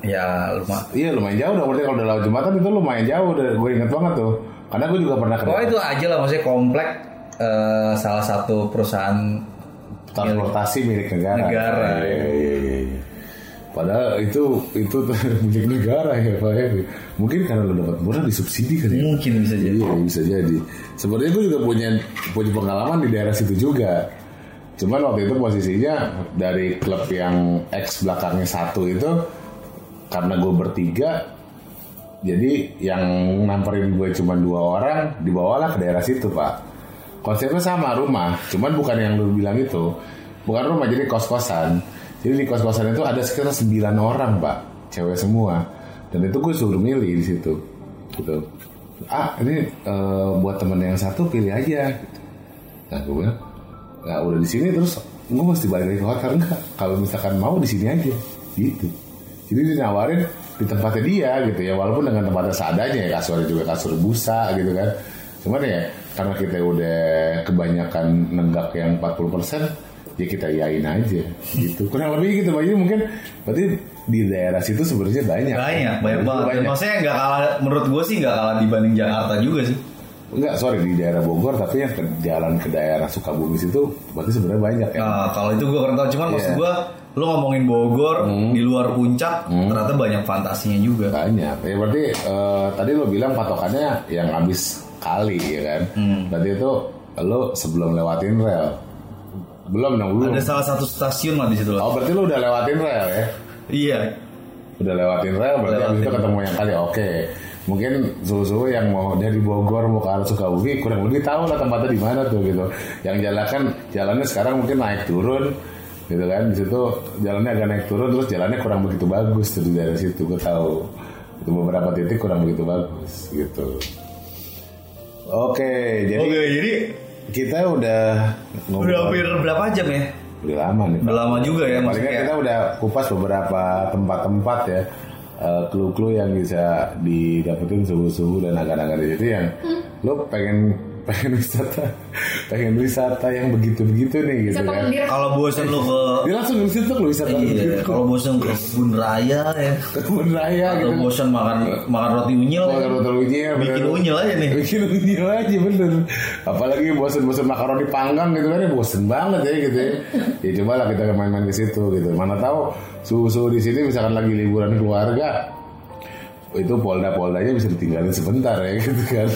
Ya lumayan. Iya lumayan jauh dong. Berarti kalau udah lewat jembatan itu lumayan jauh. Udah gue inget banget tuh karena gue juga pernah kerja itu aja lah maksudnya komplek eh, salah satu perusahaan transportasi milik negara. Negara. Iya, iya, iya, iya. Padahal itu itu milik negara ya Pak ya. Mungkin karena lo dapat murah disubsidi kan ya. mungkin bisa jadi. Iya bisa jadi. Sebenarnya gue juga punya punya pengalaman di daerah situ juga. Cuman waktu itu posisinya dari klub yang X belakangnya satu itu karena gue bertiga, jadi yang namperin gue cuma dua orang, dibawalah ke daerah situ pak. Konsepnya sama rumah, cuman bukan yang lu bilang itu, bukan rumah jadi kos kosan. Jadi di kos kosan itu ada sekitar 9 orang pak, cewek semua. Dan itu gue suruh milih di situ, gitu. Ah ini eh, buat temen yang satu pilih aja. Gitu. Nah gue bilang, nah udah di sini terus gue mesti balik lagi ke hotel enggak? Kalau misalkan mau di sini aja, gitu. Jadi dia nawarin di tempatnya dia gitu ya, walaupun dengan tempatnya seadanya ya kasurnya juga kasur busa gitu kan. Cuman ya karena kita udah kebanyakan nenggak yang 40% ya kita yain aja gitu. Kurang lebih gitu Pak. Jadi mungkin berarti di daerah situ sebenarnya banyak. Banyak, banyak banget. Banyak. Maksudnya nggak kalah, menurut gue sih nggak kalah dibanding Jakarta juga sih. Enggak, sorry di daerah Bogor tapi yang ke jalan ke daerah Sukabumi situ berarti sebenarnya banyak ya. Nah, kalau itu gue kurang tahu. Cuman maksud Iya. gue, lu ngomongin Bogor di luar puncak, ternyata banyak fantasinya juga. Banyak. Ya berarti eh, tadi lo bilang patokannya yang habis kali ya kan. Berarti itu lo sebelum lewatin rel. Belum dong, belum. Ada salah satu stasiun lah di situ. Oh, berarti lo udah lewatin rel ya. Iya. Udah lewatin rel berarti habis itu Lewatin. ketemu yang kali. Oke. Mungkin suhu-suhu yang mau dari Bogor mau ke arah Sukabumi kurang lebih tahu lah tempatnya di mana tuh gitu. Yang jalan kan jalannya sekarang mungkin naik turun gitu kan. Di situ jalannya agak naik turun terus jalannya kurang begitu bagus di daerah situ gue tahu. Itu beberapa titik kurang begitu bagus gitu. Oke, jadi Oke, jadi kita udah ngobrol udah hampir berapa jam ya? udah lama nih. Udah lama juga ya, maksudnya. kita udah kupas beberapa tempat-tempat ya eh, clue-clue yang bisa didapetin suhu-suhu dan agan-agan di situ yang lo pengen pengen wisata pengen wisata yang begitu-begitu nih gitu Siapa kan. Kalau bosen lu ke Dia langsung di situ lo wisata Iya, begitu. kalau bosen ke kebun raya ya. Kebun raya Atau gitu. bosen makan makan roti unyil. Kalau terlalu unyil, Bikin bener. unyil aja nih. Bikin unyil aja bener. Apalagi bosen-bosen makaroni panggang gitu kan ya bosen banget ya gitu ya. Ya cobalah kita main-main ke situ gitu. Mana tahu suhu-suhu di sini misalkan lagi liburan keluarga itu polda-poldanya bisa ditinggalin sebentar ya gitu kan.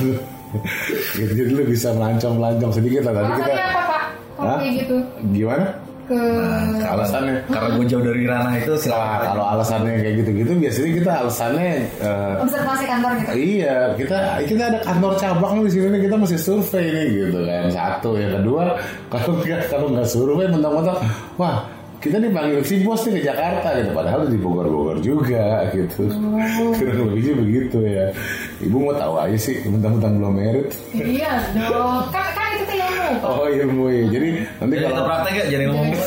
Gitu, jadi lu bisa melancong-melancong sedikit lah tadi kita Alasannya apa pak? Kalau kayak gitu gimana? ke Alasannya Karena gue jauh dari ranah itu Nah, silakan. kalau alasannya kayak gitu-gitu biasanya kita alasannya eh, observasi kantor gitu. Iya, kita kita ada kantor cabang di sini nih kita mesti survei nih gitu kan. Satu, yang kedua kalau nggak kalau nggak survei mentang-mentang, wah kita dipanggil si bos nih ke Jakarta gitu. Padahal di Bogor-Bogor juga gitu. Kurang lebihnya begitu ya. Ibu mau tahu aja sih, mentang-mentang belum merit. Iya dong. Kan kan itu tuh ilmu. Oh ilmu ya. Jadi nanti Jadi kita kalau praktek ya, jadi ngomong.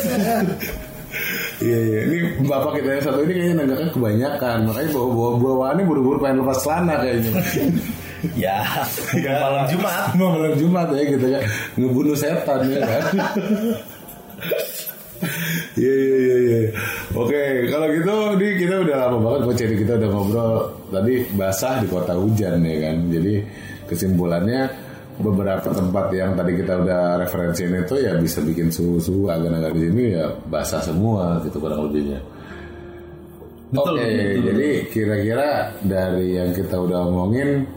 Iya iya, ini bapak kita yang satu ini kayaknya nenggaknya kebanyakan, makanya bawa bawa bawaannya buru-buru pengen lepas celana kayaknya. ya, malam Jumat. Mau malam Jumat ya gitu ya, ngebunuh setan ya kan. Iya iya iya iya. Oke, kalau gitu di kita udah lama banget kok jadi kita udah ngobrol tadi basah di kota hujan ya kan. Jadi kesimpulannya beberapa tempat yang tadi kita udah referensiin itu ya bisa bikin suhu-suhu agan-agan di sini ya basah semua gitu kurang lebihnya. Betul, Oke, betul. jadi kira-kira dari yang kita udah omongin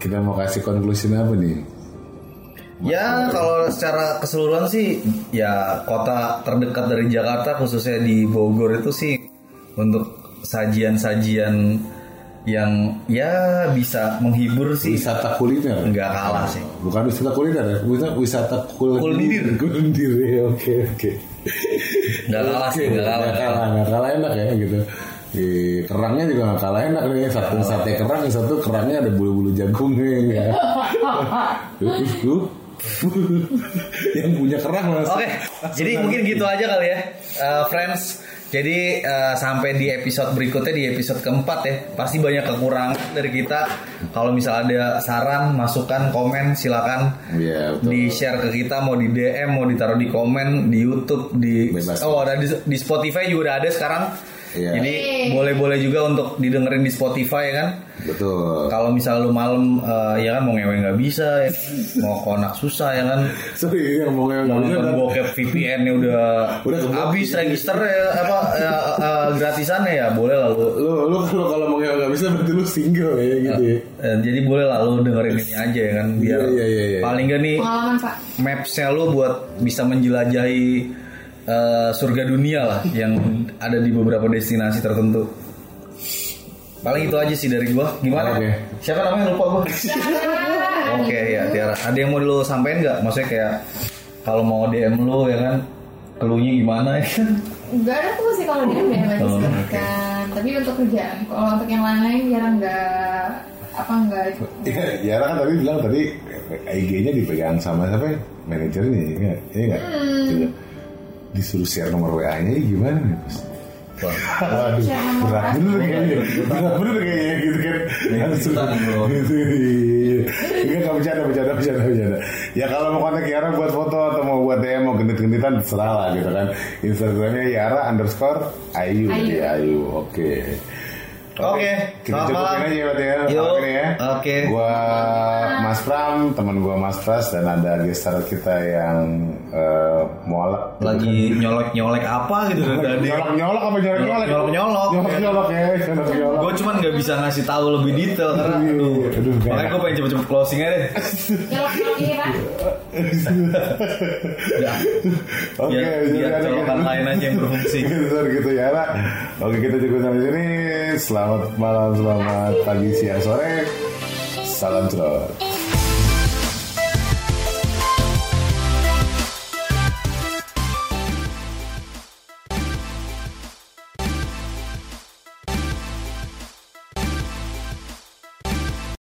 kita mau kasih konklusi apa nih? Ya kalau secara keseluruhan sih ya kota terdekat dari Jakarta khususnya di Bogor itu sih untuk sajian-sajian yang ya bisa menghibur sih Wisata kuliner. nggak kalah sih. Bukan wisata kuliner ya, wisata, wisata kul Kuldir. Kuldir ya, oke oke. Nggak kalah sih, nggak kalah. Nggak kalah, nggak kalah enak ya gitu. Di kerangnya juga nggak kalah enak nih. Satu sate kerang, satu kerangnya ada bulu-bulu jagungnya ya. Yang punya kerang langsung. Oke, jadi mungkin gitu aja kali ya, Eh, friends. Jadi eh, sampai di episode berikutnya di episode keempat ya, pasti banyak kekurangan dari kita. Kalau misal ada saran, masukan, komen, silakan Iya betul. di share ke kita mau di DM mau ditaruh di komen di YouTube di Bebas. oh ada di, di Spotify juga udah ada sekarang Iya. jadi boleh-boleh juga untuk didengerin di Spotify kan Betul. kalau misal lu malam eh, ya kan mau ngewe nggak bisa ya mau konak susah ya kan Sorry yang mau mau nggak bisa nonton kan? bokep VPN nya udah, Udah habis register ya apa ya, eh, gratisannya ya boleh lah lu Lu lu kalau kalau mau yang nggak bisa berarti lu single ya gitu ya. Eh, jadi boleh lah lu dengerin ini aja ya kan biar Iya, iya, iya. paling gak nih Pengalaman pak. mapsnya lu buat bisa menjelajahi eh, surga dunia lah yang ada di beberapa destinasi tertentu. Paling itu aja sih dari gua. Gimana? Oke. Siapa namanya lupa gua. Oke ya Tiara. Ada yang mau lu sampein nggak? Maksudnya kayak kalau mau DM lu ya kan keluhnya gimana ya kan? Enggak ada tuh sih kalau dia memang Oh, disebutkan. Tapi untuk kerjaan, kalau untuk yang lain-lain jarang nggak apa enggak Iya, Yara kan tadi bilang tadi IG-nya dipegang sama siapa ya? Manajernya ya, iya nggak? Coba. Disuruh share nomor WA-nya gimana nih? Bos? Waduh, berat WA. bener kayaknya, berat bener kayaknya gitu kan. Langsung, gitu, iya. Enggak, bercanda, bercanda, bercanda, bercanda. Ya kalau mau kontak Yara buat foto atau mau buat DM, mau genit-genitan, terserah lah gitu kan. Instagramnya Yara underscore Ayu, Ayu. jadi Ayu, oke. Oke, kita cukupin aja berarti ya. Yuk, ya. oke. Gua Mas Pram, teman gua Mas Pras dan ada gestar kita yang eh, mualak. Lagi nyolek-nyolek apa gitu dari tadi. nyolok nyolok apa? Nyolok-nyolok. Nyolok nyolok ya, nyolok. Gue cuman nggak bisa ngasih tahu lebih detail karena aduh, Aduh, kayak- makanya gue pengen cepet-cepet closing aja deh. nyolok ini pak. Oke, jadi ada lain aja yang berfungsi. gitu gitu ya. Oke kita cukup sampai sini. Selamat malam, selamat pagi, siang, sore. Salam cerot.